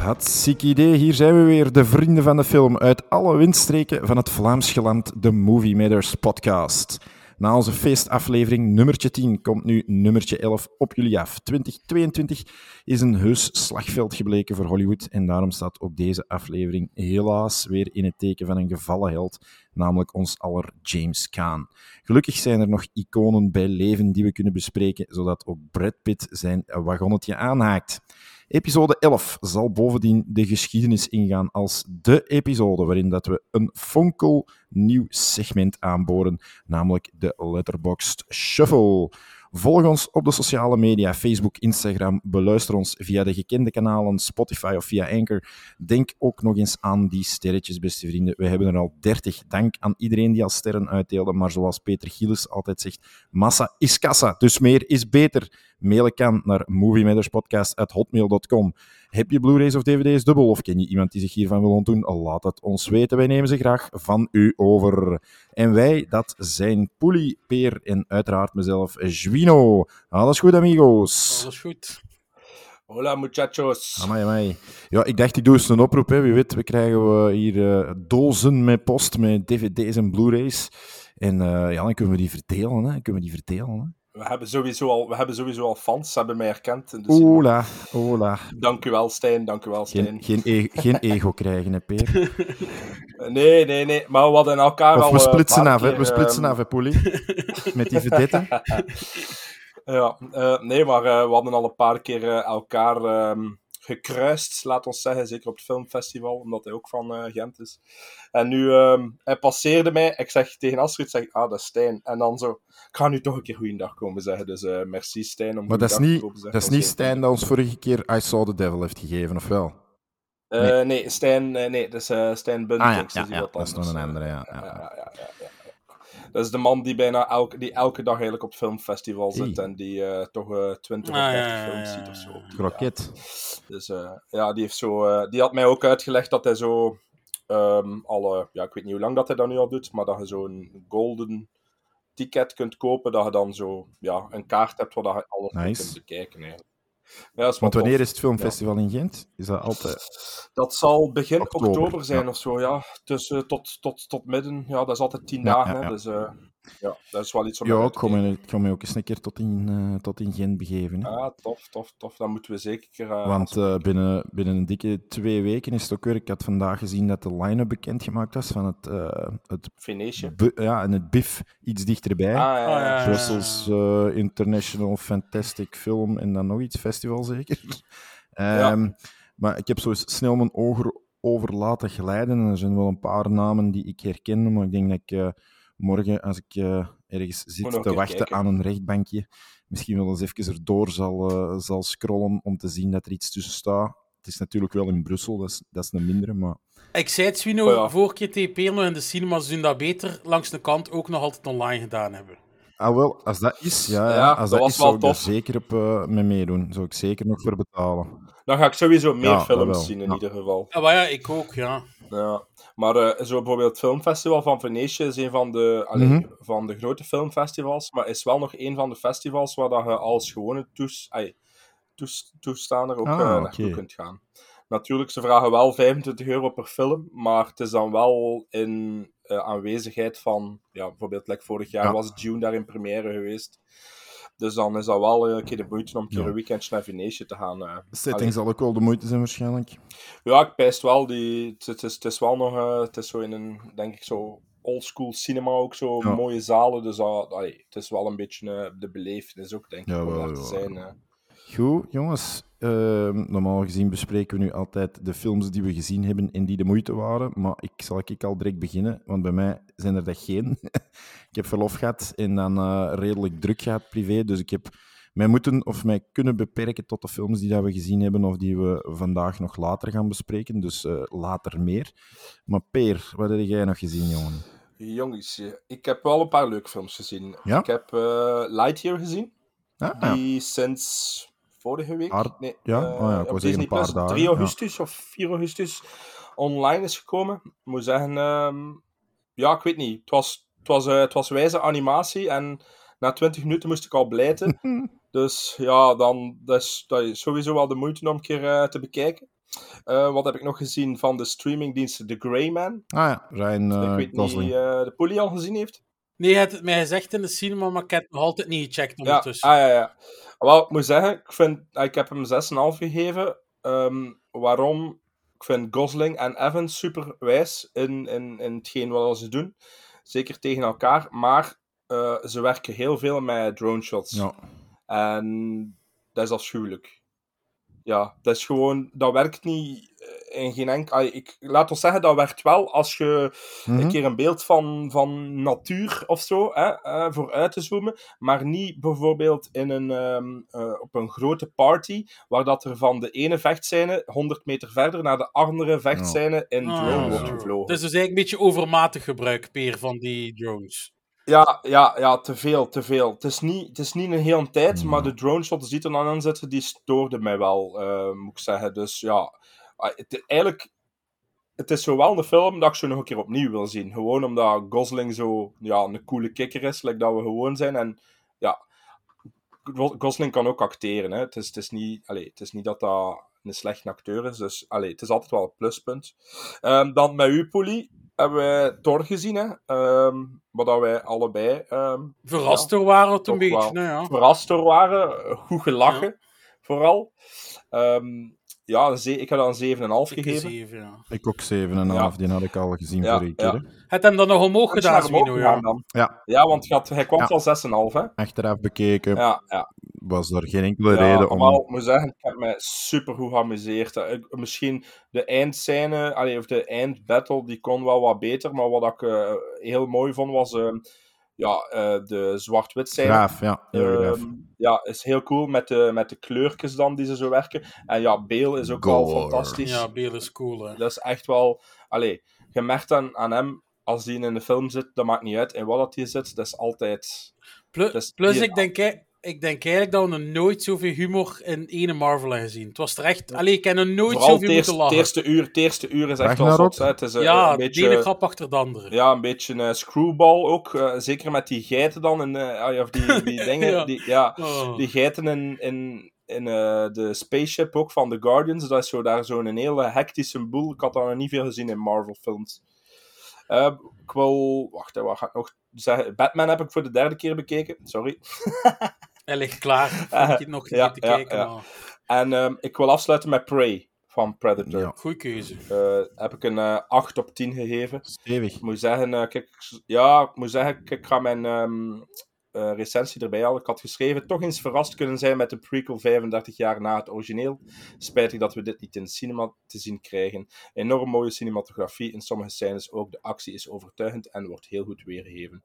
Hartstikke idee, hier zijn we weer, de vrienden van de film uit alle windstreken van het Vlaams geland, de Movie Matters podcast. Na onze feestaflevering nummertje 10 komt nu nummertje 11 op jullie af. 2022 is een heus slagveld gebleken voor Hollywood en daarom staat ook deze aflevering helaas weer in het teken van een gevallen held, namelijk ons aller James Caan. Gelukkig zijn er nog iconen bij leven die we kunnen bespreken, zodat ook Brad Pitt zijn wagonnetje aanhaakt. Episode 11 zal bovendien de geschiedenis ingaan als de episode waarin dat we een fonkel nieuw segment aanboren, namelijk de Letterboxd Shuffle. Volg ons op de sociale media, Facebook, Instagram. Beluister ons via de gekende kanalen, Spotify of via Anchor. Denk ook nog eens aan die sterretjes, beste vrienden. We hebben er al 30. Dank aan iedereen die al sterren uitdeelde. Maar zoals Peter Gilles altijd zegt, massa is kassa. Dus meer is beter. Mailen kan naar moviematterspodcast.hotmail.com. Heb je Blu-rays of DVD's dubbel? Of ken je iemand die zich hiervan wil ontdoen? Laat het ons weten. Wij nemen ze graag van u over. En wij, dat zijn Poelie, Peer en uiteraard mezelf, Juino. Alles goed, amigos? Alles goed. Hola muchachos. Amai, amai. Ja, ik dacht, ik doe eens een oproep. Hè. Wie weet, we krijgen we hier eh, dozen met post met dvd's en blu-rays. En eh, ja, dan kunnen we die verdelen. Hè. Kunnen we die verdelen, hè. We hebben, sowieso al, we hebben sowieso al fans, ze hebben mij herkend. cinema. Ola, ola. Dank u wel, Stijn. Dank u wel, Stijn. Geen, geen, e- geen ego krijgen, hè, Peer. Nee, nee, nee. Maar we hadden elkaar al... We eh, splitsen af, hè. We splitsen ehm, af, hè, Poelie. Met die vedetten. Ja, eh, nee, maar eh, we hadden al een paar keer elkaar ehm, gekruist, laat ons zeggen. Zeker op het filmfestival, omdat hij ook van eh, Gent is. En nu, ehm, hij passeerde mij. Ik zeg tegen Astrid, zeg, ah, dat is Stijn. En dan zo, ik ga nu toch een keer goeiedag komen zeggen. Dus eh, merci Stijn om Maar dat is niet, te komen zeggen. dat is niet Stijn dat ons vorige keer I Saw the Devil heeft gegeven, of wel? Eh, Nee. nee. Stijn, nee, dat is Stijn Ah Buntings. ja, ja, dus ja, dat is nog een andere, ja. Ja, ja. ja, ja, ja, ja. Dat is de man die bijna elke, die elke dag eigenlijk op het filmfestival zit Hey. en die eh, toch eh 20 of Ah, 30 ja, ja, films ja, ziet of ja. zo. Kroket. Dus eh, ja, die, heeft zo, eh, die had mij ook uitgelegd dat hij zo ehm, alle, ja, ik weet niet hoe lang dat hij dat nu al doet, maar dat je zo'n golden ticket kunt kopen, dat je dan zo ja, een kaart hebt waar dat je alles Nice. kunt bekijken. Eigenlijk. Ja, Want wanneer tof. is het filmfestival in Gent? Is dat altijd... Dat zal begin Oktober, oktober, zijn ja. of zo, ja. Tussen, tot, tot, tot midden, ja, dat is altijd tien dagen, hè, dus eh, ja, dat is wel iets om Ja, ik ga kijken. me, ik ga me ook eens een keer tot in, eh, tot in Gent begeven. Hè. Ah, tof, tof, tof. Dan moeten we zeker... eh, Want eh, binnen, binnen een dikke twee weken is het ook weer... Ik had vandaag gezien dat de line-up bekendgemaakt was van het, het, Venetië. ja, en het BIF iets dichterbij. Ah, ja, ja, ja, ja. Brussels International Fantastic Film en dan nog iets, festival zeker. Ehm, Maar ik heb zo eens snel mijn ogen over laten glijden. En er zijn wel een paar namen die ik herken, maar ik denk dat ik morgen, als ik eh, ergens zit te wachten kijken. aan een rechtbankje, misschien wel eens even erdoor zal, eh, zal scrollen om te zien dat er iets tussen staat. Het is natuurlijk wel in Brussel, dat is, dat is een mindere, maar... Ik zei het, Swino, Oh ja. vorige keer TP nog in de cinemas doen dat beter langs de kant ook nog altijd online gedaan hebben. Ah, wel, als dat is, ja, ja, Ja, als dat dat, was is, wel zou ik daar tof. zeker op eh mee meedoen. Zou ik zeker nog voor betalen. Dan ga ik sowieso meer Ja, films wel. zien, in Ja. ieder geval. Ja, maar ja, ik ook, ja. Ja. Maar eh, zo bijvoorbeeld het filmfestival van Venetië is een van de, allee, Mhm. van de grote filmfestivals, maar is wel nog een van de festivals waar dat je als gewone toes, ai, toes, toestaander ook Ah, oké. naartoe kunt gaan. Natuurlijk, ze vragen wel 25 euro per film, maar het is dan wel in eh, aanwezigheid van, ja, bijvoorbeeld like vorig jaar Ja. was June daar in première geweest. Dus dan is dat wel eh, een keer de moeite om een keer een weekendje naar Venetië te gaan. eh. De setting Allee. zal ook wel de moeite zijn, waarschijnlijk. Ja, ik pijst wel. Die, het, het is, het is wel nog, eh, het is zo in een, denk ik, zo oldschool cinema ook, zo Ja. mooie zalen. Dus dat, allee, het is wel een beetje eh, de belevenis ook, denk ik, Ja, om wel, daar te zijn. eh. Goed, jongens. Ehm, normaal gezien bespreken we nu altijd de films die we gezien hebben en die de moeite waren. Maar ik zal ik al direct beginnen, want bij mij zijn er dat geen. ik heb verlof gehad en dan eh, redelijk druk gehad privé. Dus ik heb mij moeten of mij kunnen beperken tot de films die dat we gezien hebben of die we vandaag nog later gaan bespreken. Dus eh, later meer. Maar Peer, wat heb jij nog gezien, jongen? Jongens, eh, ik heb wel een paar leuke films gezien. Ja? Ik heb Lightyear gezien, Ah, ja. die sinds vorige week, nee, ja? eh, Oh ja, ik op zeggen Disney een paar Plus, dagen, 3 ja. augustus of 4 augustus online is gekomen. Ik moet zeggen, ehm, ja, ik weet niet. Het was, het, was, eh, het was wijze animatie en na 20 minuten moest ik al blijten. dus ja, dan dat is, dat is sowieso wel de moeite om een keer eh, te bekijken. Eh, wat heb ik nog gezien van de streamingdienst The Grey Man? Ah ja, Ryan ik eh weet Gosling. niet, eh, de Polly al gezien heeft. Nee, je hebt het mij gezegd in de cinema, maar ik heb het nog altijd niet gecheckt Ja, ondertussen. ah, ja, ja. Wel, ik moet zeggen, ik, vind, ah, ik heb hem 6,5 gegeven. Ehm, waarom? Ik vind Gosling en Evans super wijs in, in, in hetgeen wat ze doen. Zeker tegen elkaar. Maar eh, ze werken heel veel met drone shots. Ja. En dat is afschuwelijk. Ja, dat is gewoon... Dat werkt niet eh, in geen enkel... Ik, laat ons zeggen, dat werkt wel als je Mhm. een keer een beeld van, van natuur of zo, hè, eh, voor uit te zoomen, maar niet bijvoorbeeld in een, ehm, eh, op een grote party, waar dat er van de ene vechtscène 100 meter verder naar de andere vechtscène in Ah, drone wordt zo. gevlogen. Het is dus eigenlijk een beetje overmatig gebruik, Peer, van die drones. Ja, ja, ja, te veel, te veel. Het is niet, het is niet een hele tijd, maar de drone shots die er dan in zitten, die stoorden mij wel, eh, moet ik zeggen. Dus ja, ah, het, eigenlijk, het is zo wel een film dat ik zo nog een keer opnieuw wil zien. Gewoon omdat Gosling zo ja, een coole kikker is, like dat we gewoon zijn. En ja, Go- Gosling kan ook acteren. Hè. Het, is, het, is niet, allee, het is niet dat dat een slechte acteur is, dus allee, het is altijd wel een pluspunt. Ehm, dan met u, Polly, hebben wij Thor gezien, hè. Ehm, wat dat wij allebei ehm, Verrast door waren een beetje, nou ja. verrast door waren. eh, Goed gelachen, vooral. Ehm, ja, een ze- ik heb dat een 7,5 Ik een gegeven. zeven, ja. Ik ook 7,5, die had ik al gezien Ja, vorige keer. Het hem dan nog omhoog gedaan, gegaan ja. dan? Ja, Ja, want had- hij kwam Ja. al 6,5, hè? achteraf bekeken Ja, ja. was er geen enkele Ja, reden om... maar ik moet zeggen, ik heb me super goed geamuseerd. Ik- Misschien de eindscène, allee, of de eindbattle, die kon wel wat beter. Maar wat ik eh, heel mooi vond, was eh, ja, eh, de zwart-wit. Graaf, ja. heel graaf. Ehm, ja, is heel cool met de, met de kleurtjes dan die ze zo werken. En ja, Bale is ook wel fantastisch. Ja, Beel is cool, hè. Dat is echt wel... Allee, je merkt aan, aan hem, als hij in de film zit, dat maakt niet uit in wat dat hij zit. Dat is altijd... Plus, Dus plus hier- ik, denk, hè, ik denk eigenlijk dat we nog nooit zoveel humor in ene Marvel hebben gezien. Het was er echt... Allee, ik heb nog nooit Vooral het zoveel moeten het lachen. eerste uur, het eerste uur is echt wel zot. Het is eh, ja, een de beetje... ene grap achter de andere. Ja, een beetje een screwball ook. eh, zeker met die geiten dan. En, eh, of die, die dingen. Ja. Die, ja, Oh. die geiten in, in, in eh, de spaceship ook van The Guardians. Dat is zo, daar zo'n hele hectische boel. Ik had dat nog niet veel gezien in Marvel-films. Eh, ik wil... Wacht, wat ga ik nog zeggen? Batman heb ik voor de derde keer bekeken. Sorry. Hij ligt klaar. Eh, ik het nog ja, niet te ja, kijken. ja. maar En ehm, ik wil afsluiten met Prey van Predator. Ja. Goeie keuze. Eh, heb ik een eh 8 op 10 gegeven. Stevig. Ik moet zeggen, eh, kijk, ja, ik moet zeggen, kijk, ik ga mijn ehm, eh, recensie erbij halen. Ik had geschreven, toch eens verrast kunnen zijn met de prequel 35 jaar na het origineel. Spijtig dat we dit niet in de cinema te zien krijgen. Enorm mooie cinematografie, in sommige scènes ook. De actie is overtuigend en wordt heel goed weergegeven.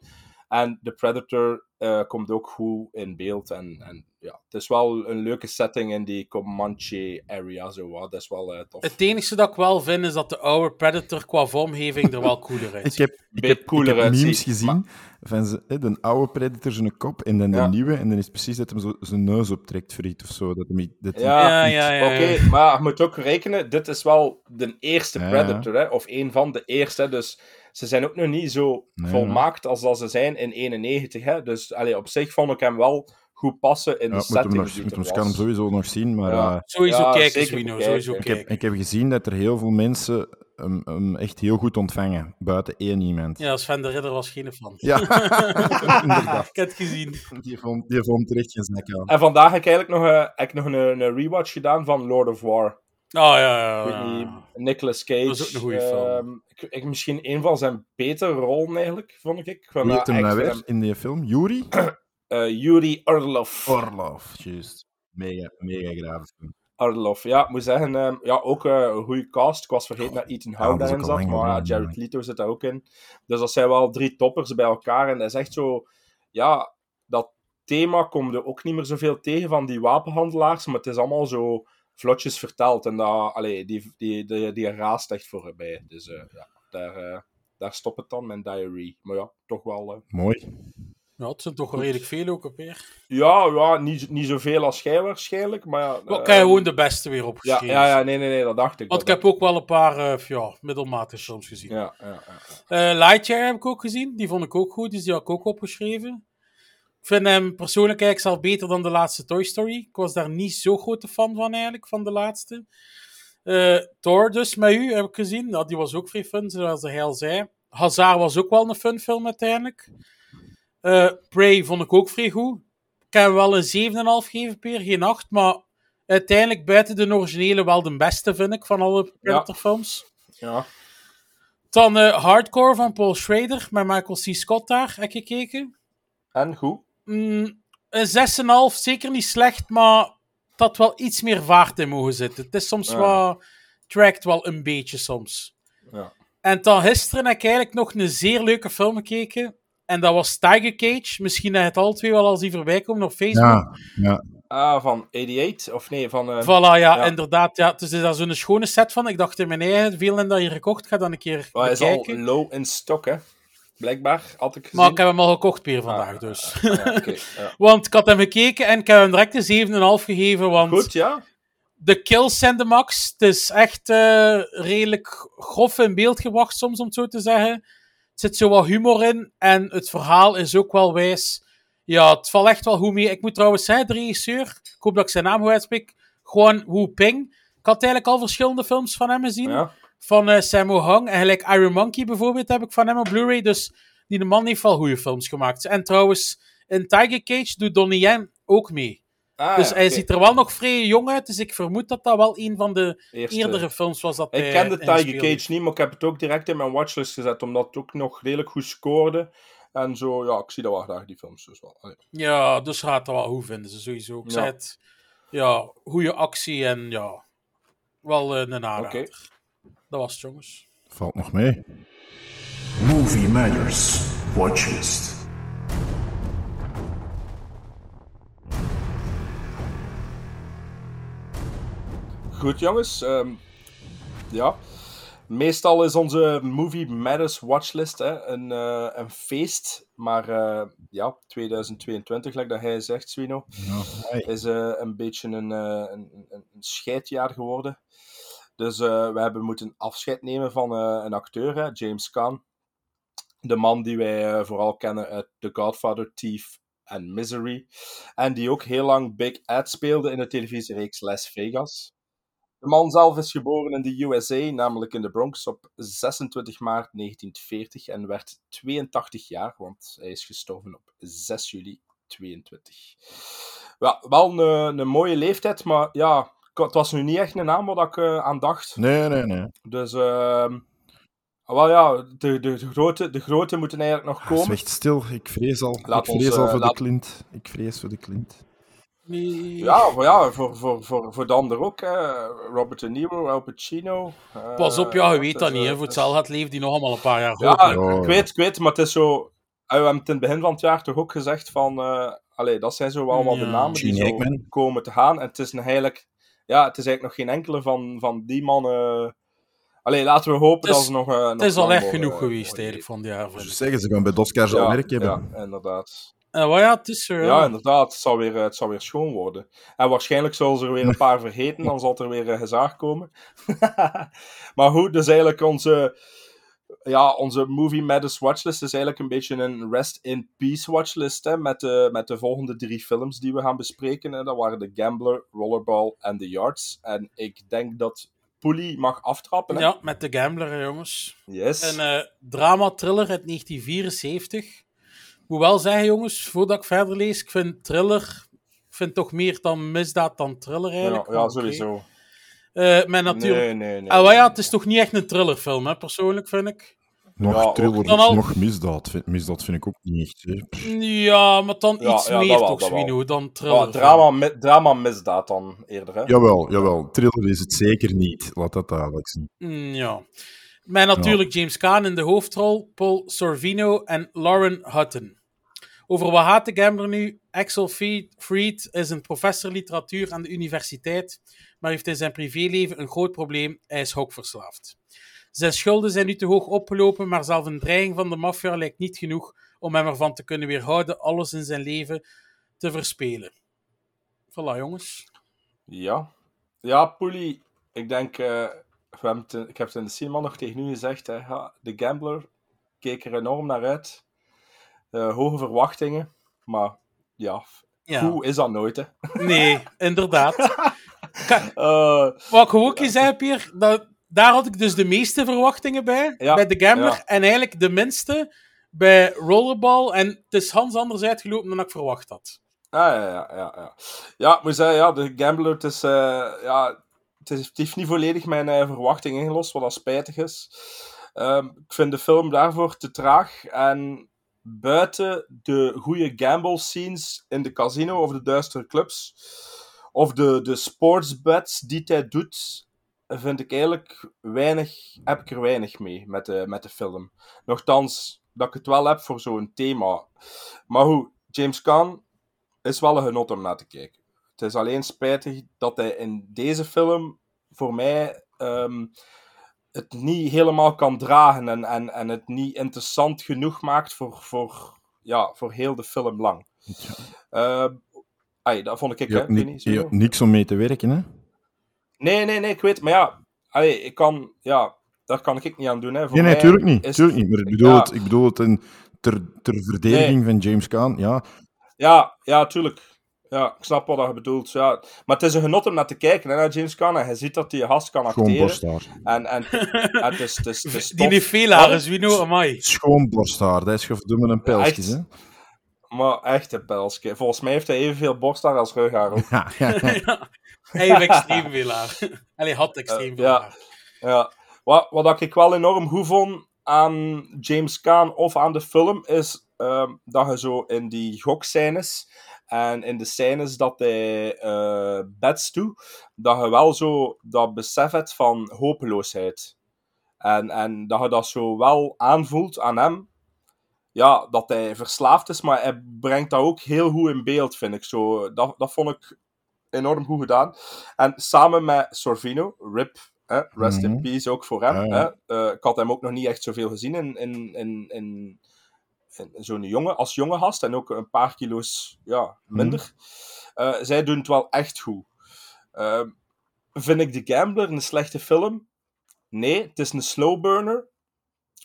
En de Predator eh, komt ook goed in beeld. En, en ja, het is wel een leuke setting in die Comanche area. Zo, wat. dat is wel eh, tof. Het enige dat ik wel vind, is dat de oude Predator qua vormgeving er wel cooler uitziet. Ik heb, ik heb, ik heb memes gezien van ze, hè, de oude Predator zijn kop en dan de Ja. nieuwe. En dan is het precies dat hij zo zijn neus optrekt voor iets of zo. Dat hem, dat Ja, Ja, ja, ja. Oké, maar je moet ook rekenen, dit is wel de eerste Ja, Predator, hè? of een van de eerste. Dus ze zijn ook nog niet zo Nee, volmaakt als dat ze zijn in 91. Hè? Dus allee, op zich vond ik hem wel goed passen in Ja, de ik moet hem, setting nog, die moet hem, ik kan hem was. sowieso nog zien, maar Ja. eh, Sowieso Ja, kijken, zeker Swino. Sowieso Ik ik, heb, ik heb gezien dat er heel veel mensen hem, hem echt heel goed ontvangen. Buiten één iemand. Ja, Sven de Ridder was geen fan. Ja, inderdaad. ik heb het gezien. Die vond, die vond terecht geen zak aan. En vandaag heb ik eigenlijk nog, eh, heb ik nog een, een rewatch gedaan van Lord of War. Oh ja, ja, ja. niet, Nicolas Cage. Dat is ook een goeie film. Ehm, ik, ik, misschien een van zijn betere rollen eigenlijk, vond ik. Wie heeft hem nou echt, weer in die film? Yuri? eh, Yuri Orlov. Orlov, juist. Mega, mega grave film. Arlof, ja, ik moet zeggen, ehm, ja, ook eh, een goede cast. Ik was vergeten dat Ethan is daarin zat, maar ja, Jared ja. Leto zit daar ook in. Dus dat zijn wel drie toppers bij elkaar. En dat is echt zo, ja, dat, thema komt er ook niet meer zoveel tegen van die wapenhandelaars, maar het is allemaal zo vlotjes verteld. En dat, allee, die, die, die, die raast echt voorbij. Dus eh, ja, daar, daar stopt het dan, mijn diary. Maar ja, toch wel... Mooi. Ja, het zijn toch wel redelijk veel ook op weer. Ja, ja niet, niet zoveel als jij waarschijnlijk, maar ja... Kan je gewoon de beste weer ja, opgeschreven? ja, ja, nee, nee, nee, dat dacht ik. Want ik heb ook wel een paar eh, ja, middelmatige films gezien. Ja, ja, ja. Eh, Lightyear heb ik ook gezien. Die vond ik ook goed, dus die had ik ook opgeschreven. Ik vind hem persoonlijk eigenlijk zelf beter dan de laatste Toy Story. Ik was daar niet zo grote fan van eigenlijk, van de laatste. Eh, Thor dus, met u, heb ik gezien. Ja, die was ook vrij fun, zoals hij al zei. Hazard was ook wel een fun film uiteindelijk. Eh, Prey vond ik ook vrij goed. Ik heb wel een 7,5 gegeven per, geen 8. Maar uiteindelijk buiten de originele wel de beste, vind ik, van alle Predator-films. ja. Dan eh, Hardcore van Paul Schrader met Michael C. Scott daar, heb ik gekeken. En goed? Mm, een 6,5, zeker niet slecht, maar had wel iets meer vaart in mogen zitten. Het is soms Ja. wat... trackt wel een beetje soms. Ja. En dan gisteren heb ik eigenlijk nog een zeer leuke film gekeken. En dat was Tiger Cage. Misschien je het al twee wel al zien voorbij komen op Facebook. Ja, ja. Ah, van 88? Of nee, van... eh, Voilà, ja, Ja. inderdaad. Ja. Dus is daar zo'n schone set van. Ik dacht in mijn eigen, veel in dat hier gekocht. ga dan een keer maar hij is al low in stock, hè? Blijkbaar, had ik gezien. Maar ik heb hem al gekocht weer vandaag, Ah, dus. Ja, oké, ja. Want ik had hem gekeken en ik heb hem direct een 7,5 gegeven. Want Goed, ja? de kills zijn de max. Het is echt eh, redelijk grof in beeld gebracht, soms om het zo te zeggen. Zit zo wat humor in en het verhaal is ook wel wijs. Ja, het valt echt wel goed mee. Ik moet trouwens zeggen, de regisseur, ik hoop dat ik zijn naam goed uitspreek, gewoon Wu Ping. Ik had eigenlijk al verschillende films van hem gezien. Ja. Van eh Sammo Hung en gelijk Iron Monkey bijvoorbeeld heb ik van hem op Blu-ray. Dus die man heeft wel goede films gemaakt. En trouwens, in Tiger Cage doet Donnie Yen ook mee. Ah, Dus ja, hij ziet er wel nog vrij jong uit, dus ik vermoed dat dat wel een van de Eerste- eerdere films was dat Ik kende Tiger. Cage niet, maar ik heb het ook direct in mijn watchlist gezet, omdat het ook nog redelijk goed scoorde. En zo, ja, ik zie dat wel graag, die films. Dus wel. Allee. Ja, dus gaat dat wel goed vinden ze sowieso. Ik Ja. zei het, ja, goede actie en ja, wel eh, een aanrader. Oké. Dat was het, jongens. Valt nog mee. Movie Matters Watchlist. Goed, jongens. ehm, ja. Meestal is onze Movie Matters watchlist hè, een, eh, een feest. Maar eh, ja, 2022, like dat hij zegt, Swino, Ja, is eh, een beetje een, een, een, een scheidjaar geworden. Dus we hebben moeten afscheid nemen van een acteur, hè, James Caan. De man die wij vooral kennen uit The Godfather, Thief en Misery. En die ook heel lang Big Ed speelde in de televisiereeks Las Vegas. De man zelf is geboren in de USA, namelijk in de Bronx, op 26 maart 1940 en werd 82 jaar, want hij is gestorven op 6 juli 22. Ja, wel een, een mooie leeftijd, maar ja, het was nu niet echt een naam waar ik eh, aan dacht. Nee, nee, nee. Dus, ehm wel ja, de, de, de, grote, de grote moeten eigenlijk nog Het is komen. echt stil. Ik vrees al. Laat ik ons, vrees al eh, voor laat- de Clint. Ik vrees voor de Clint. Ja, voor, ja voor, voor, voor, voor de ander ook. Hè. Robert De Niro, Al Pacino. eh, Pas op, ja, je het weet dat niet. eh, Hè. Voor het is- hetzelfde gaat leven die nog allemaal een paar jaar Ja, hoger. Ja, ik ja. weet, ik weet, maar het is zo... We hebben het in het begin van het jaar toch ook gezegd van... eh allee, dat zijn zo wel wat de namen die Gene zo komen te gaan. En het is een eigenlijk... Ja, het is eigenlijk nog geen enkele van, van die mannen... Allee, laten we hopen Het is- dat ze nog... eh, Het nog is al echt genoeg eh, geweest eigenlijk van die jaar. Dus ik. zeggen ze gaan bij de Oscars al Ja, werk hebben. Ja, inderdaad. Eh, ja, het is zo. Ja, Ja. inderdaad. Het zal, weer, eh, het zal weer schoon worden. En waarschijnlijk zullen ze er weer een paar vergeten, dan zal er weer een gezaag komen. maar goed, dus eigenlijk onze, ja, onze Movie Matters watchlist is eigenlijk een beetje een rest in peace watchlist, hè, met, de, met de volgende drie films die we gaan bespreken. Hè. Dat waren The Gambler, Rollerball en The Yards. En ik denk dat Poelie mag aftrappen. Hè? ja, met de Gambler, jongens. Yes. Een eh, drama-thriller uit 1974. Moet wel zeggen, jongens, voordat ik verder lees, ik vind thriller... Ik vind toch meer dan misdaad dan thriller ja, eigenlijk. ja, oké. sowieso. Eh, maar natuurlijk... Nee, nee, nee. Ah, ja, het is toch niet echt een thrillerfilm, hè, persoonlijk, vind ik. Nog Ja, thriller, niet. Dan al- nog misdaad. Vind- Misdaad vind ik ook niet echt. Hè. Ja, maar dan Ja, iets ja, meer wel, toch. Swino, dan Ja, thriller. drama, mi- drama misdaad dan eerder, hè? Jawel, jawel. Thriller is het zeker niet. Laat dat duidelijk zijn. Mm, ja. Met natuurlijk James Caan in de hoofdrol, Paul Sorvino en Lauren Hutton. Over wat gaat de gambler nu? Axel Fried is een professor literatuur aan de universiteit, maar heeft in zijn privéleven een groot probleem. Hij is hokverslaafd. Zijn schulden zijn nu te hoog opgelopen, maar zelfs een dreiging van de maffia lijkt niet genoeg om hem ervan te kunnen weerhouden alles in zijn leven te verspelen. Voilà, jongens. Ja. Ja, Poelie, ik denk... eh, we hebben ik heb het in de cinema nog tegen u gezegd. Hè, de Gambler keek er enorm naar uit. Eh, hoge verwachtingen. Maar ja, Ja. hoe is dat nooit, hè? Nee, inderdaad. Eh, Wat ik gewoon kan zeggen, Pier, dat, daar had ik dus de meeste verwachtingen bij, Ja, bij de Gambler, ja. en eigenlijk de minste bij Rollerball. En het is Hans anders uitgelopen dan ik verwacht had. Ah, ja, ja, ja, ja. Ja, ik moet zeggen, ja, de Gambler, het is, eh, ja, het, is, het heeft niet volledig mijn eh, verwachting ingelost, wat dat spijtig is. Ehm, ik vind de film daarvoor te traag. En buiten de goede gamble scenes in de casino of de duistere clubs, of de, de sportsbets die hij doet, vind ik eigenlijk weinig, heb ik er weinig mee met de, met de film. Nochtans, dat ik het wel heb voor zo'n thema. Maar hoe, James Caan is wel een genot om naar te kijken. Het is alleen spijtig dat hij in deze film voor mij ehm, het niet helemaal kan dragen en, en, en het niet interessant genoeg maakt voor, voor, ja, voor heel de film lang. Ehm, ai, dat vond ik, Ja, hè, ni- Vinnie, zo. ja, niks om mee te werken, hè? Nee, nee, nee, ik weet, maar ja, ai, ik kan, ja, daar kan ik niet aan doen. Hè. Voor Nee, nee, tuurlijk niet. is- Tuurlijk niet. Maar ik bedoel, Ja. het, ik bedoel het in, ter, ter verdediging van James Caan. Ja, Ja, ja, tuurlijk. Ja, ik snap wat je bedoelt. Ja. Maar het is een genot om naar te kijken, hè, naar James Caan. En je ziet dat die gast kan schoon acteren. borsthaar. En, en het is, het is, het is Die heeft veel haar, Zwino, amai. Schoon borsthaar. Dat is verdomme een pijltjes, hè? echt. Maar echt een. Volgens mij heeft hij evenveel borsthaar als rughaar ook. Ja, ja, ja. Ja. Hij heeft extreem veel haar. En hij had extreem Eh, veel ja. haar. Ja. Wat, wat ik wel enorm goed vond aan James Caan of aan de film, is ehm, dat je zo in die gokscènes en in de scènes dat hij eh bets doet, dat je wel zo dat besef hebt van hopeloosheid. En, en dat je dat zo wel aanvoelt aan hem. Ja, dat hij verslaafd is, maar hij brengt dat ook heel goed in beeld, vind ik. Zo, dat, dat vond ik enorm goed gedaan. En samen met Sorvino, Rip, hè, rest in Mhm. peace ook voor hem. Ja, ja. Hè. Eh, ik had hem ook nog niet echt zoveel gezien in, in, in, in zo'n jongen, als jonge gast. En ook een paar kilo's ja, minder. Eh, zij doen het wel echt goed. Eh, vind ik The Gambler een slechte film? Nee, het is een slow burner.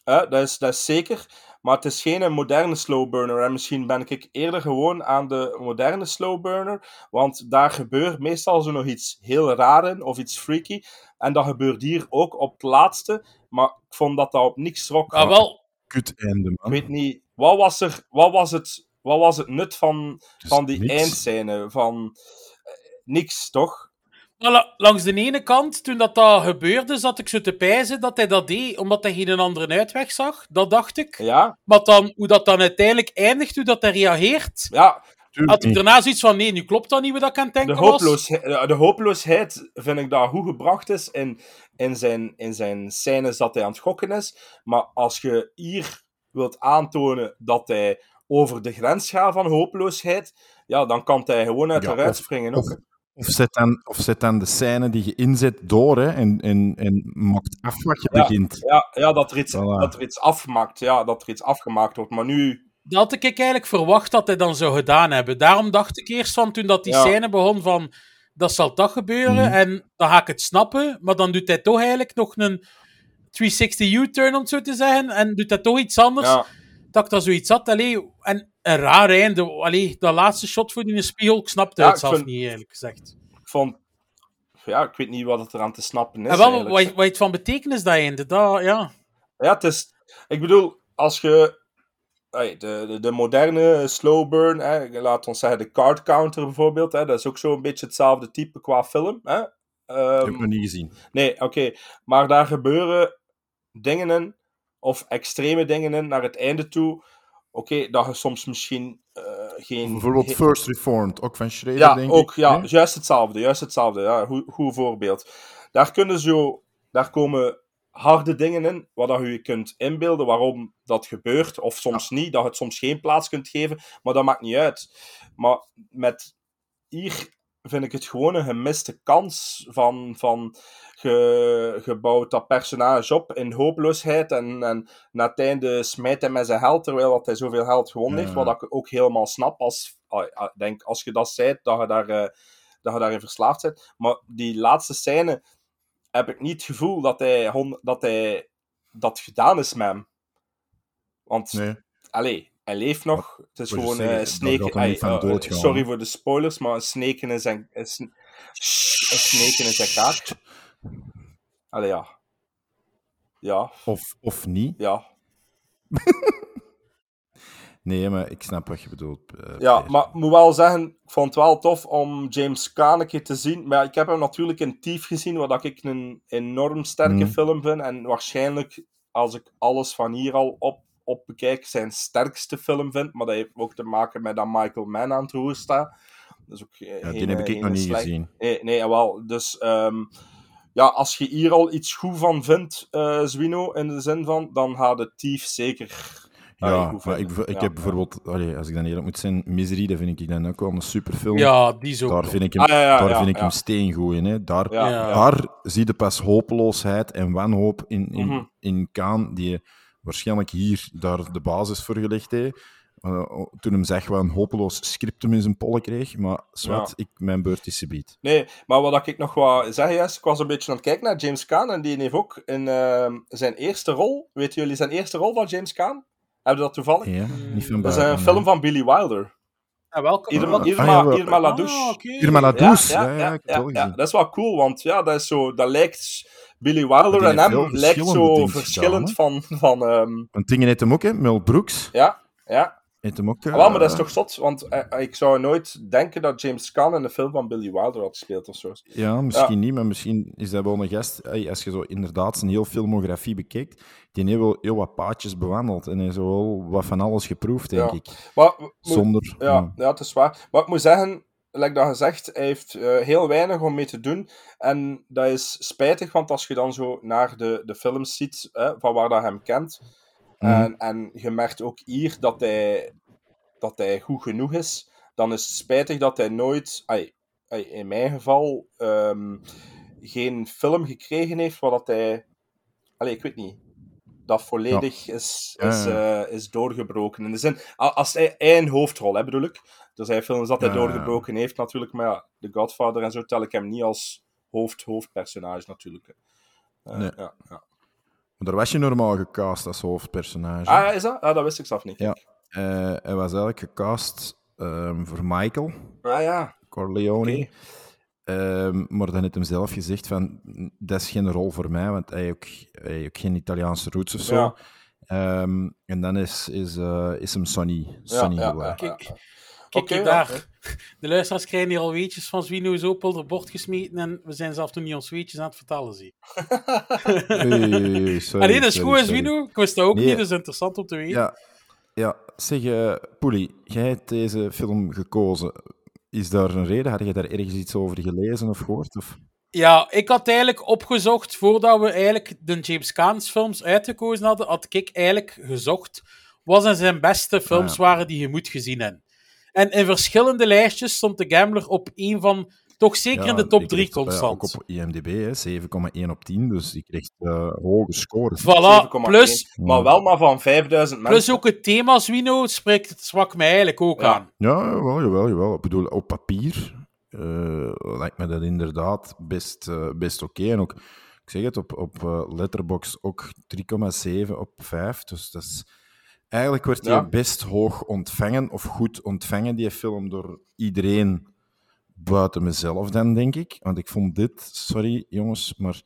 Eh, dat, is, dat is zeker. Maar het is geen moderne slow burner. En misschien ben ik eerder gewoon aan de moderne slow burner. Want daar gebeurt meestal zo nog iets heel raar in, of iets freaky. En dat gebeurt hier ook op het laatste. Maar ik vond dat dat op niks trok. Maar wel, Kut einde, Ik man. weet niet, wat was, er, wat was, het, wat was het nut van, Dus van die niks. eindscène? Van eh, niks, toch? langs de ene kant, toen dat, dat gebeurde, zat ik zo te pijzen dat hij dat deed, omdat hij geen andere uitweg zag. Dat dacht ik. Ja, Maar dan, hoe dat dan uiteindelijk eindigt, hoe dat hij reageert, ja had ik daarna zoiets van, nee, nu klopt dat niet wat ik aan het de, denken was. hopeloosheid, de hopeloosheid vind ik dat goed gebracht is in, in, zijn, in zijn scènes dat hij aan het gokken is. Maar als je hier wilt aantonen dat hij over de grens gaat van hopeloosheid, ja, dan kan hij gewoon uit Ja, of- springen. Of, ook. of, zet dan, of zet dan de scène die je inzet door hè, en, en, en maakt af wat je Ja. begint. Ja, ja dat, er iets, Voilà. dat er iets afgemaakt, ja, dat er iets afgemaakt wordt. Maar nu, Dat had ik eigenlijk verwacht dat hij dan zou gedaan hebben. Daarom dacht ik eerst van, toen dat die Ja. scène begon van, dat zal toch gebeuren, Mhm. en dan ga ik het snappen, maar dan doet hij toch eigenlijk nog een 360 U-turn, om het zo te zeggen, en doet hij toch iets anders. ja, dat ik daar zoiets had. Allee, en een raar einde. Allee, dat laatste shot voor die in de spiegel, ik snapte Ja, het ik zelf vind- niet, eerlijk gezegd. ik vond... Ja, ik weet niet wat het eraan te snappen is. En wel, wat, wat het van betekenis, dat einde, dat, ja. Ja, het is... Ik bedoel, als je... de, de, de moderne slow burn, hè, laat ons zeggen de card counter bijvoorbeeld, hè, dat is ook zo'n beetje hetzelfde type qua film. Hè? Dat Ehm, heb ik nog niet gezien. nee, oké. Maar daar gebeuren dingen in, of extreme dingen in, naar het einde toe. Oké, dat je soms misschien eh, geen... Bijvoorbeeld First Reformed, ook van Schrader, Ja, denk ook, ik. ja, juist hetzelfde, juist hetzelfde. Ja, goed, goed voorbeeld. Daar kunnen zo, daar komen harde dingen in, waar dat je je kunt inbeelden waarom dat gebeurt, of soms niet, dat je het soms geen plaats kunt geven, maar dat maakt niet uit. Maar met hier vind ik het gewoon een gemiste kans van, van ge, gebouwd dat personage op in hopeloosheid en, en na het einde smijt hij met zijn geld, terwijl dat hij zoveel geld gewonnen heeft, Ja. wat ik ook helemaal snap als, ah, ah, ik denk, als je dat zei, dat je, daar, eh, dat je daarin verslaafd bent. Maar die laatste scène heb ik niet het gevoel dat hij, dat hij dat gedaan is met hem. Want, Nee. allee, hij leeft nog. Het is gewoon zeggen, eh ai, van eh, sorry voor de spoilers, maar een sneken in zijn. Een, sn- een sneken in zijn kaart. Allee, ja. Ja, Of, of niet. ja. Nee, maar ik snap wat je bedoelt. eh, Ja, maar ik moet wel zeggen, ik vond het wel tof om James Caan een keer te zien. Maar ik heb hem natuurlijk in Thief gezien, wat ik een enorm sterke Mhm. film vind. En waarschijnlijk, als ik alles van hier al op, op bekijk, zijn sterkste film vind. Maar dat heeft ook te maken met dat Michael Mann aan het roer staat. Dus ook, die heb ik eh, nog niet slecht- gezien. Nee, nee jawel. Dus ehm, ja, als je hier al iets goed van vindt, eh Zwino, in de zin van, dan gaat de Thief zeker... Ja, maar ik, ik Ja, heb ja. bijvoorbeeld, allee, als ik dan eerlijk moet zijn, Misery, dat vind ik dan ook wel een superfilm. Ja, die ook. Daar vind ik hem, Ah, ja, ja, daar ja, vind ik hem steengoed in. Hè. Daar, Ja, Ja. ja. daar zie je pas hopeloosheid en wanhoop in, in, Mhm. in Kaan, die waarschijnlijk hier daar de basis voor gelegd heeft. Eh, toen hem zegt wat een hopeloos scriptum in zijn pollen kreeg, maar zwart, Ja. ik, mijn beurt is subiet. Nee, maar wat ik nog wou zeggen is, ik was een beetje aan het kijken naar James Caan en die heeft ook in ehm, zijn eerste rol, weten jullie zijn eerste rol van James Caan? Hebben dat toevallig? Ja, niet van Dat is een film van Billy Wilder. Ja, welke? Irma, welke- Irma, Ah. Irma La Ah. Irma La Douce, ja, ja, ja, wel dat is wel cool, want ja, dat, is zo, dat lijkt... Billy Wilder en hem lijkt zo verschillend gedaan, van... van ehm, Want dingen heet hem ook, hè? Mel Brooks. ja, ja. Heet hem ook, Ah, wel, maar dat is eh, toch zot, want eh, ik zou nooit denken dat James Caan in een film van Billy Wilder had gespeeld of zo. Ja, misschien niet, maar misschien is dat wel een gast. Als je zo inderdaad zijn heel filmografie bekijkt, die heeft wel heel wat paadjes bewandeld en hij heeft wel wat van alles geproefd, denk Ja. ik. Maar, Zonder. Ja, ja, het is waar. Maar ik moet zeggen, like dat gezegd, hij heeft eh, heel weinig om mee te doen. En dat is spijtig, want als je dan zo naar de, de films ziet, hè, van waar dat hem kent, Mhm. en, en je merkt ook hier dat hij, dat hij goed genoeg is, dan is het spijtig dat hij nooit, ai, ai, in mijn geval, ehm, geen film gekregen heeft waar dat hij, allee, ik weet niet, dat volledig is, Ja, is, eh, is doorgebroken. In de zin, als hij, hij een hoofdrol, hè, bedoel ik. Er zijn films dat hij doorgebroken heeft, natuurlijk, maar ja, The Godfather en zo tel ik hem niet als hoofd, hoofdpersonage, natuurlijk. Eh, Nee. ja, ja. Maar daar was je normaal gecast als hoofdpersonage. Ah, is dat? Ah, dat wist ik zelf niet. Ja. Eh, hij was eigenlijk gecast ehm, voor Michael Ah ja, Corleone. Ehm, maar dan heeft hem zelf gezegd van, dat is geen rol voor mij, want hij heeft ook, hij ook geen Italiaanse roots of zo. Ja. Ehm, en dan is, is, eh, is hem Sonny, Sonny ja, geworden. ja, Kijk, daar. De luisteraars krijgen hier al weetjes van Zwino is op onder bord gesmeten en we zijn zelf toen niet ons weetjes aan het vertellen. Zie. Hey, sorry, Allee, dat is sorry, goed. Zwino. Ik wist dat ook Nee. niet, dat is interessant om te weten. Ja, ja. zeg, eh Poelie, jij hebt deze film gekozen. Is daar een reden? Had je daar ergens iets over gelezen of gehoord? Of? Ja, ik had eigenlijk opgezocht, voordat we eigenlijk de James Caan's films uitgekozen hadden, had ik eigenlijk gezocht wat zijn zijn beste films Ah, ja. waren die je moet gezien hebben. En in verschillende lijstjes stond de Gambler op één van, toch zeker in de top ik 3 kreeg, eh, constant. ook op IMDb, hè, 7,1 op 10, dus die kreeg eh, hoge scores. Voilà, 7,1. plus, Maar wel maar van 5000 mensen. plus ook het thema Zwino spreekt het zwak mij eigenlijk ook Ja. aan. Ja, jawel, jawel, jawel. Ik bedoel, op papier eh, lijkt me dat inderdaad best, eh, best oké. En ook, ik zeg het, op, op Letterboxd ook 3,7 op 5. Dus dat is... Eigenlijk wordt die Ja. best hoog ontvangen, of goed ontvangen, die film, door iedereen buiten mezelf dan, denk ik. Want ik vond dit, sorry jongens, maar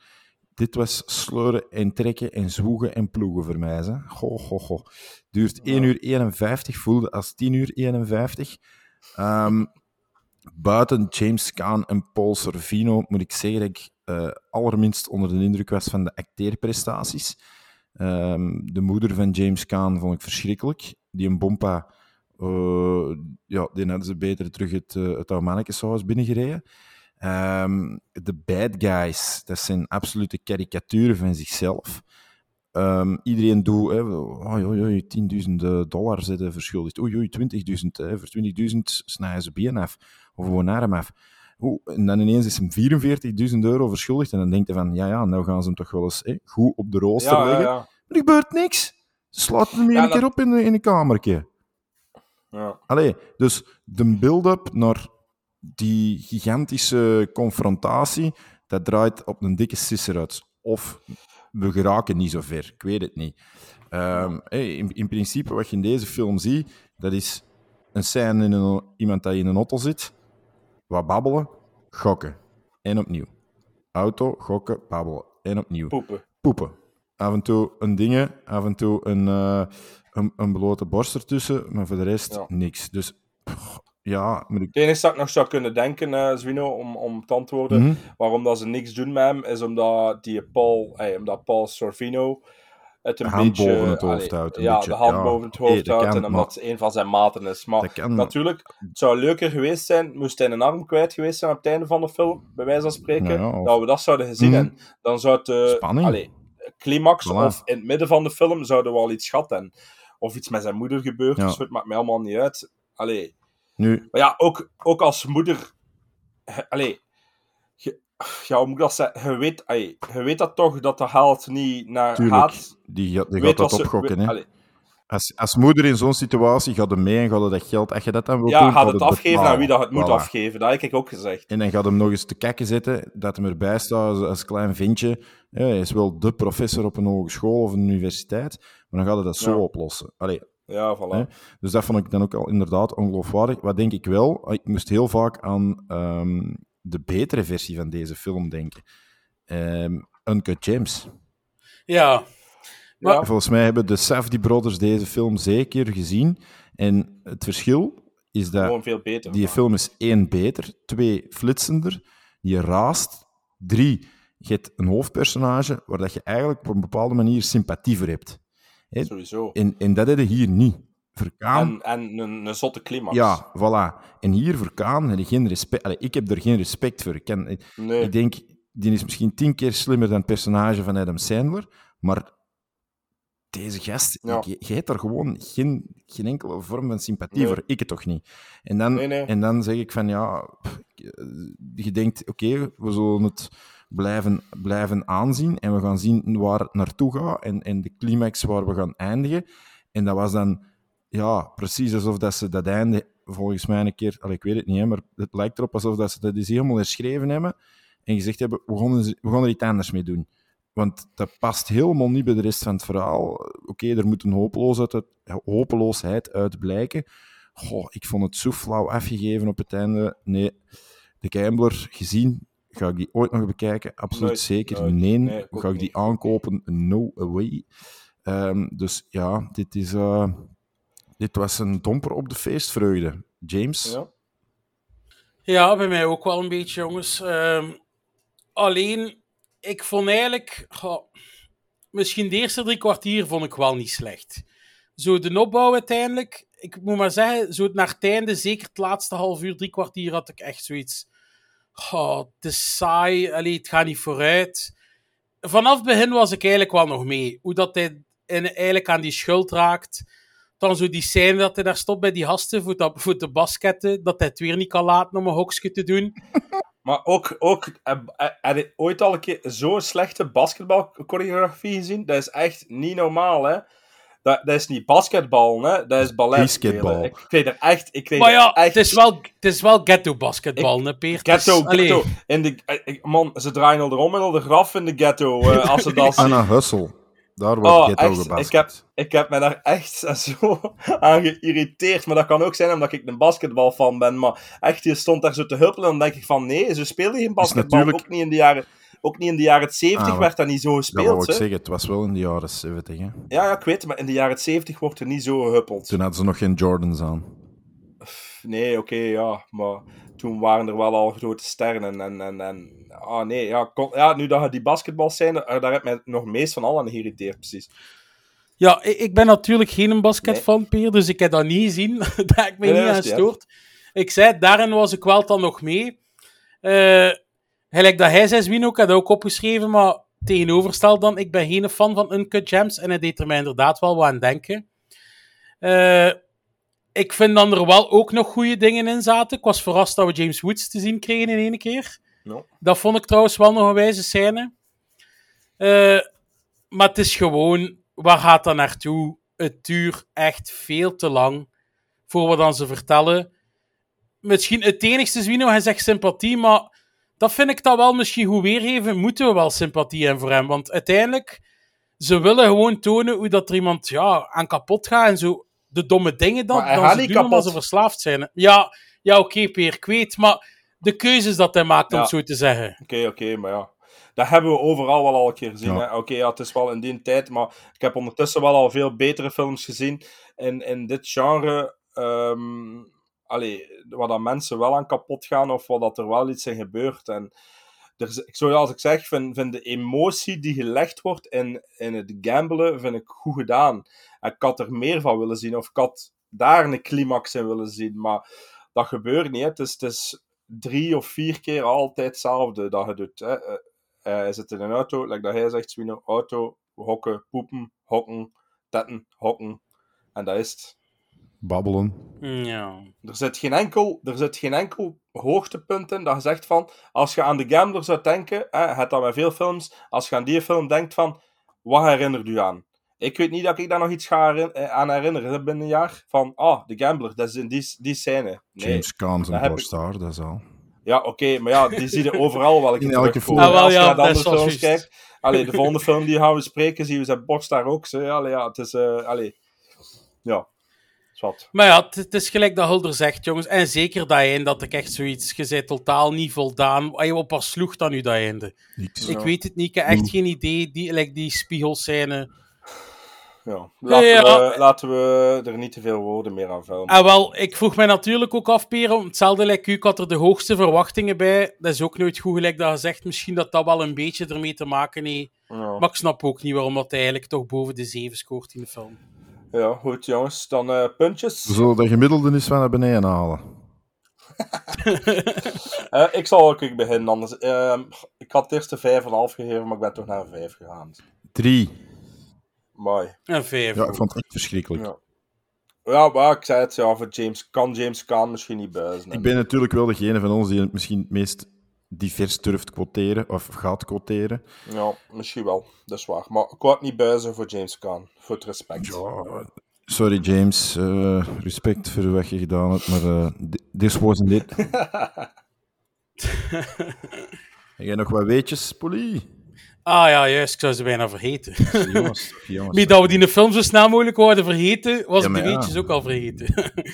dit was sleuren en trekken en zwoegen en ploegen voor mij. Hè. Goh, goh, goh. Duurt 1 uur 51, voelde als 10 uur 51. Ehm, buiten James Caan en Paul Sorvino moet ik zeggen dat ik eh, allerminst onder de indruk was van de acteerprestaties. Ehm, de moeder van James Caan vond ik verschrikkelijk. Die een bompa, eh, ja, die hadden ze beter terug het, uh, het binnengereden. Ehm, de bad guys, dat zijn absolute karikaturen van zichzelf. Ehm, iedereen doet, hè, oei, oei, oei, 10.000 dollar zitten verschuldigd. Oei, oei, 20.000, hè, voor 20.000 snijden ze been af. Of gewoon arm af. Oeh, en dan ineens is hem 44.000 euro verschuldigd. En dan denkt hij van, ja, ja, nou gaan ze hem toch wel eens hè, goed op de rooster Ja, leggen. ja. Maar er gebeurt niks. Ze sluiten hem een dat- keer op in, in een kamertje. Ja. Allee, dus de build-up naar die gigantische confrontatie, dat draait op een dikke sisser uit. Of we geraken niet zo ver, ik weet het niet. Ehm, hey, in, in principe, wat je in deze film ziet, dat is een scène in een, iemand die in een auto zit, wat babbelen, gokken. En opnieuw. Auto, gokken, babbelen. En opnieuw Poepen. poepen. Af en toe een dingen, af en toe een, eh, een, een blote borst ertussen, maar voor de rest Ja. niks. Dus pff, ja, ik... Het enige dat ik nog zou kunnen denken, eh Zwino, om, om te antwoorden, Mhm. waarom dat ze niks doen met hem, is omdat, die Paul, eh, omdat Paul Sorvino het een De hand beetje... boven het hoofd allee, een Ja, beetje. de hand Ja, boven het hey, hoofd kan, en omdat het een van zijn maten is. Maar kan. natuurlijk, het zou leuker geweest zijn, moest hij een arm kwijt geweest zijn op het einde van de film, bij wijze van spreken, Ja, ja, of- dat we dat zouden gezien. Mhm. En dan zou het... eh, Spanning. allee, climax Voilà. of in het midden van de film zouden we al iets gehad en Of iets met zijn moeder gebeurd, Ja. dus het maakt mij allemaal niet uit. Allee, Nu, maar ja, ook, ook als moeder. Allee. Je, ja, hoe moet ik dat zeggen? Je weet, allee, je weet dat toch dat de haalt niet naar tuurlijk, haat. die, gaat- die weet gaat dat opgokken. Hè. Als, als moeder in zo'n situatie gaat hem mee en gaat hij dat geld, als je dat dan wil ja, doen, gaat het afgeven aan wie dat het moet Voilà. afgeven. Dat heb ik ook gezegd. En dan gaat hem nog eens te kijken zetten, dat hem erbij staat als, als klein ventje. Ja, hij is wel de professor op een hogeschool of een universiteit, maar dan gaat hij dat zo Ja. oplossen. Allee, Ja, voilà. Hè? Dus dat vond ik dan ook al inderdaad ongeloofwaardig. Wat denk ik wel? Ik moest heel vaak aan ehm, de betere versie van deze film denken. Ehm Uncut Gems. Ja. Ja. Volgens mij hebben de Safdie Brothers deze film zeker gezien. En het verschil is dat Gewoon veel beter. die film is één beter, twee flitsender, je raast, drie, je hebt een hoofdpersonage waar dat je eigenlijk op een bepaalde manier sympathie voor hebt. Hè? Sowieso. En, en dat heb je hier niet. Verkaan En, en een, een zotte climax. ja, voilà. En hier voor Kaan heb je geen respect. Allee, ik heb er geen respect voor. Ik, kan, Nee. ik denk, die is misschien tien keer slimmer dan het personage van Adam Sandler, maar deze gast, Ja. je, je hebt er gewoon geen, geen enkele vorm van sympathie Nee. voor. Ik het toch niet. En dan, Nee, nee. En dan zeg ik van, ja, pff, je denkt, oké, we zullen het blijven, blijven aanzien en we gaan zien waar het naartoe gaat en, en de climax waar we gaan eindigen. En dat was dan ja, precies alsof dat ze dat einde volgens mij een keer, ik weet het niet, hè, maar het lijkt erop alsof dat ze dat eens helemaal herschreven hebben en gezegd hebben, we gaan, we gaan er iets anders mee doen. Want dat past helemaal niet bij de rest van het verhaal. Oké, er moet een hopeloosheid uit, hopeloosheid uit blijken. Goh, ik vond het zo flauw afgegeven op het einde. Nee, de Gambler gezien, ga ik die ooit nog bekijken? Absoluut Nooit, zeker. nooit. Nee, ga ik die niet. aankopen? No way. Ehm, dus ja, dit, is, eh, dit was een domper op de feestvreugde. James? Ja. Ja, bij mij ook wel een beetje, jongens. Ehm, alleen, ik vond eigenlijk... goh, misschien de eerste drie kwartier vond ik wel niet slecht. Zo de opbouw uiteindelijk... Ik moet maar zeggen, zo naar het einde, zeker het laatste half uur, drie kwartier, had ik echt zoiets... Oh, het saai, allee, het gaat niet vooruit. Vanaf het begin was ik eigenlijk wel nog mee. Hoe dat hij eigenlijk aan die schuld raakt. Dan zo die scène dat hij daar stopt bij die gasten voor, dat, voor de basketten. Dat hij het weer niet kan laten om een hokje te doen. Maar ook, ook heb, heb- heb je ooit al een keer zo'n slechte basketbalchoreografie gezien? Dat is echt niet normaal, hè? Dat, dat is niet basketbal, hè? Dat is ballet. Basketbal. Ik kreeg er echt... Ik kreeg Maar ja, echt het is wel, het is wel ghetto basketbal, hè, Peer? Is- Ghetto, allee, ghetto. In de, eh, eh, man, ze draaien al erom en al de graf in de ghetto. eh, als ze dat. Anna Hussel. Daar wordt Oh, ghetto echt, gebasket. ik heb, ik heb me daar echt zo aan geïrriteerd. Maar dat kan ook zijn omdat ik een basketbalfan ben. Maar echt, je stond daar zo te huppelen. En dan denk ik van, nee, ze speelden geen basketbal. natuurlijk- Ook niet in de jaren... Ook niet in de jaren 70 Ah, werd dat niet zo Dat gespeeld. ik hè. zeggen. Het was wel in de jaren 70. Hè. Ja, ja, ik weet maar in de jaren 70 wordt er niet zo gehuppeld. Toen hadden ze nog geen Jordans aan. Nee, oké, ja, maar toen waren er wel al grote sterren. En, en, en ah nee, ja, kon- ja, nu dat je die basketbals zijn, daar daar heb mij nog meest van al aan geïrriteerd, precies. Ja, ik, ik ben natuurlijk geen basketfan, Peer, dus ik heb dat niet gezien. Daar heb ik mij Nee, niet aan gestoord. Ik zei, daarin was ik wel dan nog mee. Eh, gelijk dat hij zei, Zwino, ik had ook opgeschreven, maar tegenoverstel dan, ik ben geen fan van Uncut Gems en hij deed er mij inderdaad wel wat aan denken. Eh, ik vind dan er wel ook nog goede dingen in zaten. Ik was verrast dat we James Woods te zien kregen in één keer. Dat vond ik trouwens wel nog een wijze scène. Eh, maar het is gewoon, waar gaat dat naartoe? Het duurt echt veel te lang voor wat dan ze vertellen. Misschien het enigste Zwino, hij zegt sympathie, maar dat vind ik dan wel misschien goed weergeven. Moeten we wel sympathie hebben voor hem? Want uiteindelijk, ze willen gewoon tonen hoe dat er iemand ja, aan kapot gaat en zo de domme dingen dan, ze doen omdat kapot. ze verslaafd zijn. Ja, ja oké, Peer, ik weet, maar de keuzes dat hij maakt, om het zo te zeggen. Oké, oké, maar ja. Dat hebben we overal wel al een keer gezien. Oké, ja, het is wel in die tijd, maar ik heb ondertussen wel al veel betere films gezien in, in dit genre. ehm allee, waar dat mensen wel aan kapot gaan of waar dat er wel iets in gebeurt. En er ik- zoals ik zeg, vind, vind de emotie die gelegd wordt in, in het gamblen, vind ik goed gedaan. En ik had er meer van willen zien, of ik had daar een climax in willen zien, maar dat gebeurt niet. hè. Het is, het is drie of vier keer altijd hetzelfde dat je doet. Hè. Eh, eh, hij zit in een auto, like dat hij zegt, Swino, auto, hokken, poepen, hokken, tetten, hokken. En dat is het. Babbelen. Ja. Er zit geen enkel, er zit geen enkel hoogtepunt in dat je zegt van, als je aan de gambler zou denken, hè, het dat met veel films, als je aan die film denkt van, wat herinnert u aan? Ik weet niet dat ik daar nog iets ga eh, aan herinneren binnen een jaar. Van, ah, de gambler, dat is in die, die scène. Nee. James Caan borst daar, dat is al. Ja, oké, maar ja, die zie je overal wel. In elke film. Ah, wel, als je ja, naar de dat andere is wel films kijkt. Allee, de volgende film die gaan we spreken, zien we zijn borst daar ook. Zo. Ja, allee, ja, het is... eh allee. Ja, zwart. Maar ja, het, is gelijk dat Hulder zegt, jongens. En zeker dat einde, dat ik echt zoiets... Je bent totaal niet voldaan. Als je op haar sloeg dan nu dat einde. Niks. Ik weet het niet, ik heb echt geen idee. Die, like die spiegelscène. Ja. Laten, Ja, ja. We, laten we er niet te veel woorden meer aan vuilen. En wel, ik vroeg mij natuurlijk ook af, Peren, hetzelfde lijkt u, ik had er de hoogste verwachtingen bij. Dat is ook nooit goed gelijk dat je zegt. Misschien dat dat wel een beetje ermee te maken heeft. Ja. Maar ik snap ook niet waarom dat hij eigenlijk toch boven de 7 scoort in de film. ja, goed jongens. Dan eh, puntjes. We zullen de gemiddelde eens van naar beneden halen. Eh, ik zal ook beginnen anders. Ehm, ik had eerst een 5,5 gegeven, maar ik ben toch naar een 5 gegaan. Drie. Mooi. Een 5. Ja, ik vond het echt verschrikkelijk. Ja. Ja, maar ik zei het, ja, voor James, kan James Caan misschien niet buizen. Ik ben natuurlijk wel degene van ons die het misschien het meest divers durft quoteren, of gaat quoteren. Ja, misschien wel. Dat is waar. Maar ik wou het niet buizen voor James Caan. Voor het respect. Sorry James, eh, respect voor wat je gedaan hebt, maar eh, di- this wasn't it. Heb jij nog wat weetjes, Polly? Ah ja, juist, ik zou ze bijna vergeten. Jongens, jongens. Wie dat we die in de film zo snel mogelijk wouden vergeten, was Ja, ik de ja. weetjes ook al vergeten.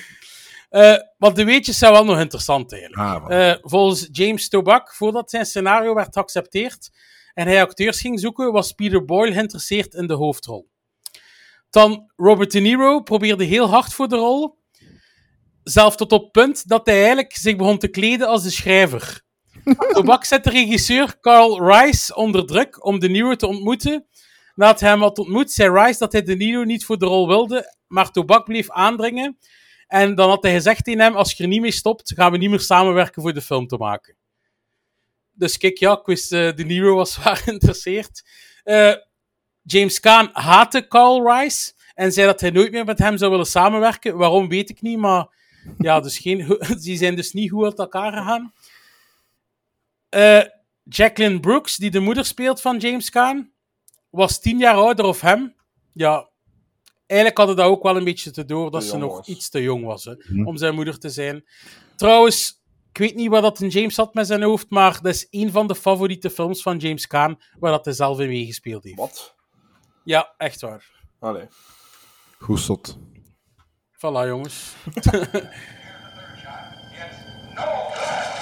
Eh want de weetjes zijn wel nog interessant eigenlijk. Ah. Eh, volgens James Toback, voordat zijn scenario werd geaccepteerd en hij acteurs ging zoeken, was Peter Boyle geïnteresseerd in de hoofdrol. Dan Robert De Niro probeerde heel hard voor de rol, zelf tot op het punt dat hij eigenlijk zich begon te kleden als de schrijver. Toback zette regisseur Carl Rice onder druk om De Niro te ontmoeten. Nadat hij hem had ontmoet, zei Rice dat hij De Niro niet voor de rol wilde, maar Toback bleef aandringen. En dan had hij gezegd tegen hem, als je er niet mee stopt, gaan we niet meer samenwerken voor de film te maken. Dus kijk, ja, ik eh, De Niro was zwaar geïnteresseerd. Eh, James Caan haatte Carl Rice en zei dat hij nooit meer met hem zou willen samenwerken. Waarom, weet ik niet, maar ja, dus geen, die zijn dus niet goed uit elkaar gegaan. Eh, Jacqueline Brooks, die de moeder speelt van James Caan, was tien jaar ouder of hem. Ja, eigenlijk hadden dat ook wel een beetje te door dat Te ze nog was. iets te jong was hè, om zijn moeder te zijn. Trouwens, ik weet niet wat dat een James had met zijn hoofd, maar dat is een van de favoriete films van James Caan waar dat hij zelf in meegespeeld heeft. Wat? Ja, echt waar. Allee. Goed zot. Voilà, jongens.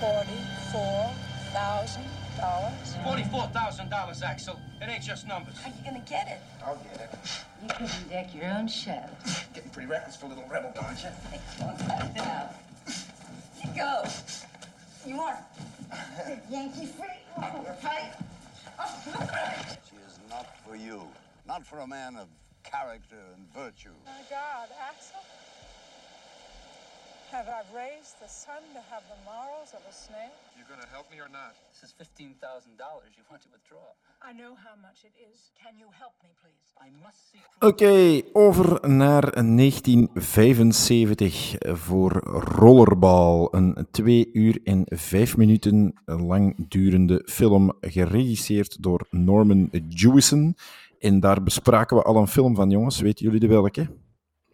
Forty-four thousand dollars. Forty-four thousand dollars, Axel. It ain't just numbers. How you gonna get it? I'll get it. You couldn't deck your own show. Getting pretty reckless for a little rebel, don't you? now. You go. You want Yankee free? Right? She is not for you. Not for a man of character and virtue. My God, Axel. Have I raised the sun to have the morals of a snail? You gonna help me or not? This is $15,000 you want to withdraw. I know how much it is. Can you help me, please? I must see. Oké, over naar 1975 voor Rollerball. Een twee uur en vijf minuten lang durende film, geregisseerd door Norman Jewison. En daar bespraken we al een film van, jongens. Weten jullie de welke?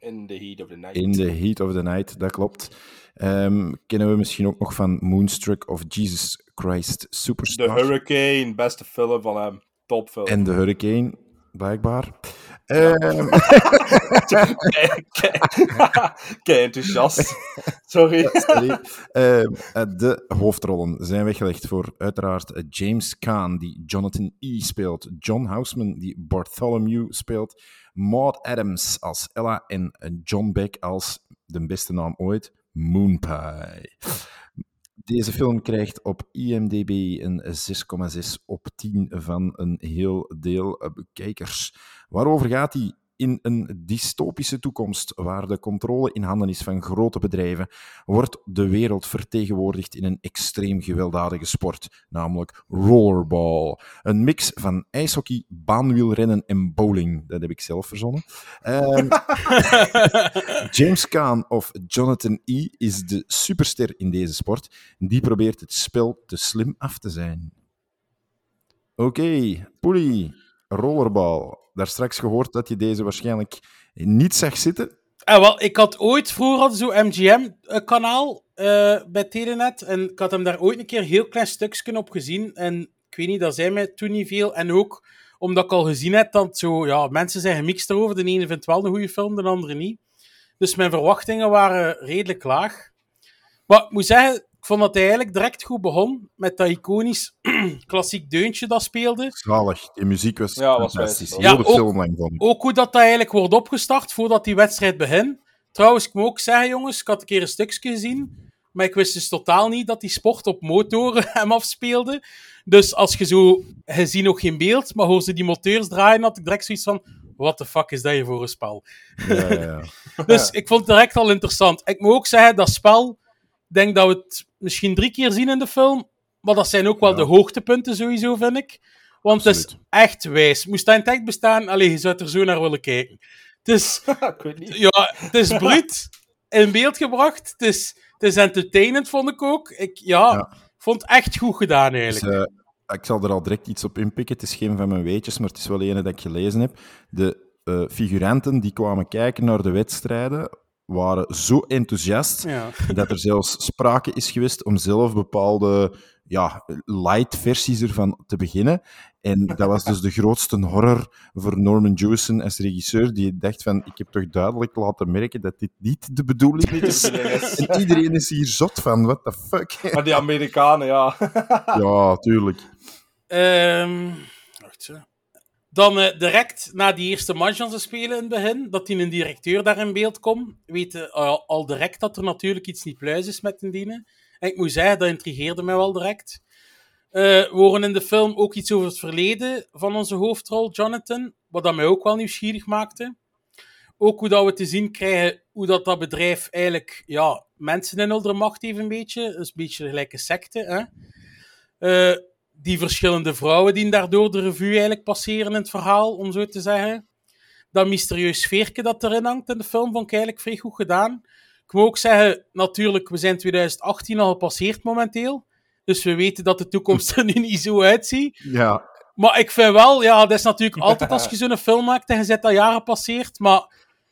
In the heat of the night. In the Heat of the Night, dat klopt. Ehm, kennen we misschien ook nog van Moonstruck of Jesus Christ The Superstar. Hurricane, beste film van hem. Topfilm. En The Hurricane, blijkbaar. Ehm. Kijk, enthousiast. Sorry. Sorry. Ehm, eh, de hoofdrollen zijn weggelegd voor uiteraard James Caan, die Jonathan E. speelt, John Houseman, die Bartholomew speelt, Maud Adams als Ella en John Beck als, de beste naam ooit, Moonpie. Deze film krijgt op IMDb een 6,6 op 10 van een heel deel eh, kijkers. Waarover gaat die? In een dystopische toekomst, waar de controle in handen is van grote bedrijven, wordt de wereld vertegenwoordigd in een extreem gewelddadige sport, namelijk rollerball. Een mix van ijshockey, baanwielrennen en bowling. Dat heb ik zelf verzonnen. Ehm, James Caan of Jonathan E. is de superster in deze sport. Die probeert het spel te slim af te zijn. Oké, Poelie, rollerball. Daar straks gehoord dat je deze waarschijnlijk niet zag zitten. Ah, wel, ik had ooit, vroeger zo'n MGM-kanaal eh, bij Telenet. En ik had hem daar ooit een keer heel klein stukje op gezien. En ik weet niet, dat zei mij toen niet veel. En ook omdat ik al gezien heb dat zo, ja, mensen zijn gemixt erover. De ene vindt wel een goede film, de andere niet. Dus mijn verwachtingen waren redelijk laag. Maar ik moet zeggen, ik vond dat hij eigenlijk direct goed begon. Met dat iconisch klassiek deuntje dat speelde. Zalig. Die muziek was Ja, was fantastisch. Heel de film lang ik. Ook hoe dat, dat eigenlijk wordt opgestart voordat die wedstrijd begint. Trouwens, ik moet ook zeggen, jongens, ik had een keer een stukje gezien. Maar ik wist dus totaal niet dat die sport op motoren hem afspeelde. Dus als je zo... Je ziet nog geen beeld, maar hoor ze die moteurs draaien, had ik direct zoiets van... What the fuck is dat hier voor een spel? Ja, ja, ja. Dus ik vond het direct al interessant. Ik moet ook zeggen, dat spel... Ik denk dat we het misschien drie keer zien in de film. Maar dat zijn ook wel Ja. de hoogtepunten sowieso, vind ik. Want het is echt wijs. Moest dat in echt bestaan, allee, je zou er zo naar willen kijken. Het is, ik weet niet. ja, het is bruut in beeld gebracht. Het is, het is entertainend, vond ik ook. Ik ja, Ja. vond het echt goed gedaan, Dus, eigenlijk. eh, ik zal er al direct iets op inpikken. Het is geen van mijn weetjes, maar het is wel ene dat ik gelezen heb. De eh, figuranten die kwamen kijken naar de wedstrijden waren zo enthousiast ja. dat er zelfs sprake is geweest om zelf bepaalde ja, light versies ervan te beginnen. En dat was dus de grootste horror voor Norman Jewison als regisseur, die dacht van, ik heb toch duidelijk laten merken dat dit niet de bedoeling is. en iedereen is hier zot van, what the fuck. Maar die Amerikanen, ja. ja, tuurlijk. Ehm, wacht zo. Dan eh, direct na die eerste match ze spelen in het begin, dat die een directeur daar in beeld komt, weten al, al direct dat er natuurlijk iets niet pluis is met dienen. En ik moet zeggen, dat intrigeerde mij wel direct. Eh, we horen in de film ook iets over het verleden van onze hoofdrol, Jonathan, wat dat mij ook wel nieuwsgierig maakte. Ook hoe dat we te zien krijgen hoe dat, dat bedrijf eigenlijk ja, mensen in onder macht heeft een beetje. Dat is een beetje gelijk een secte. Hè? Eh, die verschillende vrouwen die daardoor de revue eigenlijk passeren in het verhaal, om zo te zeggen. Dat mysterieus sfeerke dat erin hangt in de film, vond ik eigenlijk vrij goed gedaan. Ik moet ook zeggen, natuurlijk, we zijn 2018 al gepasseerd momenteel. Dus we weten dat de toekomst er nu niet zo uitziet. Ja, Maar ik vind wel, ja, dat is natuurlijk altijd als je zo'n film maakt en je zet dat jaren passeert. Maar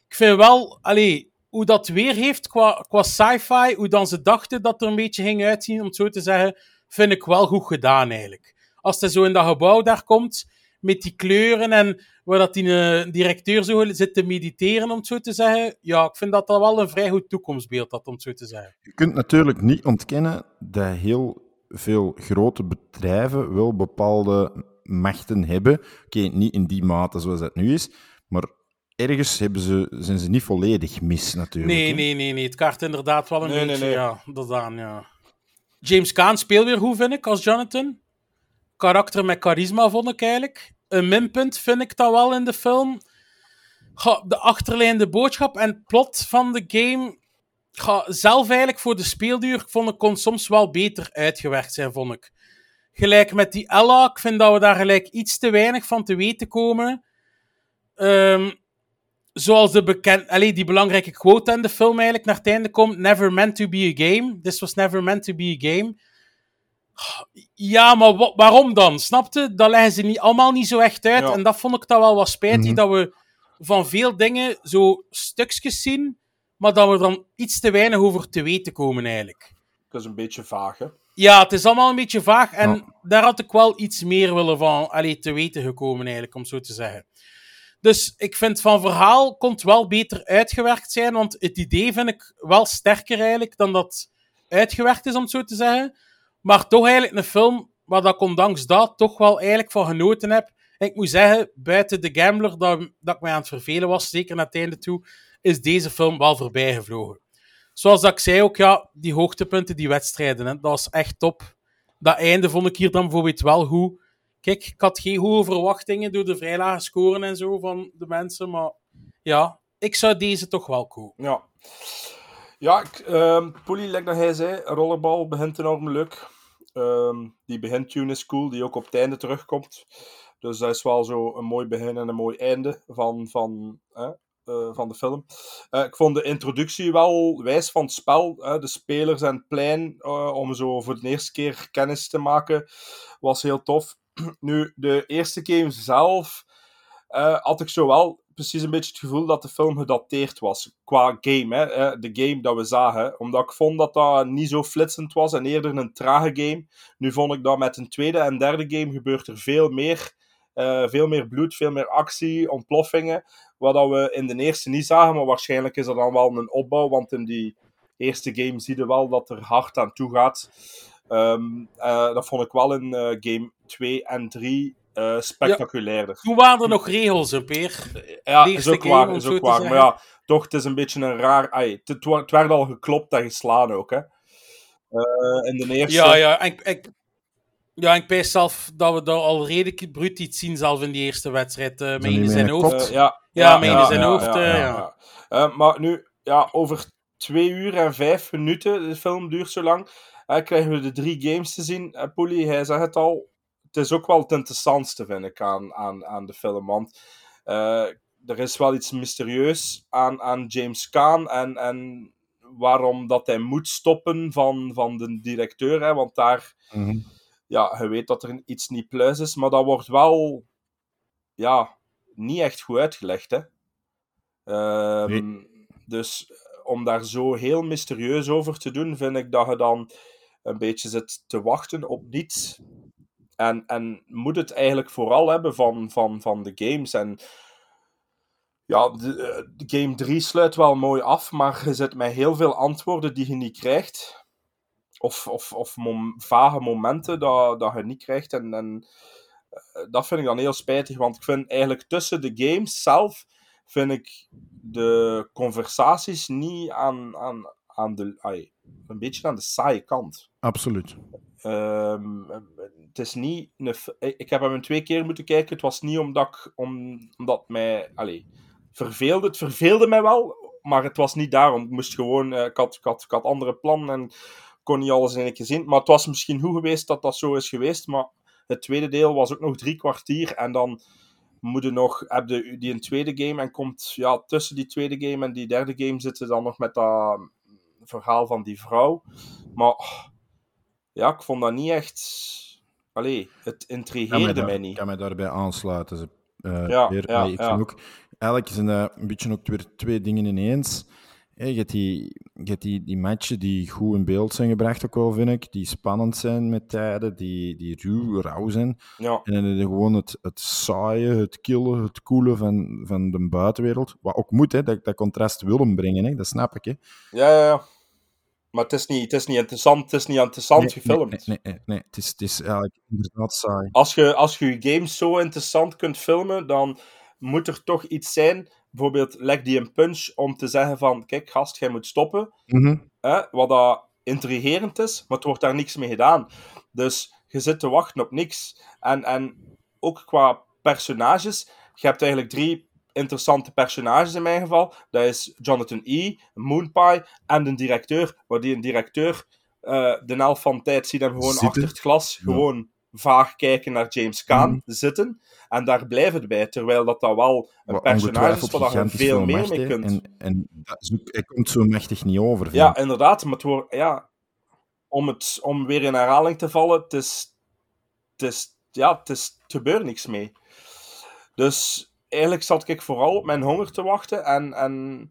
ik vind wel, allee, hoe dat weer heeft qua, qua sci-fi, hoe dan ze dachten dat er een beetje ging uitzien, om het zo te zeggen, vind ik wel goed gedaan eigenlijk. Als hij zo in dat gebouw daar komt, met die kleuren en waar dat die eh, directeur zo zit te mediteren, om het zo te zeggen, ja, ik vind dat dat wel een vrij goed toekomstbeeld had, om het zo te zeggen. Je kunt natuurlijk niet ontkennen dat heel veel grote bedrijven wel bepaalde machten hebben. Oké, niet in die mate zoals dat nu is, maar ergens hebben ze, zijn ze niet volledig mis natuurlijk. Nee, hè. nee, nee, nee. Het kaart inderdaad wel een Nee, nee, beetje, nee. ja, dat aan, ja. James Caan speelt weer goed, vind ik, als Jonathan. Karakter met charisma, vond ik eigenlijk. Een minpunt vind ik dat wel in de film. De achterlijnde boodschap en plot van de game ga, zelf eigenlijk voor de speelduur vond ik kon soms wel beter uitgewerkt zijn, vond ik. Gelijk met die Ella, ik vind dat we daar gelijk iets te weinig van te weten komen. Ehm, zoals de bekend, allee, die belangrijke quote in de film eigenlijk naar het einde komt: Never meant to be a game. This was never meant to be a game. Ja, maar wa- waarom dan? Snapte? Dat leggen ze niet, allemaal niet zo echt uit. Ja. En dat vond ik dan wel wat spijtig, Mhm. dat we van veel dingen zo stukjes zien, maar dat we dan iets te weinig over te weten komen eigenlijk. Dat is een beetje vaag, hè? Ja, het is allemaal een beetje vaag en Ja. daar had ik wel iets meer willen van allee, te weten gekomen, eigenlijk, om zo te zeggen. Dus ik vind van verhaal kon het wel beter uitgewerkt zijn, want het idee vind ik wel sterker eigenlijk dan dat uitgewerkt is, om het zo te zeggen. Maar toch eigenlijk een film waar dat ik ondanks dat toch wel eigenlijk van genoten heb. Ik moet zeggen, buiten de Gambler, dat, dat ik mij aan het vervelen was, zeker naar het einde toe, is deze film wel voorbij gevlogen. Zoals dat ik zei ook, ja, die hoogtepunten, die wedstrijden, hè, dat was echt top. Dat einde vond ik hier dan bijvoorbeeld wel goed. Kijk, ik had geen hoge verwachtingen door de vrij lage scoren en zo van de mensen, maar ja, ik zou deze toch wel kopen. Ja. Ja, ik, ehm Poelie, like dat hij zei, rollerbal begint enorm leuk. Ehm, die begintune is cool, die ook op het einde terugkomt. Dus dat is wel zo een mooi begin en een mooi einde van, van, eh, van de film. Eh, ik vond de introductie wel wijs van het spel. de spelers en het plein, eh, om zo voor de eerste keer kennis te maken, was heel tof. Nu, de eerste game zelf eh, had ik zo wel precies een beetje het gevoel dat de film gedateerd was. Qua game, hè, eh, de game dat we zagen. Omdat ik vond dat dat niet zo flitsend was en eerder een trage game. Nu vond ik dat met een tweede en derde game gebeurt er veel meer. eh, veel meer bloed, veel meer actie, ontploffingen. Wat dat we in de eerste niet zagen, maar waarschijnlijk is er dan wel een opbouw. Want in die eerste game zie je wel dat er hard aan toe gaat. Ehm, eh, dat vond ik wel eh, game 2 en 3 eh, spectaculairder. Toen waren er nog regels, hè, Peer. Ja, is ook waar. Is zo ook waar. Maar ja, toch, het is een beetje een raar... ai, het, werd al geklopt en geslaan ook, hè. Eh, in de eerste... Ja, ja. En, ik- ja, ik pijs zelf dat we daar al redelijk bruut iets zien, zelf in die eerste wedstrijd. eh met niet in met zijn hoofd. ja, Ja, met in zijn hoofd, ja. ja. Eh, maar nu, ja, over twee uur en vijf minuten, de film duurt zo lang, krijgen we de drie games te zien. Uh, Poelie, hij zegt het al, het is ook wel het interessantste, vind ik, aan, aan, aan de film. Want eh, er is wel iets mysterieus aan, aan James Caan en, en waarom dat hij moet stoppen van, van de directeur, hè, want daar Mhm. ja, je weet dat er iets niet pluis is, maar dat wordt wel ja, niet echt goed uitgelegd. Hè? Ehm, Dus om daar zo heel mysterieus over te doen, vind ik dat je dan een beetje zit te wachten op niets. En, en moet het eigenlijk vooral hebben van, van, van de games. En ja, de, eh, de game 3 sluit wel mooi af, maar je zit met heel veel antwoorden die je niet krijgt of, of, of mom- vage momenten dat, dat je niet krijgt. En, en eh, dat vind ik dan heel spijtig, want ik vind eigenlijk tussen de games zelf, vind ik de conversaties niet aan, aan, aan de, een beetje aan de saaie kant. Absoluut. Ehm, het is niet een, ik heb hem twee keer moeten kijken. Het was niet omdat, om, omdat mij allee, verveelde. Het verveelde mij wel, maar het was niet daarom. Ik moest gewoon, eh, ik, had, ik, had, ik had andere plannen en kon niet alles in één keer zien. Maar het was misschien goed geweest dat dat zo is geweest. Maar het tweede deel was ook nog drie kwartier. En dan moet nog, heb je die een tweede game en komt ja, tussen die tweede game en die derde game zitten dan nog met dat verhaal van die vrouw. Maar oh, ja, ik vond dat niet echt. Allee, het mij intrigeerde daar- mij niet. kan mij daarbij aansluiten. Ze, eh, Ja, weer, ja, ik ja. ook, eigenlijk zijn dat een beetje ook weer twee dingen ineens. Hè, je hebt, die, je hebt die, die matchen die goed in beeld zijn gebracht, ook wel, vind ik. Die spannend zijn met tijden, die, die ruw, rauw zijn. Ja. En dan gewoon het, het saaie, het killen, het koelen van, van de buitenwereld. Wat ook moet, hè, dat, dat contrast willen brengen, hè, dat snap ik. Hè. Ja, ja, ja. Maar het is niet, het is niet interessant, het is niet interessant Nee, gefilmd. Nee, nee, nee. Het, is, het is eigenlijk inderdaad saai. Als je, als je je games zo interessant kunt filmen, dan moet er toch iets zijn. Bijvoorbeeld, leg die een punch om te zeggen van, kijk gast, jij moet stoppen. Hè, wat dat intrigerend is, maar het wordt daar niks mee gedaan. Dus je zit te wachten op niks. En, en ook qua personages, je hebt eigenlijk drie interessante personages in mijn geval. Dat is Jonathan E., Moonpie en de directeur. Waar die een directeur, eh, de helft van de tijd ziet hem gewoon Zitten. achter het glas, Ja. gewoon vaag kijken naar James Caan Mhm. zitten. En daar blijft het bij. Terwijl dat, dat wel een personage is waar je veel meer mee kunt. En, en dat is ook, hij komt zo machtig niet over. vind Ja, inderdaad. Maar het wordt, ja, om, het, om weer in herhaling te vallen, het is, het is, ja, het is, het gebeurt niks mee. Dus eigenlijk zat ik vooral op mijn honger te wachten. En, en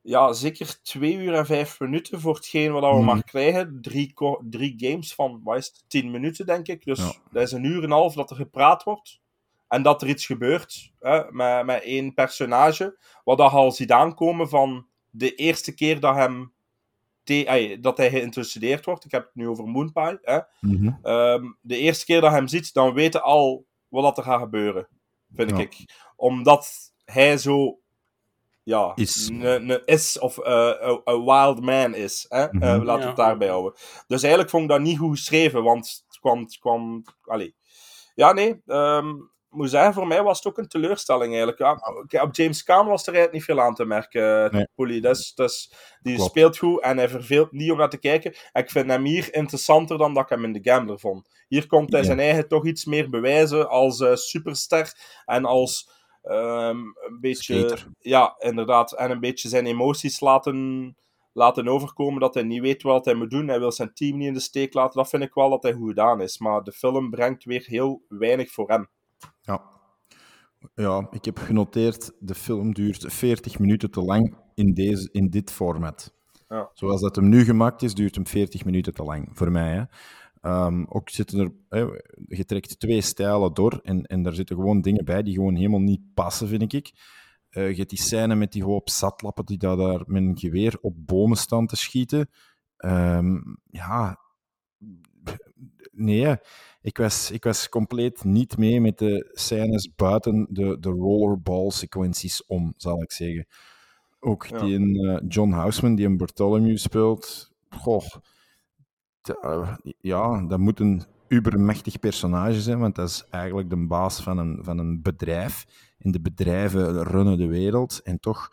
ja, zeker twee uur en vijf minuten voor hetgeen wat we Mhm. maar krijgen. Drie, drie games van, wat is het, tien minuten, denk ik. Dus Ja. dat is een uur en een half dat er gepraat wordt. En dat er iets gebeurt hè, met, met één personage. Wat dat al ziet aankomen van de eerste keer dat, hem dat hij geïntroduceerd wordt. Ik heb het nu over Moonpie. Hè. Mhm. Ehm, de eerste keer dat hij hem ziet, dan weten al wat dat er gaat gebeuren. Vind Ja. ik. Omdat hij zo. Ja, Is. ne- is of eh, een een wild man is. Hè? Mhm. Eh, laten we Ja. het daarbij houden. Dus eigenlijk vond ik dat niet goed geschreven, want het kwam. Het kwam allee. Ja, nee. ehm, ik moet zeggen, voor mij was het ook een teleurstelling eigenlijk. Ja, op James Caan was er eigenlijk niet veel aan te merken, Nee. Dus, dus, die Klopt. speelt goed en hij verveelt niet om naar te kijken. En ik vind hem hier interessanter dan dat ik hem in de Gambler vond. Hier komt hij Ja. zijn eigen toch iets meer bewijzen als eh, superster en als ehm, een beetje... Skater. Ja, inderdaad. En een beetje zijn emoties laten, laten overkomen, dat hij niet weet wat hij moet doen. Hij wil zijn team niet in de steek laten. Dat vind ik wel dat hij goed gedaan is. Maar de film brengt weer heel weinig voor hem. Ja. ja, ik heb genoteerd, de film duurt 40 minuten te lang in, deze, in dit format. Ja. Zoals dat hem nu gemaakt is, duurt hem 40 minuten te lang, voor mij. Hè. Ehm, ook zitten er, je trekt twee stijlen door en, en daar zitten gewoon dingen bij die gewoon helemaal niet passen, vind ik. Eh, je hebt die scène met die hoop zatlappen die daar, daar met een geweer op bomen staan te schieten. Ehm, ja, nee, ik was, ik was compleet niet mee met de scènes buiten de, de rollerball-sequenties om, zal ik zeggen. Ook Ja. die een, eh, John Houseman, die een Bartholomew speelt. Goh, ja, dat moet een ubermachtig personage zijn, want dat is eigenlijk de baas van een, van een bedrijf. En de bedrijven runnen de wereld. En toch,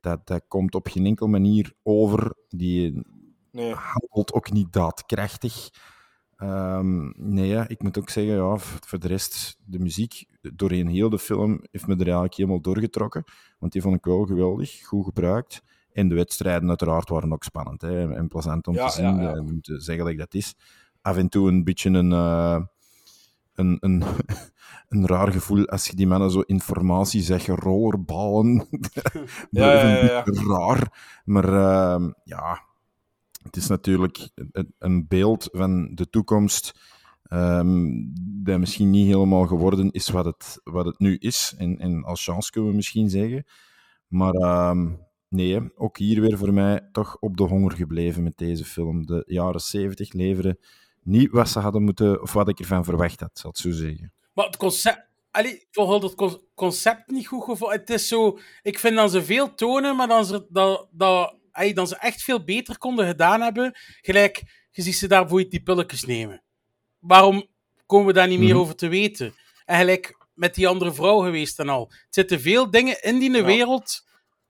dat, dat komt op geen enkele manier over. Die Nee. handelt ook niet daadkrachtig. Ehm, nee, ja, ik moet ook zeggen, ja, voor de rest, de muziek doorheen heel de film heeft me er eigenlijk helemaal doorgetrokken. Want die vond ik wel geweldig, goed gebruikt. En de wedstrijden uiteraard waren ook spannend hè, en plezant om Ja, te zien. ja, eh, om te zeggen dat dat is. Af en toe een beetje een, eh, een, een, een raar gevoel als je die mannen zo informatie zeggen, rollerballen. Ja, ja, raar. Maar ehm, ja, het is natuurlijk een, een beeld van de toekomst ehm, dat misschien niet helemaal geworden is wat het, wat het nu is. En, en als chance kunnen we misschien zeggen. Maar ehm, nee, ook hier weer voor mij toch op de honger gebleven met deze film. De jaren 70 leveren niet wat ze hadden moeten, of wat ik ervan verwacht had, zal ik zo zeggen. Maar het concept... Allee, ik vond het con- concept niet goed gevonden. Het is zo... Ik vind dat ze veel tonen, maar dan ze, dat, dat, allee, dan ze echt veel beter konden gedaan hebben. Gelijk, je ziet ze daar bijvoorbeeld die pilletjes nemen. Waarom komen we daar niet meer Mhm. over te weten? En gelijk met die andere vrouw geweest en al. Er zitten veel dingen in die wereld...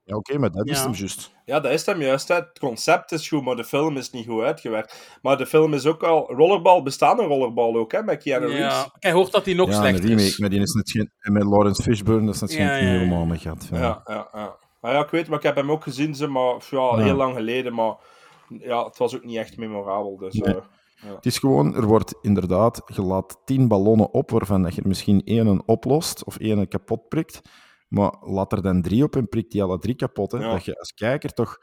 Ja, oké, maar dat is hem juist. Ja, dat is hem juist. Hè. Het concept is goed, maar de film is niet goed uitgewerkt. Maar de film is ook al... Rollerball bestaat een rollerball ook, hè, met Keanu Reeves. Ja, ik hoort dat die nog ja, slechter remake, is. maar die is net geen, en met Lawrence Fishburne, dat is net Ja, geen ja, ja. helemaal mee gehad. Ja. Ja, ja, ja. Maar ja, ik weet, maar ik heb hem ook gezien, ze, maar ja, Ja. heel lang geleden. Maar ja, het was ook niet echt memorabel. Dus, Nee. eh, ja. Het is gewoon, er wordt inderdaad, je laat tien ballonnen op, waarvan dat je er misschien één oplost of één kapot prikt. Maar laat er dan drie op en prikt die alle drie kapot. Hè, Ja. Dat je als kijker toch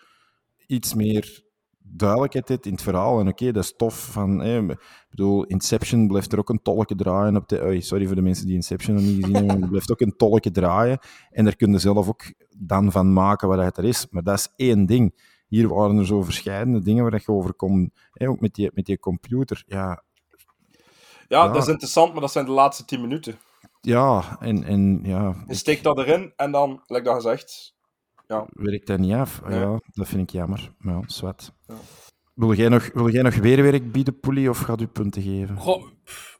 iets meer duidelijkheid hebt in het verhaal. En oké, dat is tof. Van, ik bedoel, Inception blijft er ook een tolke draaien. Op de, sorry voor de mensen die Inception nog niet gezien hebben. Er blijft ook een tolke draaien. En daar kun je zelf ook dan van maken wat het er is. Maar dat is één ding. Hier waren er zo verschillende dingen waar je over kon. Ook met die, met die computer. Ja, ja, Ja. dat is interessant, maar dat zijn de laatste 10 minuten. Ja en, en ja, Je steekt dat erin en dan, like dat gezegd, ja. werkt dat niet af. Nee. Ja, dat vind ik jammer. Ja, zwart. Ja. Wil, jij nog, wil jij nog weerwerk bieden, Poelie, of gaat u punten geven? Goh,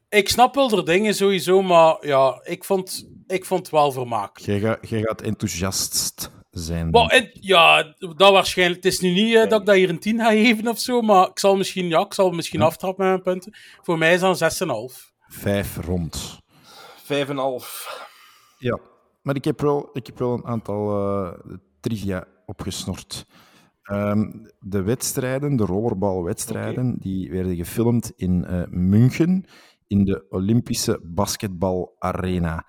ik snap wel de dingen sowieso, maar ja, ik vond ik vond het wel vermakelijk. Jij, gaat- jij gaat enthousiast zijn. En, ja, dat waarschijnlijk. Het is nu niet eh, dat ik dat hier een 10 ga geven of zo, maar ik zal misschien, ja, ik zal misschien aftrappen met mijn punten. Voor mij is dat een 6,5. Vijf rond. Vijf en half. Ja, maar ik heb wel, ik heb wel een aantal eh, trivia opgesnort. Ehm, de wedstrijden, de rollerbalwedstrijden, die werden gefilmd in eh, München, in de Olympische Basketbalarena.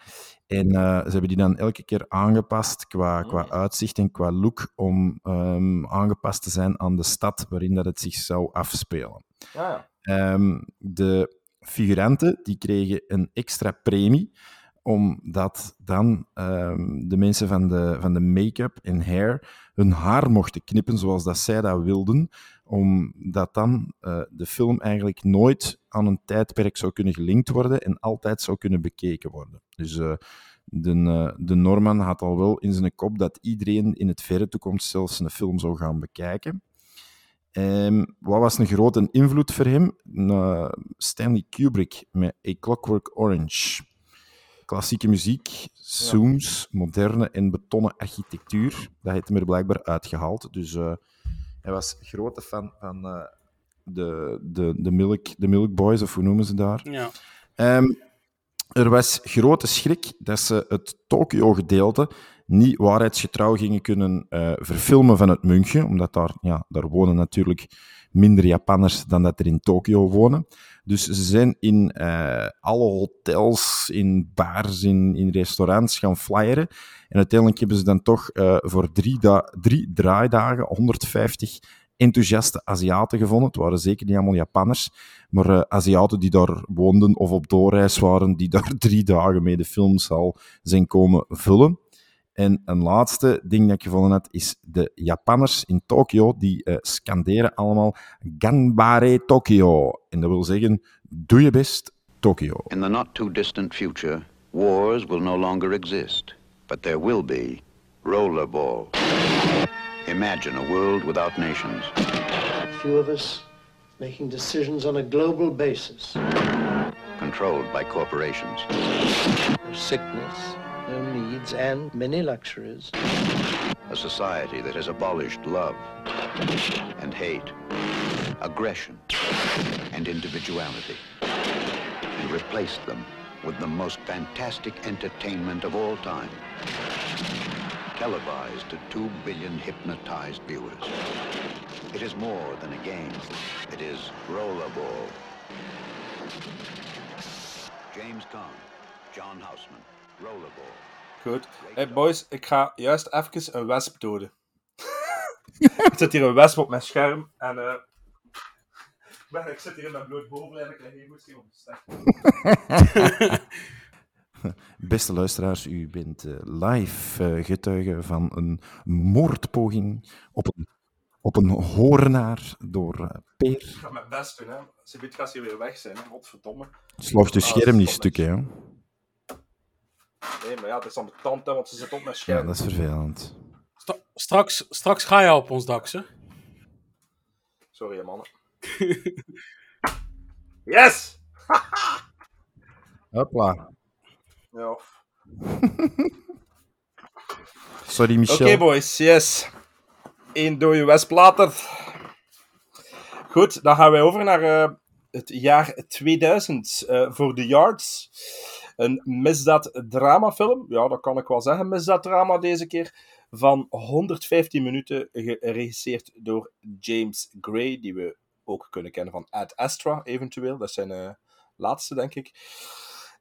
En eh, ze hebben die dan elke keer aangepast qua, qua uitzicht en qua look om ehm, aangepast te zijn aan de stad waarin dat het zich zou afspelen. Ah, ja. Ehm, de figuranten die kregen een extra premie, omdat dan ehm, de mensen van de, van de make-up en hair hun haar mochten knippen zoals dat zij dat wilden, omdat dan eh, de film eigenlijk nooit aan een tijdperk zou kunnen gelinkt worden en altijd zou kunnen bekeken worden. Dus eh, de, eh, de Norman had al wel in zijn kop dat iedereen in het verre toekomst zelfs een film zou gaan bekijken. Ehm, wat was een grote invloed voor hem? Stanley Kubrick met A Clockwork Orange. Klassieke muziek, zooms, moderne en betonnen architectuur. Dat heeft hem er blijkbaar uitgehaald. Dus eh, hij was grote fan van eh, de, de, de, Milk, de Milk Boys, of hoe noemen ze daar? Ja. Ehm, er was grote schrik dat ze het Tokio-gedeelte niet waarheidsgetrouw gingen kunnen eh, verfilmen van het München, omdat daar, ja, daar wonen natuurlijk minder Japanners dan dat er in Tokio wonen. Dus ze zijn in eh, alle hotels, in bars, in, in restaurants gaan flyeren. En uiteindelijk hebben ze dan toch eh, voor drie, drie draaidagen 150 enthousiaste Aziaten gevonden. Het waren zeker niet allemaal Japanners, maar eh, Aziaten die daar woonden of op doorreis waren, die daar drie dagen mee de filmzaal zijn komen vullen. En een laatste ding dat ik gevonden had, is de Japanners in Tokio, die eh, scanderen allemaal Ganbare Tokyo. En dat wil zeggen, doe je best, Tokio. In the not too distant future, wars will no longer exist, but there will be rollerball. Imagine a world without nations, few of us making decisions on a global basis. controlled by corporations. No sickness, no needs, and many luxuries. A society that has abolished love and hate, aggression and individuality, and replaced them with the most fantastic entertainment of all time. Televised to two billion hypnotized viewers. It is more than a game. It is rollerball. James Caan, John Houseman. Goed. Hey boys, ik ga juist even een wesp doden. ik zit hier een wesp op mijn scherm en eh, ik ben- ik zit hier in mijn bloot boven en ik krijg geen goesting op de stek. Beste luisteraars, u bent eh, live eh, getuige van een moordpoging op een, op een hoornaar door eh, Peer. Ik ga mijn best doen, hè. Ze gaat hier weer weg zijn, hè. Godverdomme. Sloeg de Ah, scherm niet stuk, hè? Nee, maar ja, het is aan mijn tand, hè, want ze zit op mijn Ja, scherm. dat is vervelend. Straks, straks ga je op ons dak, hè? Sorry, mannen. yes! Hopla. Ja. Sorry, Oké, Michel. boys, yes. Eén dode wesp later. Goed, dan gaan wij over naar eh, het jaar 2000 eh, voor The Yards. Een misdaad-dramafilm. Ja, dat kan ik wel zeggen. Misdaad-drama deze keer. Van 115 minuten, geregisseerd door James Gray, die we ook kunnen kennen van Ad Astra, eventueel. Dat zijn eh, laatste, denk ik.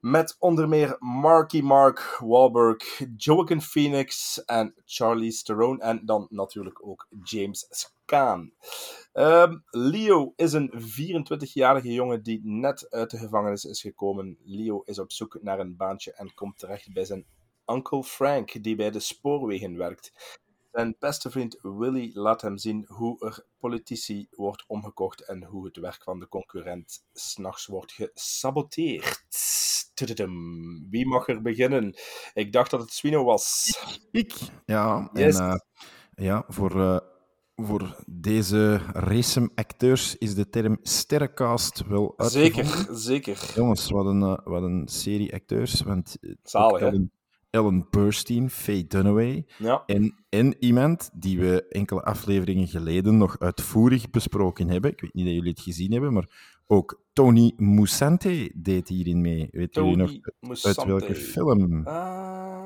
Met onder meer Marky Mark Wahlberg, Joaquin Phoenix en Charlie Theron. En dan natuurlijk ook James Caan. Ehm, Leo is een 24-jarige jongen die net uit de gevangenis is gekomen. Leo is op zoek naar een baantje en komt terecht bij zijn Uncle Frank, die bij de spoorwegen werkt. Zijn beste vriend Willy laat hem zien hoe er politici wordt omgekocht en hoe het werk van de concurrent s'nachts wordt gesaboteerd. Tududum. Wie mag er beginnen? Ik dacht dat het Swino was. Ik? Ja, Yes. en eh, ja, voor, eh, voor deze race-acteurs is de term sterrencast wel uitgevonden. Zeker, zeker. Jongens, wat een, eh, wat een serie acteurs. Want Zalig, Ellen Burstyn, Faye Dunaway. Ja. En, en iemand die we enkele afleveringen geleden nog uitvoerig besproken hebben. Ik weet niet dat jullie het gezien hebben, maar ook Tony Musante deed hierin mee. Weet Tony jullie nog uit welke film?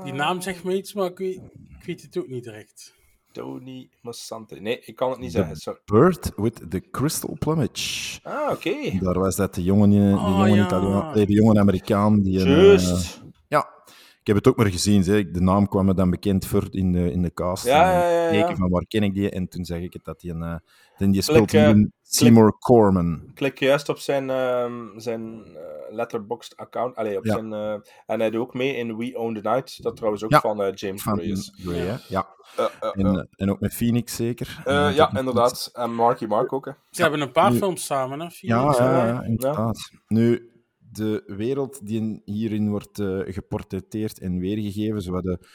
Die naam zegt me iets, maar ik weet, ik weet het ook niet direct. Tony Musante. Nee, ik kan het niet zeggen. Sorry. Bird with the Crystal Plumage. Ah, oké. Daar was dat de jongen, de Oh, jongen, ja. Italiaan, nee, de jongen Amerikaan. Die een, Juist. eh, ik heb het ook maar gezien. Zeg. De naam kwam me dan bekend voor in de, in de cast. Ja, En ja, ja, van waar ken ik die? En toen zeg ik het dat hij een... eh, en die speelt Klik, hier eh, een Seymour Corman. Klik juist op zijn, ehm, zijn eh, letterboxd account. Allee, op Ja. zijn, eh, en hij doet ook mee in We Own the Night. Dat trouwens ook Ja, van eh, James Van Gray is. Gray? Ja. Eh, eh, En, eh. eh, en ook met Phoenix zeker. Eh, Eh, ja, inderdaad. En Marky Mark ook. Hè. Ze hebben een paar Nu- films samen, hè? Ja, Phoenix, ja, hè? ja, inderdaad. Nu, de wereld die hierin wordt eh, geportretteerd en weergegeven, zo de,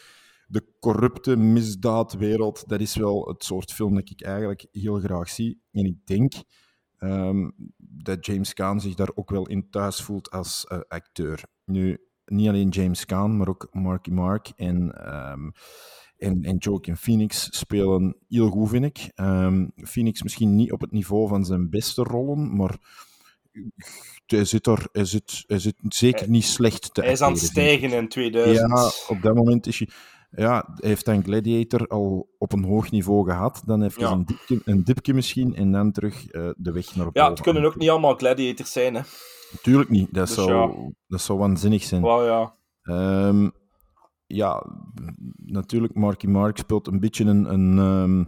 de corrupte misdaadwereld, dat is wel het soort film dat ik eigenlijk heel graag zie. En ik denk ehm, dat James Caan zich daar ook wel in thuis voelt als eh, acteur. Nu, niet alleen James Caan, maar ook Marky Mark en, ehm en, en Joaquin Phoenix spelen heel goed, vind ik. Ehm, Phoenix misschien niet op het niveau van zijn beste rollen, maar hij zit, er, hij zit, hij zit zeker niet slecht te Hij is aan het stijgen in 2000. Ja, op dat moment is hij... Ja, hij heeft dan Gladiator al op een hoog niveau gehad. Dan even Ja. een, dipje, een dipje misschien en dan terug eh, de weg naar boven. Ja, het kunnen ook niet allemaal gladiators zijn, hè. Natuurlijk niet. Dat, Dus zou, ja. dat zou waanzinnig zijn. Wel, ja. Ehm, ja, natuurlijk, Marky Mark speelt een beetje een, een, ehm,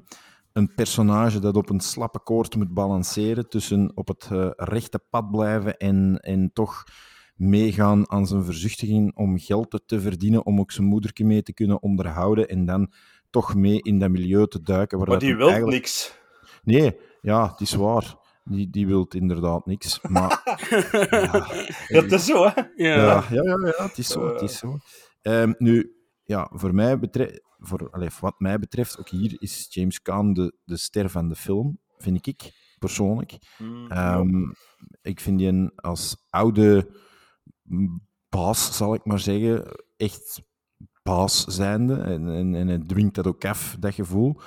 een personage dat op een slappe koord moet balanceren tussen op het eh, rechte pad blijven en, en toch meegaan aan zijn verzuchtiging om geld te- verdienen, om ook zijn moedertje mee te kunnen onderhouden en dan toch mee in dat milieu te duiken. Waar Maar die wil eigenlijk- niks. Nee, ja, het is waar. Die, die wil inderdaad niks. Maar Dat is zo, hè? ja, ja, ja, ja, het is zo. Het is zo. Ehm, nu, ja, voor mij betreft, voor, allee, wat mij betreft, ook hier is James Caan de, de ster van de film, vind ik persoonlijk. Mm, Ehm, ik vind die een als oude baas, zal ik maar zeggen, echt baas zijnde. En, en, en hij dwingt dat ook af, dat gevoel.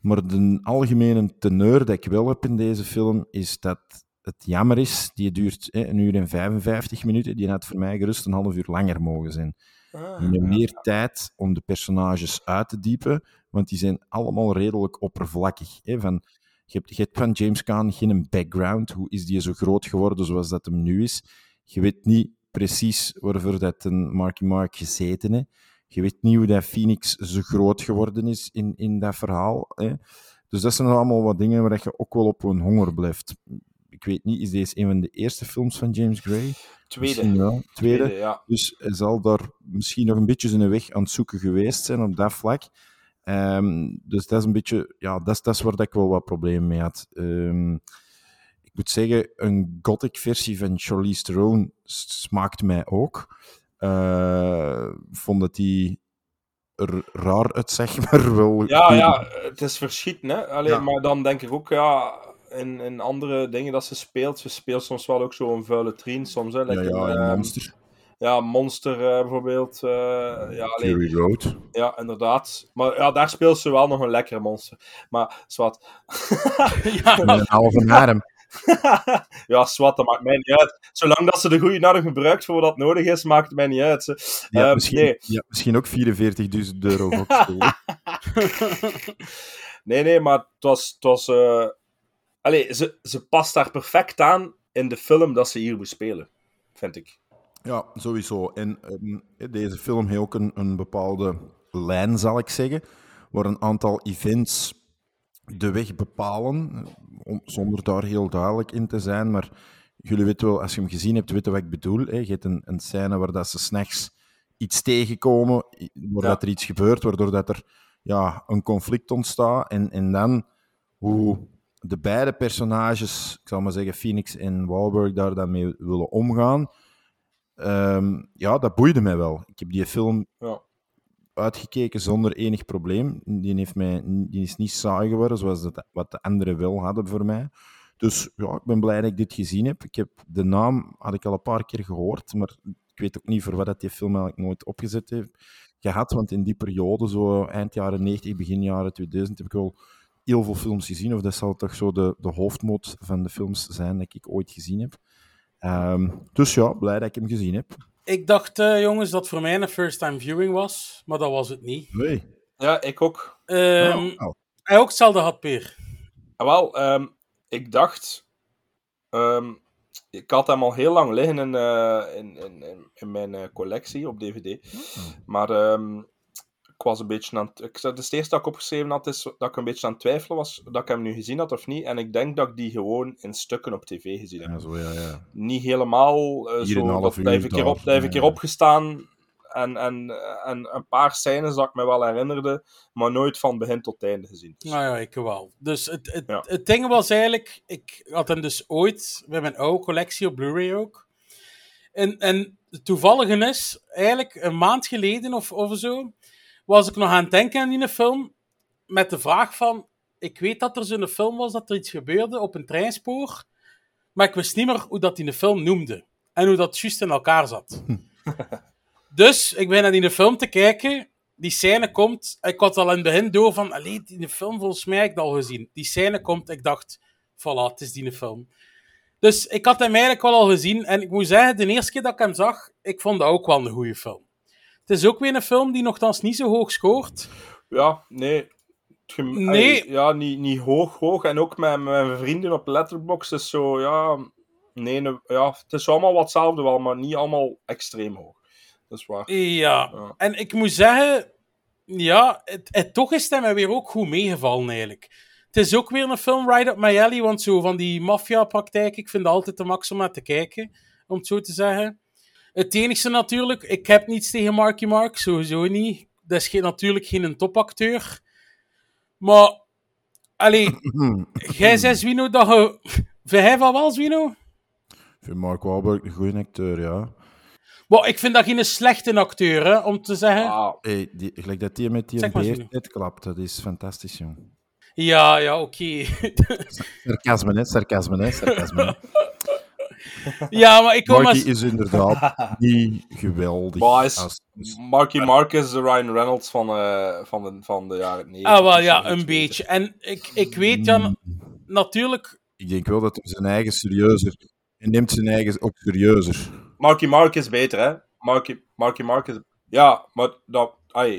Maar de algemene teneur dat ik wel heb in deze film is dat het jammer is. Die duurt hè, een uur en 55 minuten. Die had voor mij gerust een half uur langer mogen zijn. Ah, Je hebt meer tijd om de personages uit te diepen, want die zijn allemaal redelijk oppervlakkig. Hè? Van, je, hebt, je hebt van James Caan geen background. Hoe is die zo groot geworden zoals dat hem nu is? Je weet niet precies waarvoor dat een Marky Mark gezeten heeft. Je weet niet hoe dat Phoenix zo groot geworden is in, in dat verhaal. Hè? Dus dat zijn allemaal wat dingen waar je ook wel op een honger blijft. Ik weet niet, is deze een van de eerste films van James Gray? Tweede. Wel. Tweede. Tweede, ja. Dus hij zal daar misschien nog een beetje zijn weg aan het zoeken geweest zijn op dat vlak. Ehm, dus dat is een beetje, ja, dat is, dat is waar dat ik wel wat problemen mee had. Ehm, ik moet zeggen, een gothic versie van Charlize Theron smaakt mij ook. Eh, vond dat die er raar uitzag, maar wel. Ja, ja, het is verschieten, hè. Allee, Ja. Maar dan denk ik ook, ja, in, in andere dingen dat ze speelt, ze speelt soms wel ook zo'n vuile trien, soms, hè. Like Ja, ja, ehm, Monster. Ja, Monster eh, bijvoorbeeld. eh, ja. Fury Road. Ja, inderdaad. Maar ja, daar speelt ze wel nog een lekkere monster. Maar, zwart. En een halve arm. ja, zwart, dat maakt mij niet uit. Zolang dat ze de goede arm gebruikt voor wat nodig is, maakt het mij niet uit. Ze. Ja, Ehm, misschien, nee. ja, misschien ook 44.000 euro nee, nee, maar het was... Het was eh, Allee, ze, ze past daar perfect aan in de film dat ze hier moet spelen. Vind ik. Ja, sowieso. En ehm, deze film heeft ook een, een bepaalde lijn, zal ik zeggen, waar een aantal events de weg bepalen, eh, om- zonder daar heel duidelijk in te zijn. Maar jullie weten wel, als je hem gezien hebt, weten wat ik bedoel. Hè? Je hebt een, een scène waar dat ze s'nachts iets tegenkomen, i- waar Ja. dat er iets gebeurt, waardoor dat er ja, een conflict ontstaat. En, en dan hoe de beide personages, ik zal maar zeggen Phoenix en Wahlberg, daar dan mee willen omgaan. Ehm, ja, dat boeide mij wel. Ik heb die film Ja. uitgekeken zonder enig probleem. Die, heeft mij, die is niet saai geworden, zoals dat, wat de anderen wel hadden voor mij. Dus ja, ik ben blij dat ik dit gezien heb. Ik heb de naam had ik al een paar keer gehoord, maar ik weet ook niet voor wat dat die film eigenlijk nooit opgezet heeft. gehad. Want in die periode, zo eind jaren 90, begin jaren 2000, heb ik wel heel veel films gezien. Of dat zal toch zo de, de hoofdmoot van de films zijn dat ik ooit gezien heb. Ehm, dus ja, blij dat ik hem gezien heb. Ik dacht, eh, jongens, dat voor mij een first time viewing was, maar dat was het niet. Nee. Ja, ik ook. Ehm, Oh, oh. Hij ook hetzelfde had, Peer. Ah, wel, ehm, ik dacht. ehm, ik had hem al heel lang liggen in, eh, in, in, in, in mijn eh, collectie op DVD. Maar ehm, ik was een beetje aan het. Ik, zei- de eerste dat ik opgeschreven had, is dat ik een beetje aan het twijfelen was dat ik hem nu gezien had of niet. En ik denk dat ik die gewoon in stukken op tv gezien heb. Ja, zo, ja, ja. Niet helemaal. eh Hier een zo, half dat uur blijf ik keer, op, blijf ik keer ja. opgestaan. En, en, en een paar scènes dat ik me wel herinnerde, maar nooit van begin tot einde gezien. Dus, Nou ja, ik wel. Dus het, het, Ja. het ding was eigenlijk, ik had hem dus ooit bij mijn oude collectie op Blu-ray ook. En, en het toevallige is, eigenlijk een maand geleden of, of zo, was ik nog aan het denken aan die film, met de vraag van, ik weet dat er zo'n film was dat er iets gebeurde op een treinspoor, maar ik wist niet meer hoe dat in de film noemde. En hoe dat juist in elkaar zat. Dus ik ben naar die film te kijken. Die scène komt. Ik had al in het begin door van. Allee, die film volgens mij heb ik dat al gezien. Die scène komt. Ik dacht. Voilà, het is die film. Dus ik had hem eigenlijk wel al gezien. En ik moet zeggen, de eerste keer dat ik hem zag. Ik vond dat ook wel een goede film. Het is ook weer een film die nogthans niet zo hoog scoort. Ja, nee. Nee. Ja, niet, niet hoog, hoog. En ook met, mijn vrienden op Letterboxd is zo, ja... Nee, ne- ja, het is allemaal wat hetzelfde wel, maar niet allemaal extreem hoog. Dat is waar. Ja. Ja. En ik moet zeggen. Ja, het, het, toch is het mij weer ook goed meegevallen eigenlijk. Het is ook weer een film right up my alley, want zo van die maffia-praktijk, ik vind het altijd de max om naar te kijken, om het zo te zeggen. Het enigste natuurlijk, ik heb niets tegen Marky Mark, sowieso niet. Dat is geen, natuurlijk geen topacteur. Maar, allee, jij zei Zwino dat je... Vind jij van wel, Zwino? Ik vind Mark Wahlberg een goede acteur, ja. Maar ik vind dat geen slechte acteur, hè, om te zeggen. Ah, Hey, die, gelijk dat die met die Zeg beer klapt, dat is fantastisch, jong. Ja, ja, oké. Sarcasme, hè? Sarcasme, hè? Sarcasme. ja, maar ik maar... Marky is inderdaad niet geweldig. maar is als- Marky Mark is de Ryan Reynolds van, eh, van, de, van de jaren 90. Ah, wel, ja, een beetje. En ik, ik weet, Jan, natuurlijk... Ik denk wel dat hij zijn eigen serieuzer... Hij neemt zijn eigen ook serieuzer. Marky Mark is beter, hè? Marky, Marky Mark is... Ja, maar dat... Ai,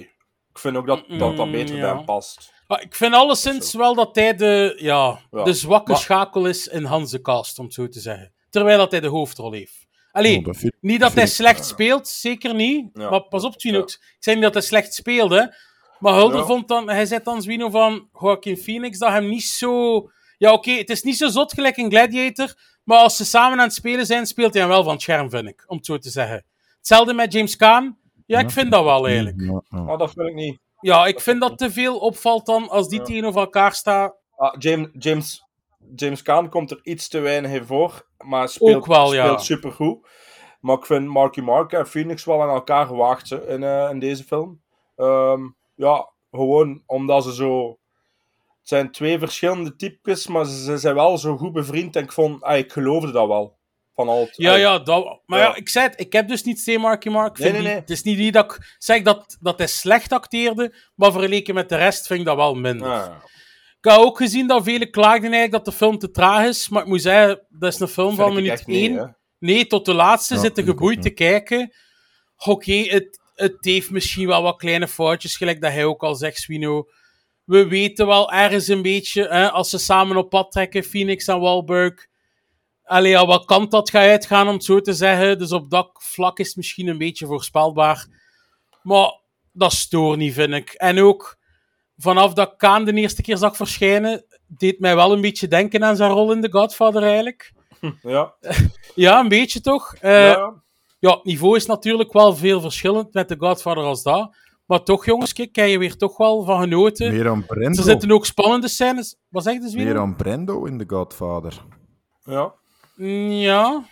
ik vind ook dat dat, dat beter Mm, bij ja. hem past. Maar ik vind alleszins wel dat hij de, ja, Ja. de zwakke Maar- schakel is in Hans cast, om het zo te zeggen. Terwijl dat hij de hoofdrol heeft. Allee, Oh, dat vind- niet dat hij ik- slecht speelt, zeker niet. Ja. Maar pas op, Zwino. Ik zei niet dat hij slecht speelde. Maar Hulder Ja. vond dan, hij zei dan Zwino van Joaquin Phoenix dat hem niet zo... Ja, oké, het is niet zo zot gelijk in Gladiator. Maar als ze samen aan het spelen zijn, speelt hij hem wel van het scherm, vind ik. Om het zo te zeggen. Hetzelfde met James Caan. Ja, ik vind dat wel eigenlijk. Ah, dat vind ik niet. Ja, ik vind dat te veel opvalt dan als die tegenover elkaar staan. Ah, James, James, James Caan komt er iets te weinig in voor, maar speelt, wel, ja. speelt supergoed. Maar ik vind Marky Mark en Phoenix wel aan elkaar gewaagd in, eh, in deze film. Ehm, ja, gewoon omdat ze zo... Het zijn twee verschillende types, maar ze, zijn wel zo goed bevriend. En ik vond... Ah, ik geloofde dat wel. Van al Ja, ja, dat, maar ja. Ja. ik zei het, ik heb dus niet tegen Marky Mark. Nee, vind nee, die- nee. Het is niet die dat ik zeg dat, dat hij slecht acteerde, maar vergeleken met de rest vind ik dat wel minder. ah, Ik had ook gezien dat velen klaagden eigenlijk dat de film te traag is, maar ik moet zeggen, dat is een film van minuut echt niet, 1. hè. Nee, tot de laatste Ja, zitten geboeid te kijken. Oké, het, het heeft misschien wel wat kleine foutjes, gelijk dat hij ook al zegt, Swino. We weten wel ergens een beetje, hè, als ze samen op pad trekken, Phoenix en Wahlberg. Allee, ja, wat kant dat gaat uitgaan, om het zo te zeggen. Dus op dat vlak is het misschien een beetje voorspelbaar. Maar dat stoort niet, vind ik. En ook, vanaf dat ik Kaan de eerste keer zag verschijnen, deed mij wel een beetje denken aan zijn rol in The Godfather, eigenlijk. Ja. Ja, een beetje toch? Eh, ja. ja, het niveau is natuurlijk wel veel verschillend met The Godfather als dat. Maar toch, jongens, kijk, heb je weer toch wel van genoten. Meer aan Brendo. Er zitten ook spannende scènes. Wat zeg je dus Meer weer? aan Brendo in The Godfather. Ja. Ja.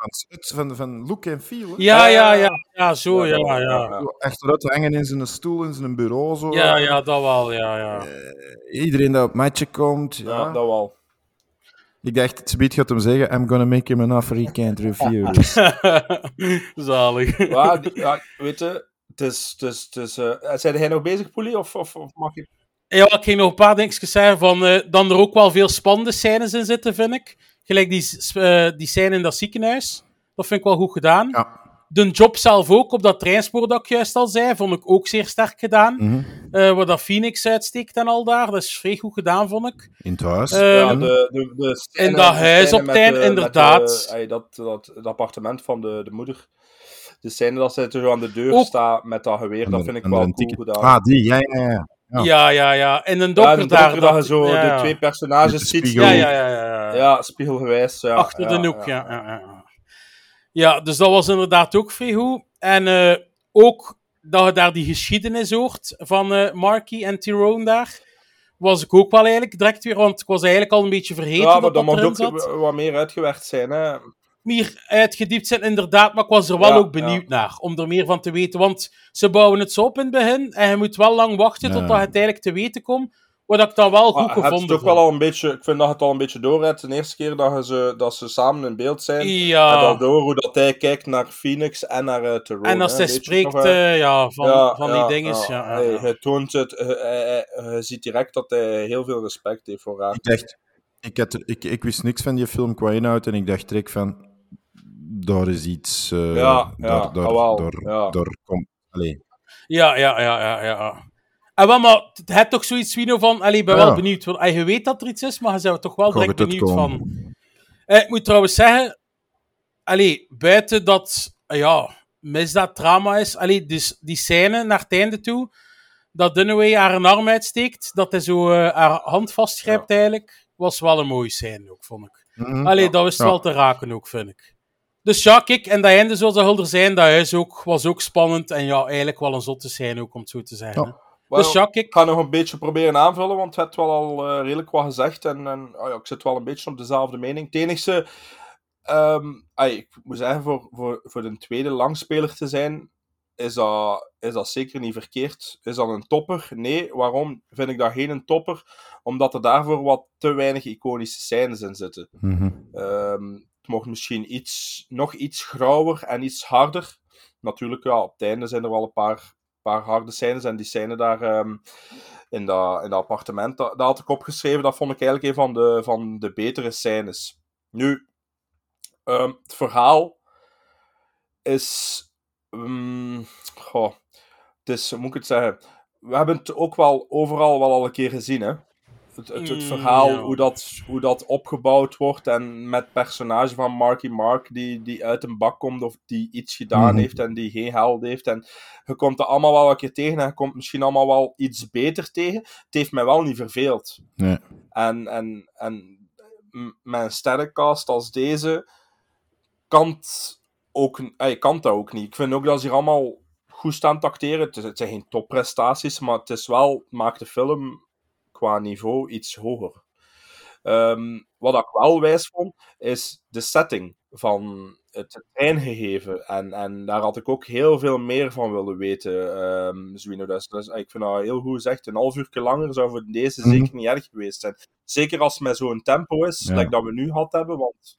Van, het- van, van look en feel. hè. Ja, Ah, ja, ja. ja. Ja, zo, ja, Ja, ja. Achteruit hangen in zijn stoel, in zijn bureau. Zo. Ja, ja, dat wel, ja, ja. Iedereen dat op matje komt. Ja. Ja, dat wel. Ik dacht, het speed gaat hem zeggen, I'm gonna make him an offer he can't refuse. Zalig. Ja, weet je, het is, het is, het is, eh, zijn jij nog bezig, Poelie? Of, of, of mag je... Ja, ik ging nog een paar dingetjes zeggen van eh, dan er ook wel veel spannende scènes in zitten, vind ik. Gelijk die, eh, die scène in dat ziekenhuis. Dat vind ik wel goed gedaan. Ja. De job zelf ook, op dat treinspoor dat ik juist al zei, vond ik ook zeer sterk gedaan. Mhm. Eh, waar dat Phoenix uitsteekt en al daar. Dat is vrij goed gedaan, vond ik. In het huis. Ehm, ja, de, de, de scène- in dat de huis op met inderdaad. de- dat, dat, het appartement van de, de moeder. De scène dat zij zo aan de deur Ook- staat met dat geweer, dat vind ik wel cool gedaan. Ah, die, ja, ja, ja. Ja. Ja, ja, ja. En een ja, dokter de daar. donker dat je zo ja, de ja. twee personages ziet. Ja, ja, ja. ja, ja. Ja, spiegelgewijs. Ja, Achter ja, de noek, ja. Ja, ja, ja. Ja, dus dat was inderdaad ook vrij goed. En eh, ook dat je daar die geschiedenis hoort van eh Marky en Tyrone daar, was ik ook wel eigenlijk direct weer, want ik was eigenlijk al een beetje vergeten Ja, maar dat dat dat mag erin ook zat. wat meer uitgewerkt zijn. Hè. Meer uitgediept zijn, inderdaad, maar ik was er wel Ja, ook benieuwd naar, om er meer van te weten. Want ze bouwen het zo op in het begin, en je moet wel lang wachten Ja. totdat je het eigenlijk te weten komt, wat ik dan wel goed Maar het is gevonden ook wel al een beetje, ik vind dat het al een beetje doorrijdt. De eerste keer dat, ze, dat ze samen in beeld zijn. Ja. En dan door hoe dat hij kijkt naar Phoenix en naar uh. En als hè. hij spreekt nog, eh, ja, van, van die dingen. Ja, ja, Hij, ja. hij toont het, hij, hij- hij- je ziet direct dat hij heel veel respect heeft voor haar. Ik dacht, ik, had ik, ik wist niks van die film qua inhoud en ik dacht direct van, daar is iets, eh Ja, daar, daar, ah, daar, ja. daar komt, allee. Ja, ja, ja, ja, ja. En wel, maar het hebt toch zoiets, Wino, van... Allee, ik ben Ja. wel benieuwd. Want, je weet dat er iets is, maar je bent toch wel direct benieuwd van... Eh, ik moet trouwens zeggen... Allee, buiten dat... Ja, misdaad, drama is... Allee, dus die scène naar het einde toe... Dat Dunaway haar een arm uitsteekt. Dat hij zo eh, haar hand vastgrijpt eigenlijk. Was wel een mooie scène ook, vond ik. Mhm. Allee, dat was Ja. wel te raken ook, vind ik. Dus ja, kijk, en dat einde zoals dat Hulder zijn, dat huis ook, was ook spannend. En ja, eigenlijk wel een zotte scène ook, om het zo te zeggen. hè. Wel, Dus ja, kijk. Ik ga nog een beetje proberen aanvullen, want het hebt wel al eh, redelijk wat gezegd. En, en oh ja, ik zit wel een beetje op dezelfde mening. Het enigste, ehm, ai, ik moet zeggen, voor, voor, voor de tweede langspeler te zijn, is dat, is dat zeker niet verkeerd. Is dat een topper? Nee. Waarom vind ik dat geen een topper? Omdat er daarvoor wat te weinig iconische scènes in zitten. Het mocht misschien iets, nog iets grauwer en iets harder. Natuurlijk, ja, op het einde zijn er wel een paar, paar harde scènes. En die scène daar ehm, in, dat, in appartement, dat, had ik opgeschreven. Dat vond ik eigenlijk een van de, van de betere scènes. Nu, ehm, het verhaal is... mm, goh, hoe moet ik het zeggen? We hebben het ook wel overal wel al een keer gezien, hè? Het, het, het Mm, verhaal, ja. hoe, dat, hoe dat opgebouwd wordt en met personage van Marky Mark die, die uit een bak komt of die iets gedaan Mhm. heeft en die geen held heeft. En je komt er allemaal wel een keer tegen en je komt misschien allemaal wel iets beter tegen. Het heeft mij wel niet verveeld. Nee. En, en, en m- met een sterrencast als deze kan, het ook, eh, kan dat ook niet. Ik vind ook dat ze hier allemaal goed staan te acteren. Het zijn geen topprestaties, maar het is wel, maakt de film qua niveau iets hoger. Ehm, wat ik wel wijs vond, is de setting van het treingegeven. En, en daar had ik ook heel veel meer van willen weten. ehm Zwino. Dus, dus ik vind dat heel goed gezegd. Een half uur langer zou voor deze Mhm. zeker niet erg geweest zijn. Zeker als het met zo'n tempo is, Ja. like dat we nu gehad hebben. Want,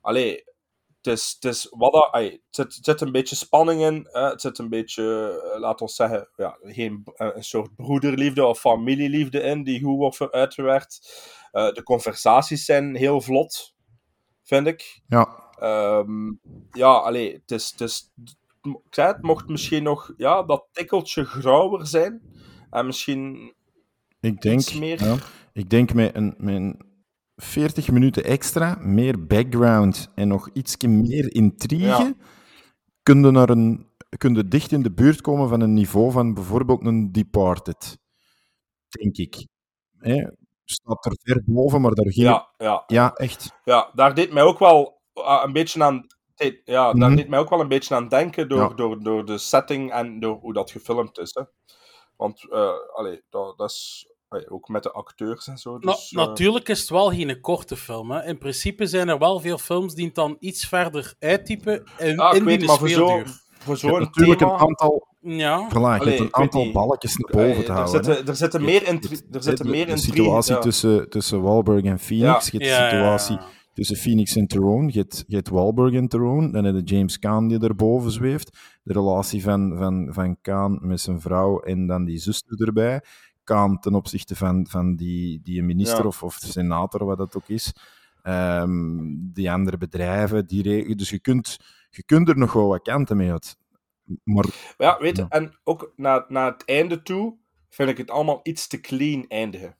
allee, het is, het is wat dat, het, zit, het zit een beetje spanning in. hè. het zit een beetje, eh, laten we zeggen, ja, geen, eh, een soort broederliefde of familieliefde in, die goed wordt uitgewerkt. Eh, de conversaties zijn heel vlot, vind ik. Ja. Ehm, ja, allee, het is, het is, ik zei het, mocht misschien nog ja, dat tikkeltje grauwer zijn. En misschien Ik denk, iets meer... ja, ik denk met een, met een 40 minuten extra, meer background en nog iets meer intrigue, Ja. kun je naar een kun je dicht in de buurt komen van een niveau van bijvoorbeeld een Departed. Denk ik. Hè? Staat er ver boven, maar daar ging Ja, ja. ja, echt. Ja, daar deed mij ook wel ah, een beetje aan. Ja, daar Mhm. deed mij ook wel een beetje aan denken door, Ja. door, door de setting en door hoe dat gefilmd is. Hè. Want, eh allee, dat, dat is ook met de acteurs en zo. Na- Dus, eh, natuurlijk is het wel geen korte film. Hè. In principe zijn er wel veel films die het dan iets verder uittypen. In, ik in weet, die maar voor zo'n speelduur. voor Je hebt zo'n natuurlijk thema. een aantal, Ja. Allee, een aantal balletjes naar boven te er houden. zitten, er zitten Je meer, hebt intri- er de- zitten de, meer de intrigue. situatie ja. tussen, tussen Wahlberg en Phoenix, Ja. je hebt Ja, de ja, ja. situatie tussen Phoenix en Tyrone. Je hebt, je hebt Wahlberg en Tyrone. Dan heb je James Caan die erboven zweeft. De relatie van, van, van Caan met zijn vrouw en dan die zuster erbij. Caan ten opzichte van, van die, die minister Ja. of, of senator, wat dat ook is. Ehm, die andere bedrijven. Die re- dus je kunt, je kunt er nog wel wat kanten mee uit. Maar ja, weet je, Ja. en ook naar, naar het einde toe vind ik het allemaal iets te clean eindigen.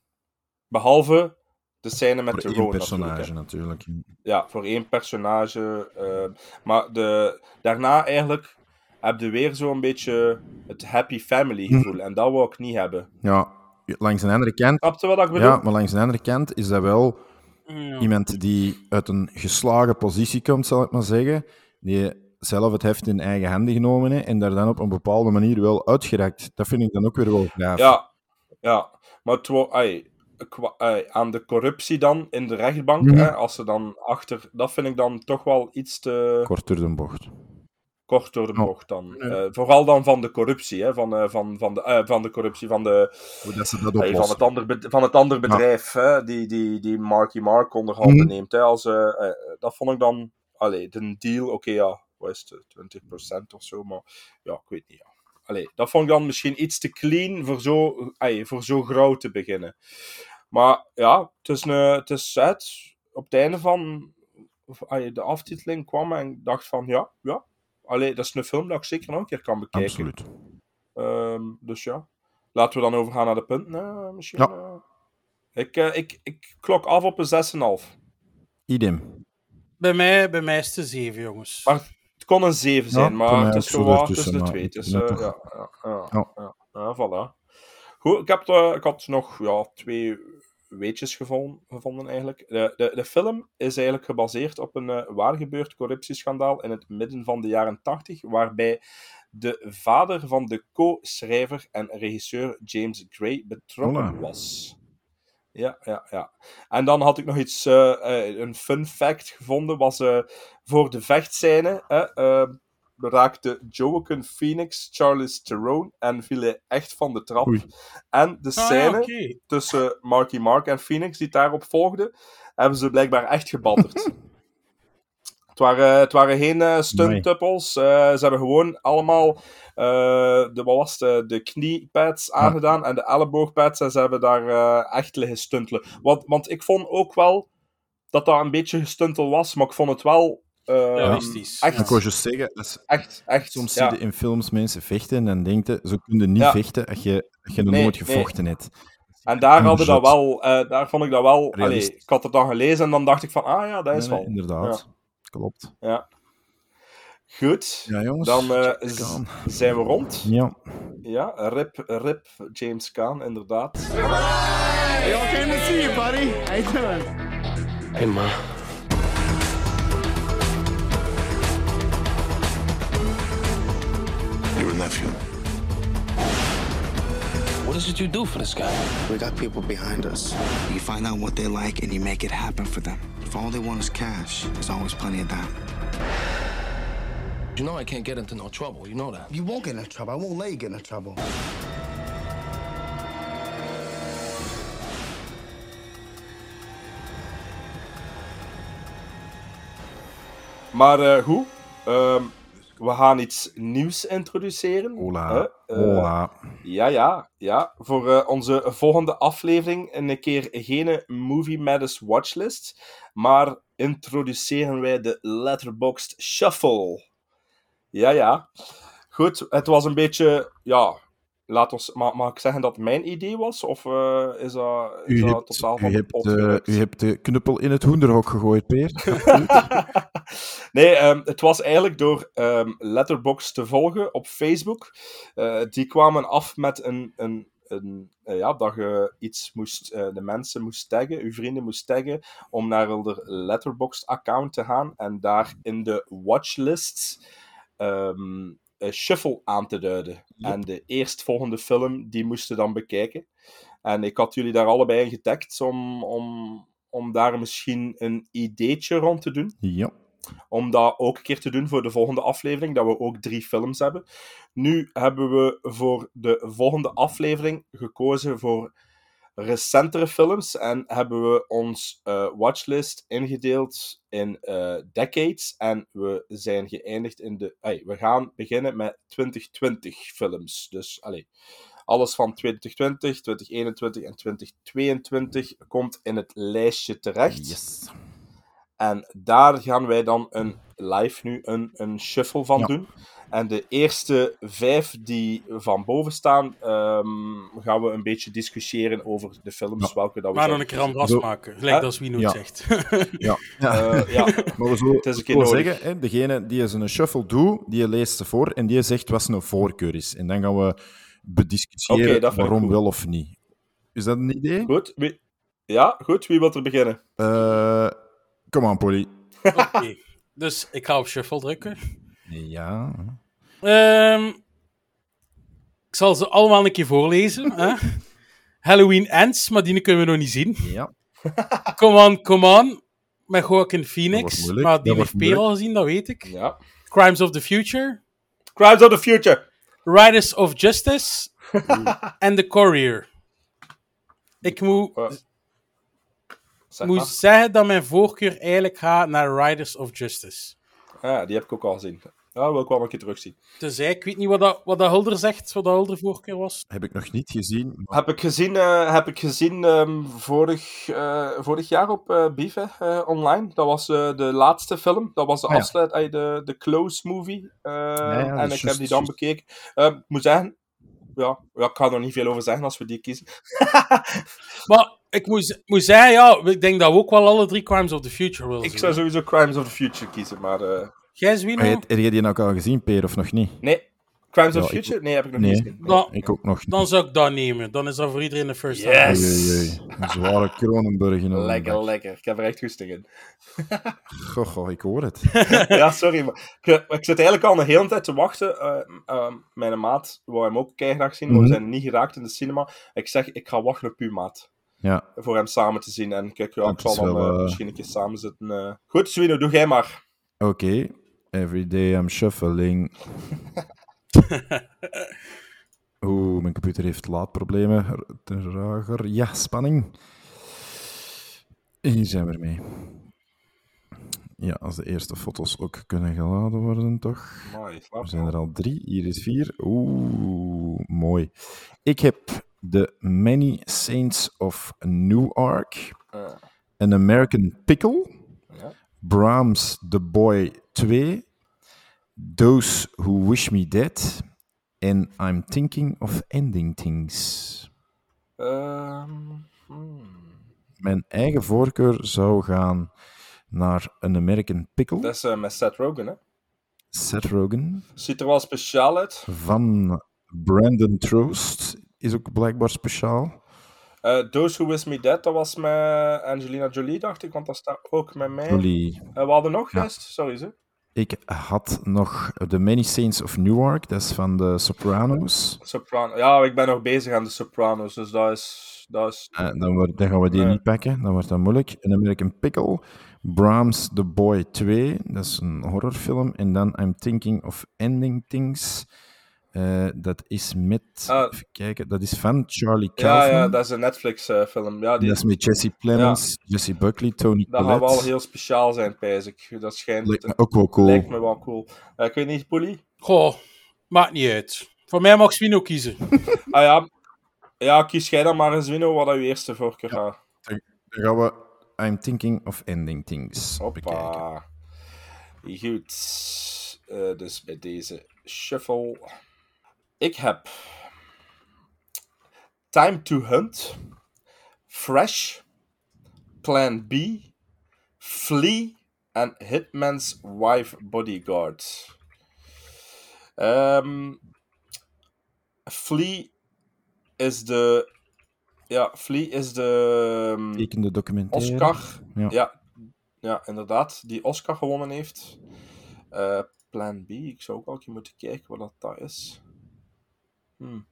Behalve de scène met voor de één Ron personage natuurlijk. Ja, voor één personage. eh, maar de, daarna eigenlijk heb je weer zo'n beetje het happy family Hm. gevoel. En dat wil ik niet hebben. Ja, langs de andere kant Snap je wat ik bedoel? Ja, maar langs de andere kant is dat wel Ja. iemand die uit een geslagen positie komt, zal ik maar zeggen. Die zelf het heft in eigen handen genomen heeft en daar dan op een bepaalde manier wel uitgeraakt. Dat vind ik dan ook weer wel gaaf. Ja, ja. maar het wo- ai, kwa- ai, aan de corruptie dan in de rechtbank, Mhm. hè, als ze dan achter... Dat vind ik dan toch wel iets te Kort door de bocht. Kort door de Ja. bocht dan. Eh, vooral dan van de corruptie, hè, van, eh, van, van, de, eh, van de corruptie van, de, Hoe dat ze dat van, het, ander van het andere bedrijf, hè, die, die, die Marky Mark onder handen Mhm. neemt. Hè, als, dat vond ik dan... Allee, de deal, oké, ja, wat is het, 20% of zo, maar ja, ik weet niet. Ja. Allee, dat vond ik dan misschien iets te clean voor zo, ai, voor zo grauw te beginnen. Maar ja, het is, een, het is het. Op het einde van de aftiteling kwam en ik dacht van ja, ja. Allee, dat is een film dat ik zeker nog een keer kan bekijken. Absoluut. Ehm, dus ja, laten we dan overgaan naar de punten. hè, misschien. Ja. eh. Ik, eh, ik, ik klok af op een 6,5. Idem. Bij mij, bij mij is het een 7, jongens. Maar het kon een 7 zijn, maar het is zo zo wat ertussen, tussen de twee. eh, het ja, ja, ja, Ja. ja, ja, voilà. Goed, ik, heb de- ik had nog ja, twee weetjes gevonden, gevonden eigenlijk. De, de, de film is eigenlijk gebaseerd op een eh, waargebeurd corruptieschandaal in het midden van de jaren 80, waarbij de vader van de co-schrijver en regisseur James Gray betrokken was. Ja, ja, ja. En dan had ik nog iets, eh, eh, een fun fact gevonden, was voor de vechtscène, hè, eh, raakte Joaquin Phoenix Charles Theron en viel echt van de trap. Oei. En de Ah, ja, scène tussen Marky Mark en Phoenix, die daarop volgde, hebben ze blijkbaar echt gebatterd. het, waren, het waren geen stunt-tuppels. eh, ze hebben gewoon allemaal eh, de, wat was het, de kniepads aangedaan en de elleboogpads. En ze hebben daar echt liggen stuntelen. Want, want ik vond ook wel dat dat een beetje gestuntel was, maar ik vond het wel... eh, Realistisch. Echt, Ik wou juist zeggen, dat is- echt, echt. soms ja. zie je in films mensen vechten en dan denk je, zo kun je niet Ja. vechten als je, als je nog Nee, nooit nee. gevochten hebt. En daar hadden dat wel, eh, daar vond ik dat wel. Allee, ik had het dan gelezen en dan dacht ik van, ah ja, dat is Nee, nee, wel. inderdaad. Klopt. Ja. Goed. Ja, jongens. Dan eh, zijn we rond. Ja. Ja, rip, rip James Caan, inderdaad. Hey, all came to see you, buddy. How you doing? Hey, Ma. Your nephew. What is it you do for this guy? We got people behind us. You find out what they like and you make it happen for them. If all they want is cash, there's always plenty of that. You know I can't get into no trouble. You know that. You won't get into trouble. I won't let you get into trouble. Maar eh hoe? Ehm, we gaan iets nieuws introduceren. Hola. Eh, Hola. Ja, ja, ja. Voor eh, onze volgende aflevering een keer geen Movie Matters watchlist, maar introduceren wij de Letterboxd Shuffle. Ja, ja. Goed, het was een beetje, ja, laat ons, mag, mag ik zeggen dat mijn idee was? Of eh, is dat, is U dat hebt, totaal u, van de hebt, pot eh, u hebt de knuppel in het hoenderhok gegooid, Peer. nee, ehm, het was eigenlijk door ehm Letterboxd te volgen op Facebook. Eh, die kwamen af met een, een, een ja, dat je iets moest, de mensen moest taggen, uw vrienden moest taggen, om naar hun Letterboxd-account te gaan en daar in de watchlists ehm, shuffle aan te duiden. En de eerstvolgende film, die moesten dan bekijken. En ik had jullie daar allebei in getagd om, om, om daar misschien een ideetje rond te doen. Ja. Om dat ook een keer te doen voor de volgende aflevering, dat we ook drie films hebben. Nu hebben we voor de volgende aflevering gekozen voor recentere films en hebben we ons eh, watchlist ingedeeld in eh, decades. En we zijn geëindigd in de. we gaan beginnen met 2020 films. Dus alles van 2020, 2021 en 2022 komt in het lijstje terecht. Yes. En daar gaan wij dan een live nu een, een shuffle van Ja. doen. En de eerste vijf die van boven staan, ehm, gaan we een beetje discussiëren over de films. Welke dat we Maar dan een keer aan maken. Gelijk als Wino Ja. zegt. Ja. Eh, ja. Maar we zullen Het is een keer wel nodig. zeggen, hè, degene die eens een shuffle doet, die leest ze voor en die zegt wat zijn voorkeur is. En dan gaan we bediscussiëren waarom wel of niet. Is dat een idee? Goed, wie... Ja, goed. Wie wil er beginnen? Eh Kom aan, Polly. Oké. Dus ik ga op shuffle drukken. Ja. Ehm, ik zal ze allemaal een keer voorlezen. Hè? Halloween Ends, maar die kunnen we nog niet zien. Ja. Come on, come on. Met Joaquin Phoenix. Maar dat die wordt heeft Peer al gezien, dat weet ik. Ja. Crimes of the Future. Crimes of the Future. Riders of Justice. en The Courier. Ik moet, Zeg moet zeggen dat mijn voorkeur eigenlijk gaat naar Riders of Justice. Ja, die heb ik ook al gezien. Ja, wil ik wel een keer terugzien. Dus ik weet niet wat, dat, wat dat Hulder zegt, wat dat Hulder voorkeur was. Heb ik nog niet gezien. maar- Heb ik gezien, eh, heb ik gezien ehm, vorig, eh, vorig jaar op eh Bive eh, online. Dat was eh, de laatste film. Dat was de Ah, ja. afsluit, de, de close movie. Eh, ja, en ik heb die dan bekeken. Eh, ik moet zeggen, ja, ja, ik ga er nog niet veel over zeggen als we die kiezen. Maar ik moet, moet zeggen, ja, ik denk dat we ook wel alle drie Crimes of the Future willen ik zou sowieso Crimes of the Future kiezen, maar... eh, Jij, Zwino? Heb je die nou al gezien, Peer, of nog niet? nee, Crimes Ja, of Future? Nee, heb ik nog Nee, niet gezien. Nou, ik ook nog niet. Dan zou ik dat nemen. Dan is dat voor iedereen de first time. Yes! Oei, oei, oei. Een zware Kronenburg in Lekker, lekker. Ik heb er echt goesting in. Goh, goh, ik hoor het. ja, sorry, maar ik, ik zit eigenlijk al een hele tijd te wachten. Eh, eh, mijn maat wou hem ook keihard zien, maar we Mhm. zijn niet geraakt in de cinema. Ik zeg, ik ga wachten op uw maat. Ja. Voor hem samen te zien. En kijk, ja, ik zal dan wel, eh, eh, misschien een keer samen zitten. eh. Goed, Swino, doe jij maar. Oké. Every day I'm shuffling. Oeh, mijn computer heeft laadproblemen. Trager. Ja, spanning. Hier zijn we ermee. Ja, als de eerste foto's ook kunnen geladen worden, toch? Mooi, Er zijn er al drie. Hier is vier. Oeh, mooi. Ik heb The Many Saints of Newark. Eh, An American Pickle. Brahms The Boy 2. Those Who Wish Me Dead. En I'm Thinking of Ending Things. ehm, hmm. Mijn eigen voorkeur zou gaan naar An American Pickle. Dat is eh, met Seth Rogen, hè? Seth Rogen. Ziet er wel speciaal uit. Van Brandon Troost is ook blijkbaar speciaal. Eh, Those Who Wish Me Dead, dat was met Angelina Jolie, dacht ik, want dat staat ook met mij. Jolie. Eh, we hadden nog Ja. rest, sorry ze. Ik had nog The Many Saints of Newark, dat is van de Sopranos. Soprano. Ja, ik ben nog bezig aan de Sopranos, dus dat is. Dat is... Eh, dan, wordt- dan gaan we die niet pakken, dan wordt dat moeilijk. An American Pickle, Brahms The Boy 2, dat is een horrorfilm. En dan I'm Thinking of Ending Things. Eh, dat is met, Ah. even kijken, dat is van Charlie Ja, Kaufman. ja, dat is een Netflix-film. ja, die... Dat is met Jesse Plemons, Jesse Buckley, Tony Dat gaat wel Collette. heel speciaal zijn, pijs ik. Dat schijnt... Lijkt me ook wel cool. Lijkt me wel cool. Eh, ik weet niet, Polly? Goh, maakt niet uit. Voor mij mag Swino kiezen. Ah ja. Ja, kies jij dan maar eens, Wino, wat je eerste voorkeur gaat. Dan dan gaan we I'm Thinking of Ending Things bekijken. Hoppa. Goed. Eh, dus bij deze shuffle. Ik heb Time to Hunt, Fresh, Plan B, Flea en Hitman's Wife Bodyguard. Ehm Flea is de. Ja, Flea is de. ehm, Tekende documentaire. Oscar. Ja. Ja. ja. inderdaad. Die Oscar gewonnen heeft. Eh, Plan B. Ik zou ook al een keer moeten kijken wat dat, dat is. Hmm.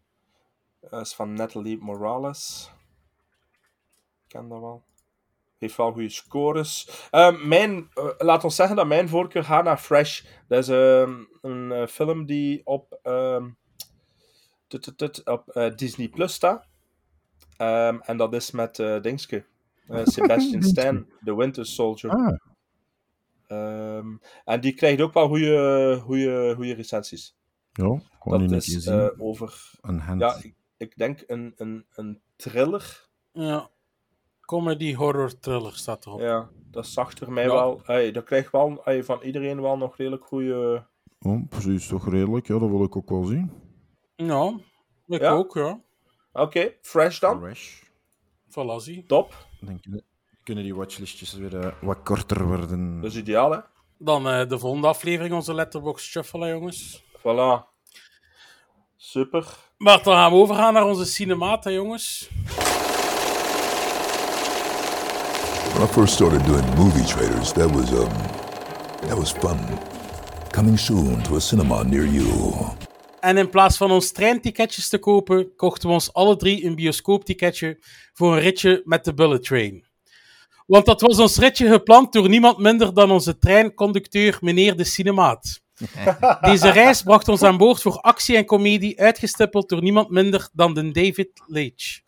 Dat is van Natalie Morales. Ik ken dat wel. Heeft wel goede scores. Eh, mijn, eh, laat ons zeggen dat mijn voorkeur gaat naar Fresh. Dat is ehm, een eh, film die op, ehm, tut, tut, tut, op eh, Disney Plus staat. Ehm, en dat is met eh Dingske. Eh, Sebastian Stan, The Winter Soldier. Ah, en die krijgt ook wel goede, goede, goede recensies. Ja, gewoon Dat is eh, over... Een hand. Ja, ik, ik denk een, een, een thriller. Ja. Comedy, horror, thriller staat erop. Ja, dat zag er mij Ja. wel... Hey, dat krijgt wel hey, van iedereen wel nog redelijk goede... Oh, precies, toch redelijk. Ja, dat wil ik ook wel zien. Ja, ik Ja? ook, ja. Oké, fresh dan. Fresh. Zie. Top. Dan kunnen, kunnen die watchlistjes weer eh, wat korter worden. Dat is ideaal, hè? Dan eh, de volgende aflevering, onze Letterboxd Shuffle, hè, jongens. Voilà. Super. Maar dan gaan we overgaan naar onze cinemaat, hè, jongens. When I first started doing movie trailers, that was um, that was fun. Coming soon to a cinema near you. En in plaats van ons treinticketjes te kopen, kochten we ons alle drie een bioscoopticketje voor een ritje met de Bullet Train. Want dat was ons ritje gepland door niemand minder dan onze treinconducteur, meneer de Cinemaat. Deze reis bracht ons aan boord voor actie en comedie, uitgestippeld door niemand minder dan de David Leitch.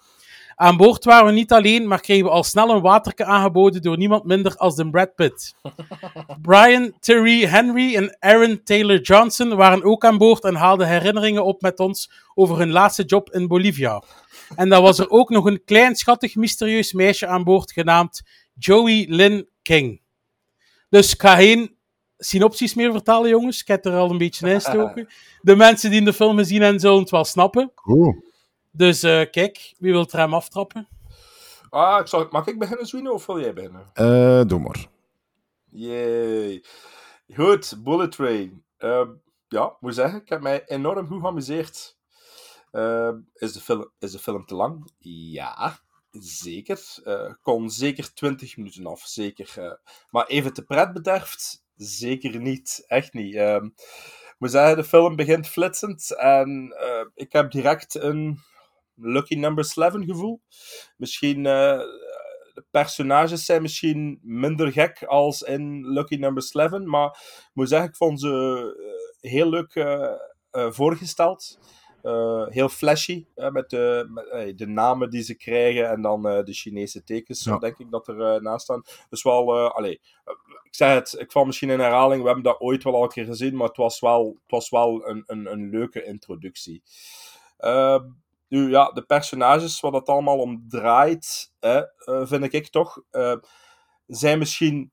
Aan boord waren we niet alleen, maar kregen we al snel een waterke aangeboden door niemand minder als de Brad Pitt. Brian, Terry, Henry en Aaron Taylor Johnson waren ook aan boord en haalden herinneringen op met ons over hun laatste job in Bolivia. En dan was er ook nog een klein, schattig, mysterieus meisje aan boord genaamd Joey Lynn King. Dus ik ga geen synopsis meer vertalen, jongens. Ik heb er al een beetje in gestoken. De mensen die in de film gezien hebben, zullen het wel snappen. Cool. Dus eh, kijk, wie wil er hem aftrappen? Ah, ik zal, mag ik beginnen, Zwino, of wil jij beginnen? Eh, doe maar. Yay. Goed, Bullet Train. Ehm, ja, ik moet zeggen, ik heb mij enorm goed geamuseerd. Ehm, is, de film, is de film te lang? Ja, zeker. Eh, kon zeker 20 minuten af, zeker. eh. maar even te pret bederft, zeker niet. Echt niet. Ehm, ik moet zeggen, de film begint flitsend en eh, ik heb direct een lucky number 11 gevoel. Misschien... eh, de personages zijn misschien minder gek als in Lucky Number 11, maar ik moet zeggen, ik vond ze eh, heel leuk voorgesteld. Eh, heel flashy, hè, met, de, met eh, de namen die ze krijgen en dan eh, de Chinese tekens, Ja. denk ik, dat er naast staan. Dus wel, allee, ik zeg het, ik val misschien in herhaling, we hebben dat ooit wel al een keer gezien, maar het was wel, het was wel een, een, een leuke introductie. Ehm, nu ja, de personages, wat het allemaal om draait, hè, vind ik toch, zijn misschien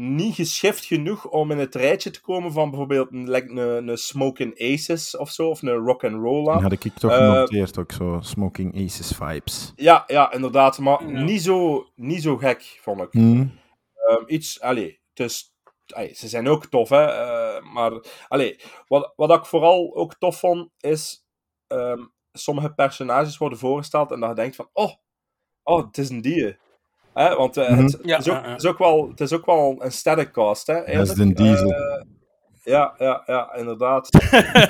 niet geschift genoeg om in het rijtje te komen van bijvoorbeeld een, like een, een Smoking Aces of zo, of een Rock and Rolla. Die had ik toch Eh, genoteerd, ook zo. Smoking Aces vibes. ja, ja, inderdaad, maar niet, zo, niet zo gek, vond ik. Hmm. Ehm, iets, allee, het is, allee, ze zijn ook tof, hè, eh, maar allee, wat, wat ik vooral ook tof vond, is ehm, sommige personages worden voorgesteld en dat je denkt van, oh, oh het is een die. Hè, want eh, Mhm. het, Ja, is ook, is ook wel, het is ook wel een sterrencast, hè. Dat is de diesel. Eh, ja, ja, ja, inderdaad.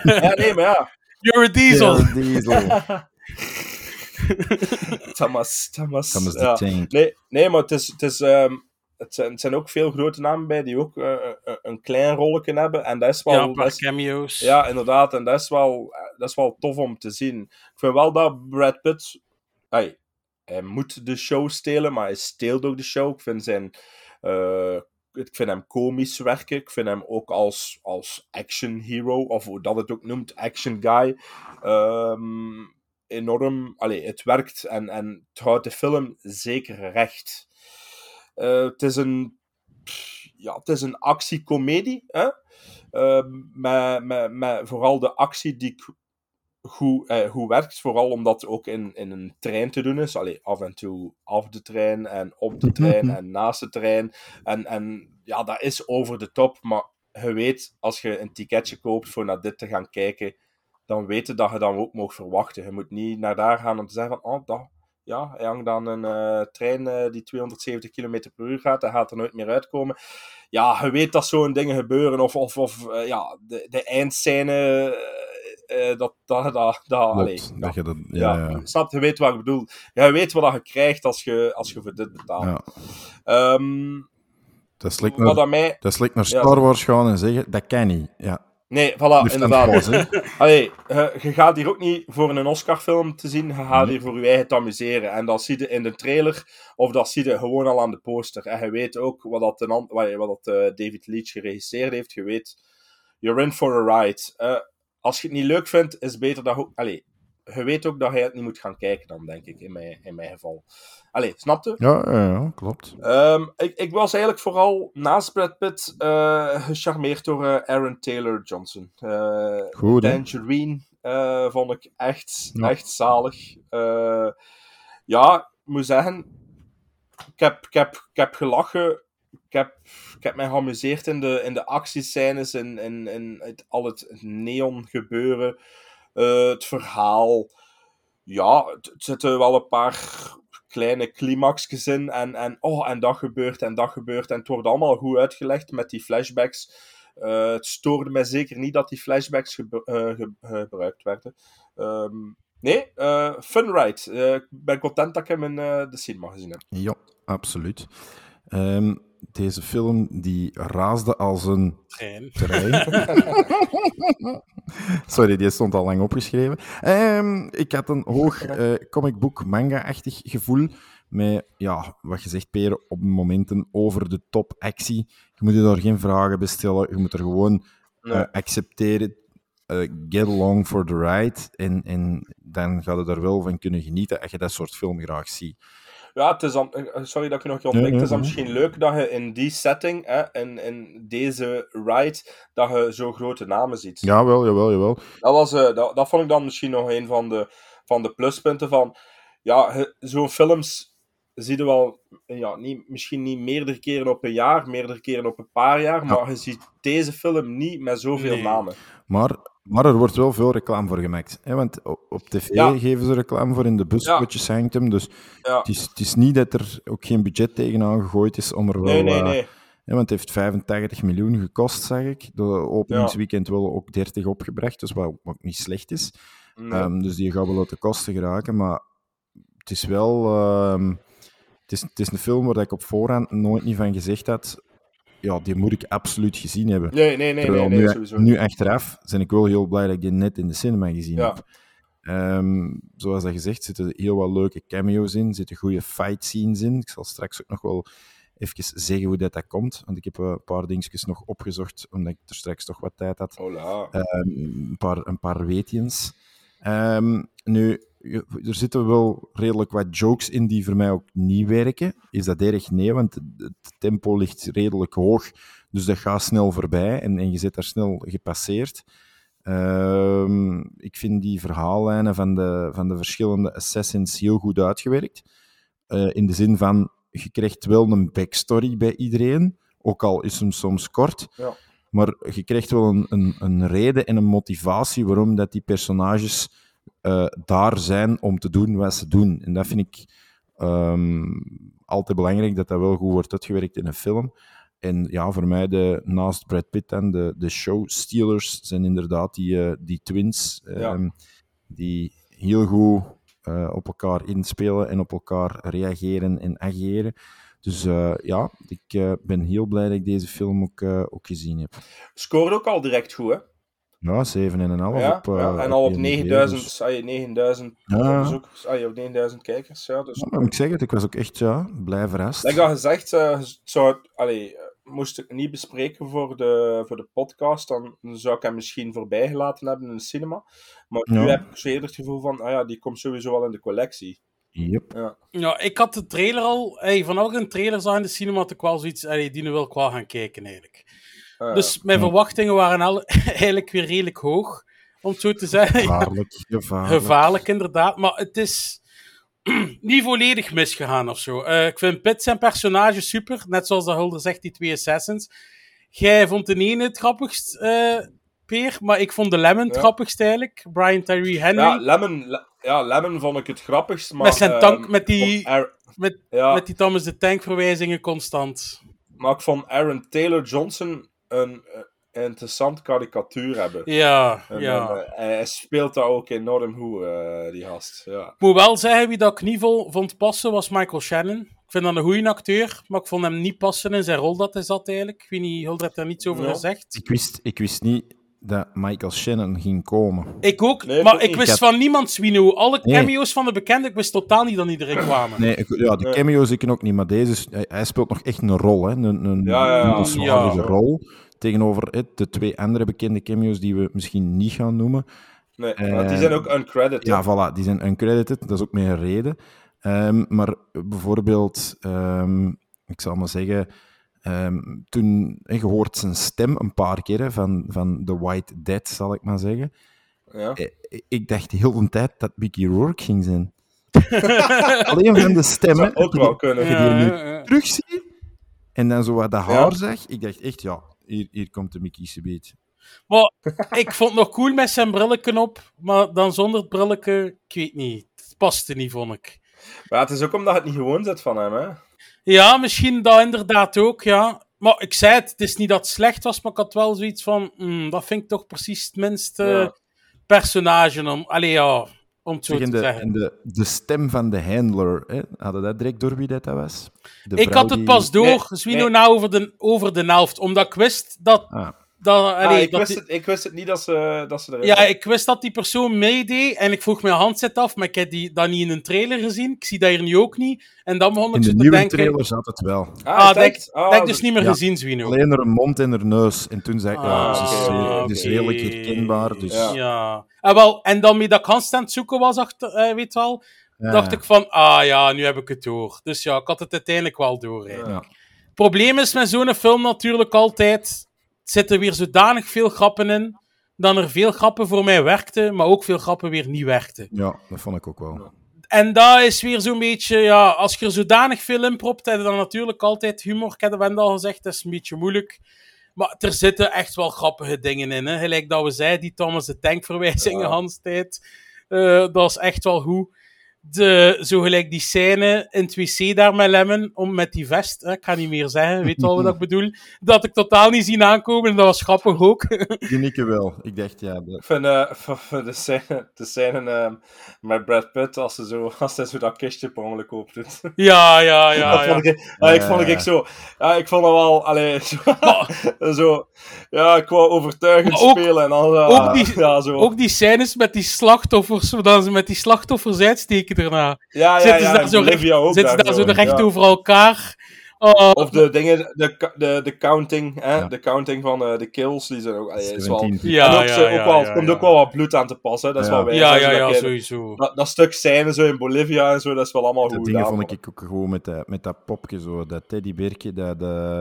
ja, nee, maar ja. You're a diesel. Ja, diesel. Thomas, Thomas. Thomas the ja. Tank. Nee, nee, maar het, is, het, is, ehm, het, zijn, het zijn ook veel grote namen bij die ook eh, een- een klein rolletje hebben. En dat is wel... Ja, een paar dat is- cameo's. ja, inderdaad. En dat is, wel, dat is wel tof om te zien. Ik vind wel dat Brad Pitt... Hij, hij moet de show stelen, maar hij steelt ook de show. Ik vind zijn... eh, ik vind hem komisch werken. Ik vind hem ook als, als action hero, of hoe dat het ook noemt, action guy. ehm, enorm... Allee, het werkt en, en het houdt de film zeker recht. Eh, het is een... Ja, het is een actiecomedie, hè? Eh, met, met, met vooral de actie die ik goed, eh, goed werkt. Vooral omdat het ook in, in een trein te doen is. Allee, af en toe af de trein en op de trein en naast de trein. En, en ja, dat is over de top. Maar je weet, als je een ticketje koopt voor naar dit te gaan kijken, dan weet je dat je dan ook mag verwachten. Je moet niet naar daar gaan om te zeggen van, oh, dat, ja, hij hangt dan een eh, trein eh, die 270 km per uur gaat, hij gaat er nooit meer uitkomen. Ja, je weet dat zo'n dingen gebeuren, of, of, of eh, ja, de, de eindscène, eh, dat, dat, dat, Klopt, je dat, ja, ja, ja. snap je, weet wat ik bedoel. Ja, je weet wat je krijgt als je, als je voor dit betaalt. Ja. Ehm, Dat like Wat naar, mij- dat like naar Star Wars gaan en zeggen, dat kan niet. Ja, Nee, voilà, De inderdaad. Allee, je, je gaat hier ook niet voor een Oscar-film te zien, je gaat Nee. hier voor je eigen te amuseren. En dat zie je in de trailer, of dat zie je gewoon al aan de poster. En je weet ook wat, dat een, wat, dat, eh, David Leitch geregisseerd heeft. Je weet, you're in for a ride. Eh, als je het niet leuk vindt, is het beter dat je ook... Allee, je weet ook dat je het niet moet gaan kijken dan, denk ik, in mijn, in mijn geval. Allee, snapte? Ja, ja, ja, klopt. Ehm, ik, ik was eigenlijk vooral naast Brad Pitt eh, gecharmeerd door eh, Aaron Taylor Johnson. Eh, Goed? Tangerine vond ik echt, Ja. echt zalig. Ja, ik moet zeggen, ik heb, ik heb, ik heb gelachen. Ik heb, ik heb mij geamuseerd in de, in de actiescènes, in, in, in het, al het neon gebeuren, eh, het verhaal. Ja, het, zitten wel een paar kleine climaxjes in. En, en, oh, en dat gebeurt en dat gebeurt. En het wordt allemaal goed uitgelegd met die flashbacks. Eh, het stoorde mij zeker niet dat die flashbacks eh, ge- gebruikt werden. Ehm, nee, fun ride. Ik ben content dat ik hem in de cinema gezien heb. Ja, absoluut. Ehm, deze film die raasde als een Trein. Sorry, die stond al lang opgeschreven. Ehm, ik had een hoog eh comic book manga-achtig gevoel. Met, ja, wat je zegt, Peer, op momenten over de top actie. Je moet je daar geen vragen bij stellen. Je moet er gewoon Nee. eh, accepteren. eh, get along for the ride. En, en dan ga je er wel van kunnen genieten als je dat soort film graag ziet. Ja, het is dan, eh, sorry dat ik je nog ontdek. Nee, nee, het is dan nee. misschien leuk dat je in die setting, hè, in, in deze ride, dat je zo grote namen ziet. Jawel, jawel, jawel. Dat, was, eh, dat, dat vond ik dan misschien nog een van de, van de pluspunten van... Ja, je- zo'n films zie je wel... Ja, niet, misschien niet meerdere keren op een jaar, meerdere keren op een paar jaar, maar je ziet deze film niet met zoveel Nee. namen. Maar, maar er wordt wel veel reclame voor gemaakt. Hè? Want op tv Ja. geven ze reclame voor, in de buspotjes hangt hem. Dus Ja. het, is, het is niet dat er ook geen budget tegenaan gegooid is om er wel... Nee, nee, eh, nee. hè, want het heeft 85 miljoen gekost, zag ik. De openingsweekend wel ook 30 opgebracht, dus wat, wat niet slecht is. Nee. Ehm, dus die gaat wel uit de kosten geraken, maar het is wel... ehm, het, is, het is een film waar ik op voorhand nooit niet van gezegd had... Ja, die moet ik absoluut gezien hebben. Nee, nee, nee, Terwijl nee, nee, nu, sowieso. nu achteraf ben ik wel heel blij dat ik die net in de cinema gezien Ja. heb. Ehm, zoals dat gezegd, zitten heel wat leuke cameo's in, zitten goede fight scenes in. Ik zal straks ook nog wel even zeggen hoe dat, dat komt, want ik heb eh, een paar dingetjes nog opgezocht, omdat ik er straks toch wat tijd had. Ehm, een, paar, een paar weetjes. Ehm, nu, er zitten wel redelijk wat jokes in die voor mij ook niet werken. Is dat erg? Nee, want het tempo ligt redelijk hoog. Dus dat gaat snel voorbij en, en je zit daar snel gepasseerd. Ehm, ik vind die verhaallijnen van de, van de verschillende assassins heel goed uitgewerkt. Eh, in de zin van, je krijgt wel een backstory bij iedereen, ook al is hem soms kort. Ja. Maar je krijgt wel een, een, een reden en een motivatie waarom dat die personages eh, daar zijn om te doen wat ze doen. En dat vind ik ehm, altijd belangrijk, dat dat wel goed wordt uitgewerkt in een film. En ja, voor mij, de, naast Brad Pitt en de, de show-stealers, zijn inderdaad die, eh, die twins, Ja. ehm, die heel goed eh, op elkaar inspelen en op elkaar reageren en ageren. Dus ja, ik ben heel blij dat ik deze film ook, ook gezien heb. Scoort ook al direct goed, hè? Ja, 7,5 Ja, op... eh, ja, en al op IMDb, 9000, dus- ah, 9000 Ja. bezoekers, ah, op 9000 kijkers. Ja, dus. Ja, ik zeggen, ik was ook echt ja, blij verrast. Like dat gezegd, eh, zou het, allee, eh, moest ik het niet bespreken voor de, voor de podcast, dan zou ik hem misschien voorbij gelaten hebben in de cinema. Maar nu Ja. heb ik zo eerder het gevoel van, ah ja, die komt sowieso wel in de collectie. Yep. Ja. Ja, ik had de trailer al. Hey, vanaf ik een trailer zag in de cinema, had ik wel zoiets. Hey, die nu wil ik wel gaan kijken eigenlijk. Dus mijn Ja. verwachtingen waren al, eigenlijk weer redelijk hoog, om het zo te zeggen. Gevaarlijk, gevaarlijk. Gevaarlijk, inderdaad. Maar het is niet volledig misgegaan of zo. Eh, ik vind Pitt zijn personage super, net zoals de Hulder zegt, die twee assassins. Jij vond de ene het grappigst, eh, Peer, maar ik vond de Lemon het Ja. grappigst eigenlijk. Brian Tyree Henry. Ja, Lemon, Le- ja, Lemon vond ik het grappigst, maar... met zijn ehm, tank, met die, met, Ja. met die Thomas de Tank verwijzingen constant. Maar ik vond Aaron Taylor Johnson een eh, interessant karikatuur hebben. Ja, En, ja. eh, hij speelt daar ook enorm goed, eh, die gast. Ja. Ik moet wel zeggen, wie dat ik niet vond passen, was Michael Shannon. Ik vind dat een goede acteur, maar ik vond hem niet passen in zijn rol dat hij zat eigenlijk. Ik weet niet, Hulder heeft daar niets over Ja. gezegd. Ik wist, ik wist niet dat Michael Shannon ging komen. Ik ook, Nee, maar ik wist Ik had- van niemand Swino. Alle Nee. cameo's van de bekenden, ik wist totaal niet dat die erin kwamen. Nee, ik- ja, de cameo's ik ook niet, maar deze is, hij, hij speelt nog echt een rol, hè? Een, een, Ja, ja, ja. een zwaardige Ja. rol. Tegenover hè, de twee andere bekende cameo's die we misschien niet gaan noemen. Nee, Eh, maar die zijn ook uncredited. Ja, voilà, die zijn uncredited, dat is ook met een reden. Ehm, maar bijvoorbeeld, ehm, ik zal maar zeggen, ehm, toen je hoort zijn stem een paar keer hè, van, van The White Dead, zal ik maar zeggen. Ja. Eh, Ik dacht heel de tijd dat Mickey Rourke ging zijn. Alleen van de stemmen. Zou ook wel kunnen. Ja, die nu ja, ja. terugziet en dan zo wat dat Ja. haar zag. Ik dacht echt, ja, hier, hier komt de Mickey Subiet. Maar ik vond het nog cool met zijn brilletje op, maar dan zonder het brilletje, ik weet niet. Het paste niet, vond ik. Maar het is ook omdat het niet gewoon zit van hem, hè. Ja, misschien dat inderdaad ook, ja. Maar ik zei het, het is niet dat het slecht was, maar ik had wel zoiets van, hmm, dat vind ik toch precies het minste Ja. personage om, allee, ja, om het zo en te de, zeggen. en de, de stem van de handler, hè, hadden dat direct door wie dat, dat was? De ik had het die- pas door, Nee, Zwino, nee. na over de, over de helft, omdat ik wist dat, Ah. Dat, Ah, allee, ik, dat wist die- het, ik wist het niet dat ze, dat ze erin Ja, ik wist dat die persoon meedeed en ik vroeg mijn handset af, maar ik heb die dat niet in een trailer gezien. Ik zie dat hier nu ook niet. En dan begon In ik de zo te nieuwe denken... trailer zat het wel. Ah, dat ik-? Ah, dat heb ik dus dat- niet meer ja. gezien, Zwino. Alleen haar mond en haar neus. En toen zei ik, ja, ze is, Ah, het is redelijk herkenbaar. Dus, Ja. Ja. En, wel, en dan met dat ik het zoeken was, achter, eh, weet je wel, Ja, dacht ik van, ah ja, nu heb ik het door. Dus ja, ik had het uiteindelijk wel door. Het probleem is met zo'n film natuurlijk altijd, zitten weer zodanig veel grappen in, dat er veel grappen voor mij werkten, maar ook veel grappen weer niet werkten. ja, dat vond ik ook wel. En dat is weer zo'n beetje, ja, als je er zodanig veel in propt, heb je dan natuurlijk altijd humor. Ik heb het al gezegd, dat is een beetje moeilijk. Maar er zitten echt wel grappige dingen in. Hè. Gelijk dat we zeiden, die Thomas de Tank verwijzingen, Ja. Hans tijd. Eh, dat is echt wel goed. De, zo gelijk die scène in het wc daar met Lemon, om met die vest, hè, ik ga niet meer zeggen, weet wel wat ik bedoel, dat ik totaal niet zien aankomen, en dat was grappig ook. Die ik wel. Ik dacht, ja, dat, Ik vind eh, v- v- de scène, de scène eh, met Brad Pitt als, ze zo, als hij zo dat kistje per ongeluk opdoet. ja, ja, ja. dat ja. vond ik, ah, ik vond Ja. ik zo... Ja, ik vond het wel... Allee, zo, zo... Ja, ik wou overtuigend ook- spelen en al... ja, ook die- ja, zo. Ook die scènes met die slachtoffers, zodat ze met die slachtoffers uitsteken daarna. ja, ja, zitten ja, ze daar zo recht, ook zitten ze daar zo recht ja. over elkaar. Oh, Of de dingen, de, de, de counting, hè? Ja. de counting van eh, de kills, die zijn ook... allee, is wel, 17. Ja, en ook, ja, zo- ook ja, wel, ja, komt ja. ook wel wat bloed aan te passen, dat is Ja. wel wijs. ja, ja, ja, sowieso. Dat, dat stuk scène zo in Bolivia en zo, dat is wel allemaal de goed dingen gedaan, vond ik ook gewoon met dat, met dat popje, zo, dat teddybeertje, dat... eh,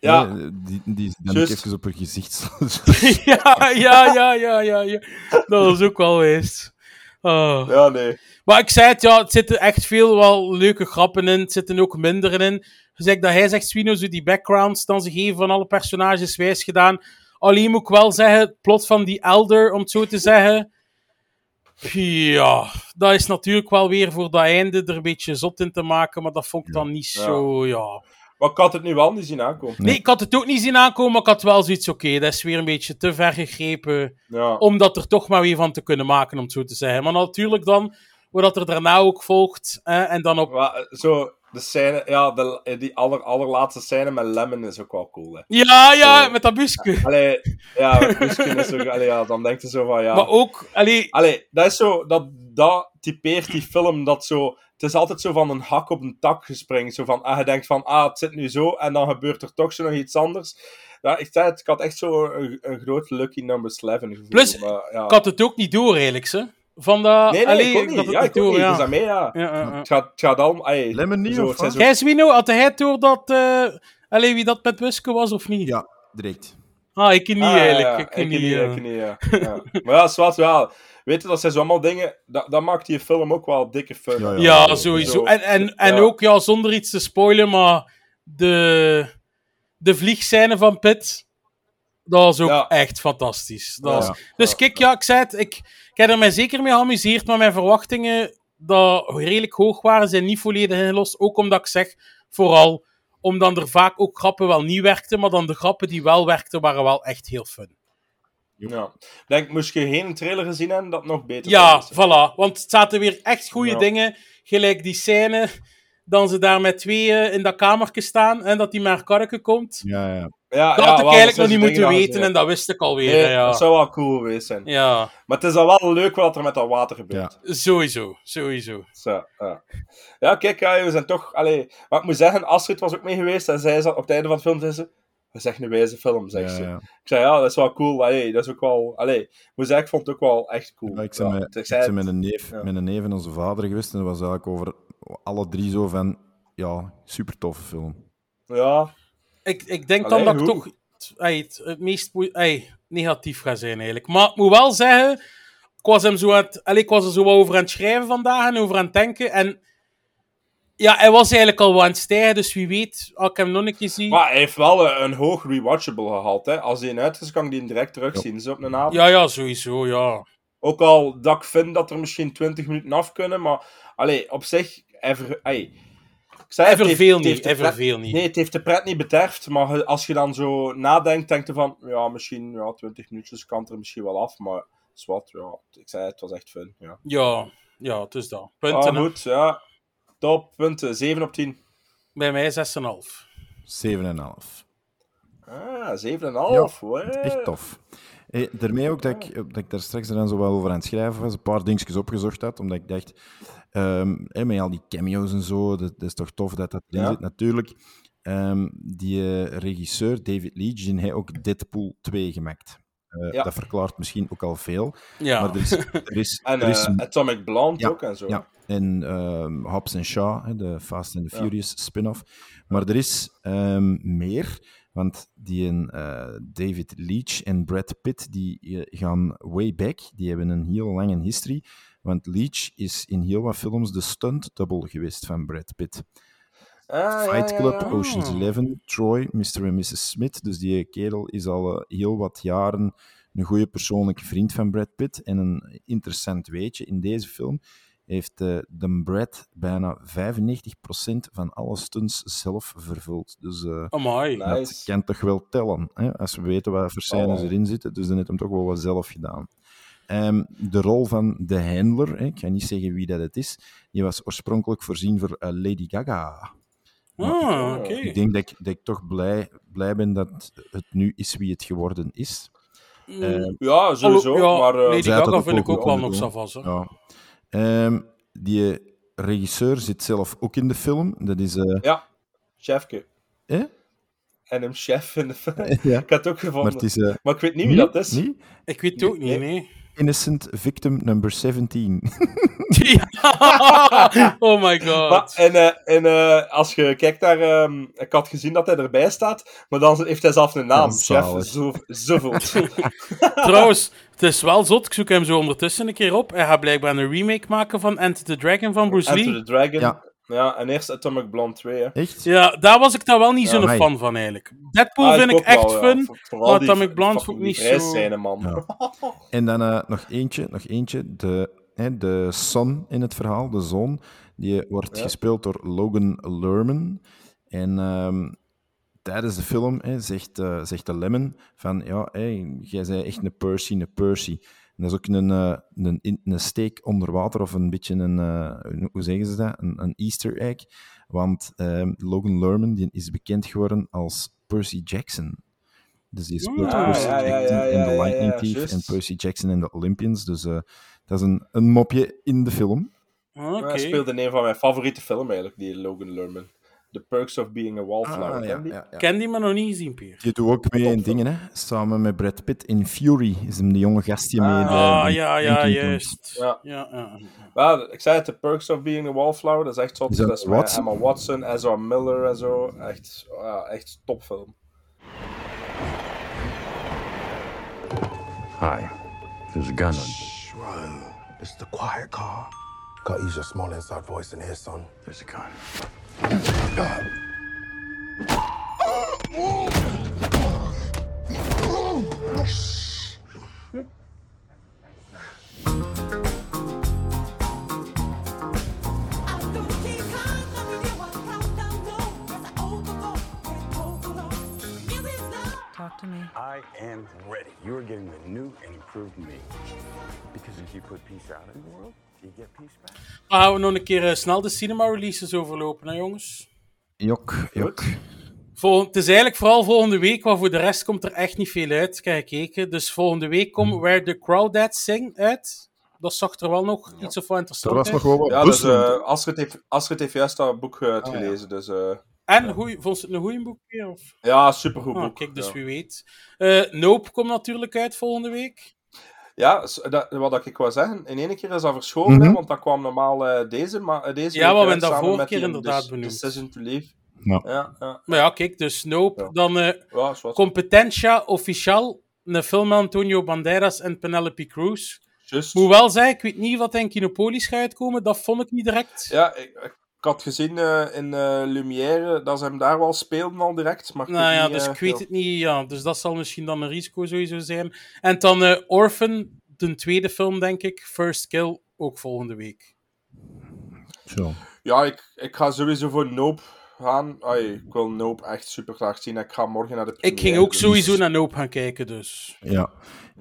Ja. die, die is dan even op haar gezicht. ja, ja, ja, ja, ja, ja. Dat was ook wel geweest. Oh. Ja, nee. Maar ik zei het, ja, het zitten echt veel wel leuke grappen in. Het zitten ook minder in. Dus dat hij zegt, Swino, zo die backgrounds dan ze geven van alle personages wijs gedaan. Alleen moet ik wel zeggen, het plot van die Elder, om het zo te zeggen. Ja, dat is natuurlijk wel weer voor dat einde er een beetje zot in te maken, maar dat vond ik dan niet Ja. zo, ja. Maar ik had het nu wel niet zien aankomen. Nee, ik had het ook niet zien aankomen, maar ik had wel zoiets, oké, dat is weer een beetje te ver gegrepen Ja. om dat er toch maar weer van te kunnen maken, om het zo te zeggen. Maar natuurlijk dan, wat er daarna ook volgt, hè, en dan op... Maar, eh, zo, de scène, ja, de, eh, die aller, allerlaatste scène met Lemon is ook wel cool, hè. Ja, ja, Zo. met dat busje. Allee, ja, met is ook, allee, ja, dan denk je zo van, ja... Maar ook, allee, Allee, dat is zo, dat, dat typeert die film, dat zo... Het is altijd zo van een hak op een tak gespringt. Zo van, ah, je denkt van, ah, het zit nu zo, en dan gebeurt er toch zo nog iets anders. Ja, ik zei het, ik had echt zo een, een groot lucky number 11 gevoel. Plus, maar, ja. ik had het ook niet door, eigenlijk, ze. Van dat... Nee, nee, allee, ik ook niet. had het Ja, ik ook niet. ja. Dus daarmee, ja. Ja. Het gaat, het gaat allemaal... Lemon Jij, Swino, had hij het door dat... eh allee, wie dat met Buske was, of niet? ja, direct. Ah, ik niet, Ah, eigenlijk. ja, Ik, ik niet, ik niet, ja. ja. Maar ja, zwart wel. Weet je, dat zijn zo allemaal dingen... Dat, dat maakt die film ook wel dikke fun. Ja, ja. Ja, sowieso. Zo. En, en, en Ja. ook, ja, zonder iets te spoilen, maar de, de vliegscène van Pitt, dat was ook Ja. echt fantastisch. Dat Ja. was- Dus kijk, ja, ik zei het, ik, ik heb er mij zeker mee geamuseerd, maar mijn verwachtingen, dat redelijk hoog waren, zijn niet volledig ingelost. Ook omdat ik zeg, vooral omdat er vaak ook grappen wel niet werkten, maar dan de grappen die wel werkten, waren wel echt heel fun. Ja. Denk, moest je geen trailer gezien hebben, dat nog beter Ja, voilà. Want het zaten weer echt goede Ja. dingen. Gelijk die scène, dan ze daar met tweeën in dat kamertje staan en dat die maar karken komt. Ja, ja. Ja, dat ja, had ik wel, eigenlijk nog niet moeten weten en dat wist ik alweer. Nee, ja. dat zou wel cool geweest zijn. Ja, Maar het is dan wel leuk wat er met dat water gebeurt. sowieso, sowieso. Zo, ja. ja, kijk, ja, we zijn toch... Allee, maar ik moet zeggen, Astrid was ook mee geweest en zij zat op het einde van het film, zei ze... Dat is echt een wijze film, zegt Ja, ze. ja. Ik zei, ja, dat is wel cool. Allee, dat is ook wel... Allee, ik moet zeggen, ik vond het ook wel echt cool. Ja, ik ben Ja, met, ik ik zei met, een neef, met een neef en onze vader geweest en dat was eigenlijk over alle drie zo van, ja, super toffe film. Ja. Ik, ik denk Allee, dan dat ik toch het, ey, het, het meest ey, negatief ga zijn eigenlijk. Maar ik moet wel zeggen, ik was, hem zo aan het, allee, ik was er zo wat over aan het schrijven vandaag en over aan het denken. En ja, hij was eigenlijk al aan het stijgen, dus wie weet, als ik hem nog een keer zie... Maar hij heeft wel een, een hoog rewatchable gehaald. Hè. Als hij in uit is, kan ik die direct terugzien. Zo op een avond. Ja, ja, sowieso, ja. Ook al dat ik vind dat er misschien 20 minuten af kunnen, maar allee, op zich, hij, ver, ik zei, Hij verveelt heeft niet, hij pret- verveelt niet. Nee, het heeft de pret niet bederfd, maar als je dan zo nadenkt, denk je van, ja, misschien ja, 20 minuutjes kan het er misschien wel af, maar wat, ja, ik zei, het was echt fun, ja. Ja, ja, het is dat. Ah, Punten, hè. goed, ja. Top, punten, 7 op 10. Bij mij 6,5. 7,5. Ah, 7,5, Ja, hoor. echt tof. Hey, daarmee ook dat ik, dat ik daar straks er dan zo wel over aan het schrijven was, een paar dingetjes opgezocht had, omdat ik dacht, ehm, hè, met al die cameo's en zo, dat, dat is toch tof dat dat erin Ja. zit. Natuurlijk, ehm, die eh, regisseur David Leitch, die heeft ook Deadpool 2 gemaakt. Eh, Ja. Dat verklaart misschien ook al veel. Ja. Maar er is, er is, En er is eh, Atomic Blonde ja, ook en zo. Ja, en ehm Hobbs and Shaw, de Fast and the Ja. Furious spin-off. Maar er is ehm, meer, want die eh, David Leitch en Brad Pitt die eh, gaan way back. Die hebben een heel lange history. Want Leitch is in heel wat films de stunt-double geweest van Brad Pitt. Ah, Fight Club, ja. Ocean's Eleven, Troy, Mr. en Mrs. Smith. Dus die kerel is al eh, heel wat jaren een goede persoonlijke vriend van Brad Pitt. En een interessant weetje, in deze film heeft eh, de Brad bijna 95% van alle stunts zelf vervuld. Dus eh, Amai. dat Nice. kan toch wel tellen, hè? als we weten wat voor scènes Oh. erin zitten. Dus dan heeft hem toch wel wat zelf gedaan. Ehm, de rol van de handler, hè, ik ga niet zeggen wie dat het is, die was oorspronkelijk voorzien voor eh, Lady Gaga. Ah, oké. Ik denk dat ik, dat ik toch blij, blij ben dat het nu is wie het geworden is. Mm. Ehm, Ja, sowieso. Allo- ja, maar, eh, Lady Gaga vind ik ook wel nog savas. hè. Ja. Ehm, die regisseur zit zelf ook in de film. Dat is... eh, Ja, chefke. hè? En hem chef in de film. Ja. Ik had het ook gevonden. Maar het is... eh, Maar ik weet niet wie dat is. niet? Ik weet het ook niet, nee. Innocent victim number 17. oh my god. Maar, en eh, en eh, als je kijkt naar... ehm, ik had gezien dat hij erbij staat, maar dan heeft hij zelf een naam. Chef zoveel. Trouwens, het is wel zot. Ik zoek hem zo ondertussen een keer op. Hij gaat blijkbaar een remake maken van Enter the Dragon van Bruce Enter Lee. the Dragon. Ja. Ja. en eerst Atomic Blonde 2. Hè. Echt? Ja, daar was ik daar wel niet Ja, zo'n fan van eigenlijk. Deadpool Ah, vind ik echt wel, fun. Vooral maar die Atomic Blonde vond ik niet zo... man. Ja. En dan eh, nog eentje, nog eentje. De, hè, de son in het verhaal, de zoon, die wordt Ja. gespeeld door Logan Lerman. En ehm, tijdens de film hè, zegt, eh, zegt de Lemon van, ja, hey, jij zei echt een Percy, een Percy. En dat is ook een, eh, een, een steek onder water, of een beetje een, eh, hoe zeggen ze dat? Een, een easter egg. Want ehm, Logan Lerman die is bekend geworden als Percy Jackson. Dus die speelt Ah, Percy ja, ja, Jackson ja, in The Lightning ja, Thief en Percy Jackson in The Olympians. Dus eh, dat is een, een mopje in de film. Oké. Hij speelde in een van mijn favoriete films eigenlijk, die Logan Lerman. The Perks of Being a Wallflower. Ah, ja, ken die? ja, ja. ken die maar nog niet gezien. Je doet ook mee in dingen, hè? samen met Brad Pitt in Fury. Is hem de jonge gastje mee. de- Ah, de ja, ja, juist. Ja. Ja, ja. Wel, ik zei het, The Perks of Being a Wallflower, dat is echt zot. Is dat Dat is met Watson? Emma Watson, Ezra Miller en zo. Echt, ja, echt topfilm. Hi. There's a gun on. Run. It's the quiet car. Gotta use your small inside voice in here, son. There's a gun. Talk to me. I am ready. You are getting the new and improved me. Because if you put peace out in the world, Dan gaan we nog een keer eh, snel de cinema releases overlopen, hè, jongens? Jok, jok. Vol- het is eigenlijk vooral volgende week, maar voor de rest komt er echt niet veel uit. Gekeken. Dus volgende week komt Where the Crawdads Sing uit. Dat zag er wel nog iets of wat interessant Er was nog wel wat Ja, dus eh Astrid, heeft, Astrid heeft juist dat boek Ah, eh, uitgelezen. Dus eh, En, goeie, vond je het een goeie boek? weer, Of? ja, supergoed Ah, boek. kijk, dus ja. wie weet. Eh, nope komt natuurlijk uit volgende week. Ja, dat, wat ik wou zeggen, in één keer is dat verschoven, hè, Mhm. want dat kwam normaal eh, deze, maar, eh, deze Ja, wat we uit, dat vorige keer die inderdaad Dec- benoemd. Decision to Leave. Ja. Ja, ja. Maar ja, kijk, dus Nope. Dan eh Ja, wat. Competencia Official. Een film met Antonio Banderas en Penelope Cruz. Juist. Moet wel zeggen, ik weet niet wat in Kinopolis gaat uitkomen. Dat vond ik niet direct. Ja, ik, ik had gezien eh, in eh, Lumière dat ze hem daar wel speelden al direct, maar ik Nou ja, niet, dus eh, ik weet veel. het niet. Ja, dus dat zal misschien dan een risico sowieso zijn. En dan eh, Orphan, de tweede film, denk ik. First Kill, ook volgende week. Zo. Ja, ik, ik ga sowieso voor Nope gaan. Ai, ik wil Nope echt super graag zien. Ik ga morgen naar de Ik ging ook sowieso naar Nope gaan kijken, dus... Ja,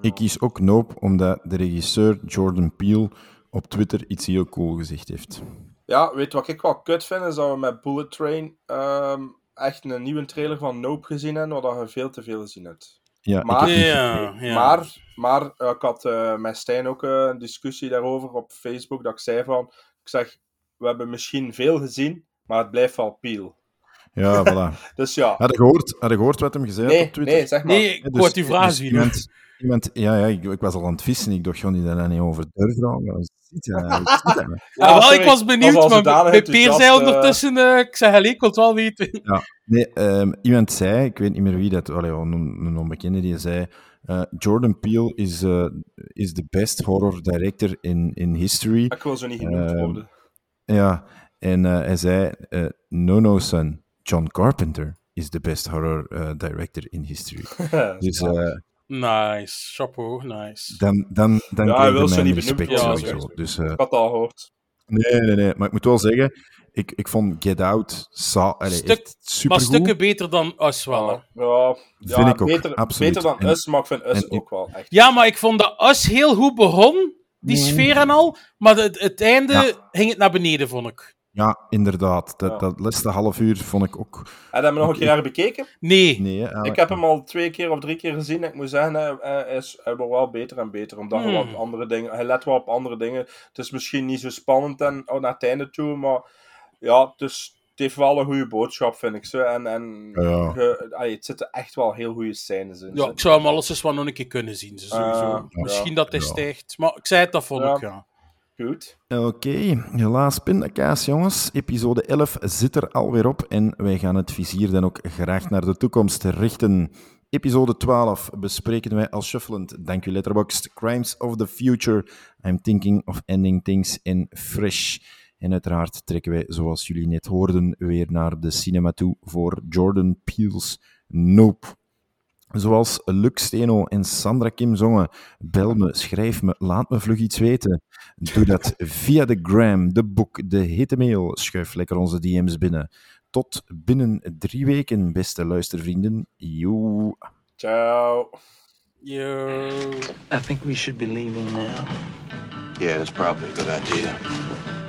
ik kies ook Nope omdat de regisseur Jordan Peele op Twitter iets heel cool gezegd heeft. Ja, weet je wat ik wel kut vind? Is dat we met Bullet Train ehm, echt een nieuwe trailer van Nope gezien hebben, waar je veel te veel gezien hebt. Ja, ik maar, heb niet Ja, ja. maar, maar eh, ik had eh, met Stijn ook eh, een discussie daarover op Facebook, dat ik zei van, ik zeg, we hebben misschien veel gezien, maar het blijft wel Peel. Ja, voilà. Dus ja. Had je gehoord, had je gehoord wat hem gezegd Nee, op Twitter? nee, zeg maar. Nee, ik wou die vraag zien. Iemand, iemand, ja, ja ik, ik was al aan het vissen. Ik dacht, gewoon die daar niet over durven. Nou? Ja, wel, sorry, ik was benieuwd, maar bij Peer zei eh. ondertussen... eh, ik zeg, ik wil het wel weten. Ja, nee, ehm, iemand zei, ik weet niet meer wie dat, allee, een, een onbekende, die zei, eh, Jordan Peele is, eh, is the best horror director in, in history. Ik wil zo niet genoemd Ehm, worden. Ja, en eh, hij zei, eh, no, no, son, John Carpenter is the best horror eh, director in history. dus eh, Nice, chapeau, nice. dan, dan, dan Ja, hij krijg wil mijn niet benoemd respect worden, sowieso. zeg. Dus, eh, Ik had het al gehoord. nee, nee, nee, maar ik moet wel zeggen, ik, ik vond Get Out sa allee, Stuk- echt Maar supergoed. stukken beter dan Us wel, hè. Ja, ja, Vind ik ook, beter, absoluut. beter dan En- Us, maar ik vind Us en- ook wel echt. Ja, maar ik vond dat Us heel goed begon, die sfeer en al, maar het, het einde Ja. ging het naar beneden, vond ik. Ja, inderdaad. Dat, Ja. dat laatste half uur vond ik ook... Heb je hem nog een keer herbekeken? Nee. Ik heb hem al twee keer of drie keer gezien. en Ik moet zeggen, hij, hij is, hij wordt wel beter en beter. Omdat hij, Hmm. wat andere dingen, hij let wel op andere dingen. Het is misschien niet zo spannend en, oh, naar het einde toe, maar ja, dus, het heeft wel een goede boodschap, vind ik. Zo. En, en Ja. ge- het zitten echt wel heel goede scènes in. Ja, ik zou hem alles eens wel nog een keer kunnen zien. Sowieso. Ah, Misschien ja. dat hij Ja. stijgt. Maar ik zei het, dat vond Ja. ik, ja. Goed. Oké, helaas pindakaas, jongens. Episode 11 zit er alweer op en wij gaan het vizier dan ook graag naar de toekomst richten. Episode 12 bespreken wij als shufflend, dank u Letterboxd, Crimes of the Future, I'm Thinking of Ending Things in Fresh. En uiteraard trekken wij, zoals jullie net hoorden, weer naar de cinema toe voor Jordan Peele's Nope. Zoals Luc Steno en Sandra Kim zongen. Bel me, schrijf me, laat me vlug iets weten. Doe dat via de gram, de boek, de hete mail. Schuif lekker onze DM's binnen. Tot binnen drie weken, beste luistervrienden. Joe. Ciao. Yo. I think we should be leaving now. Yeah, that's probably a good idea.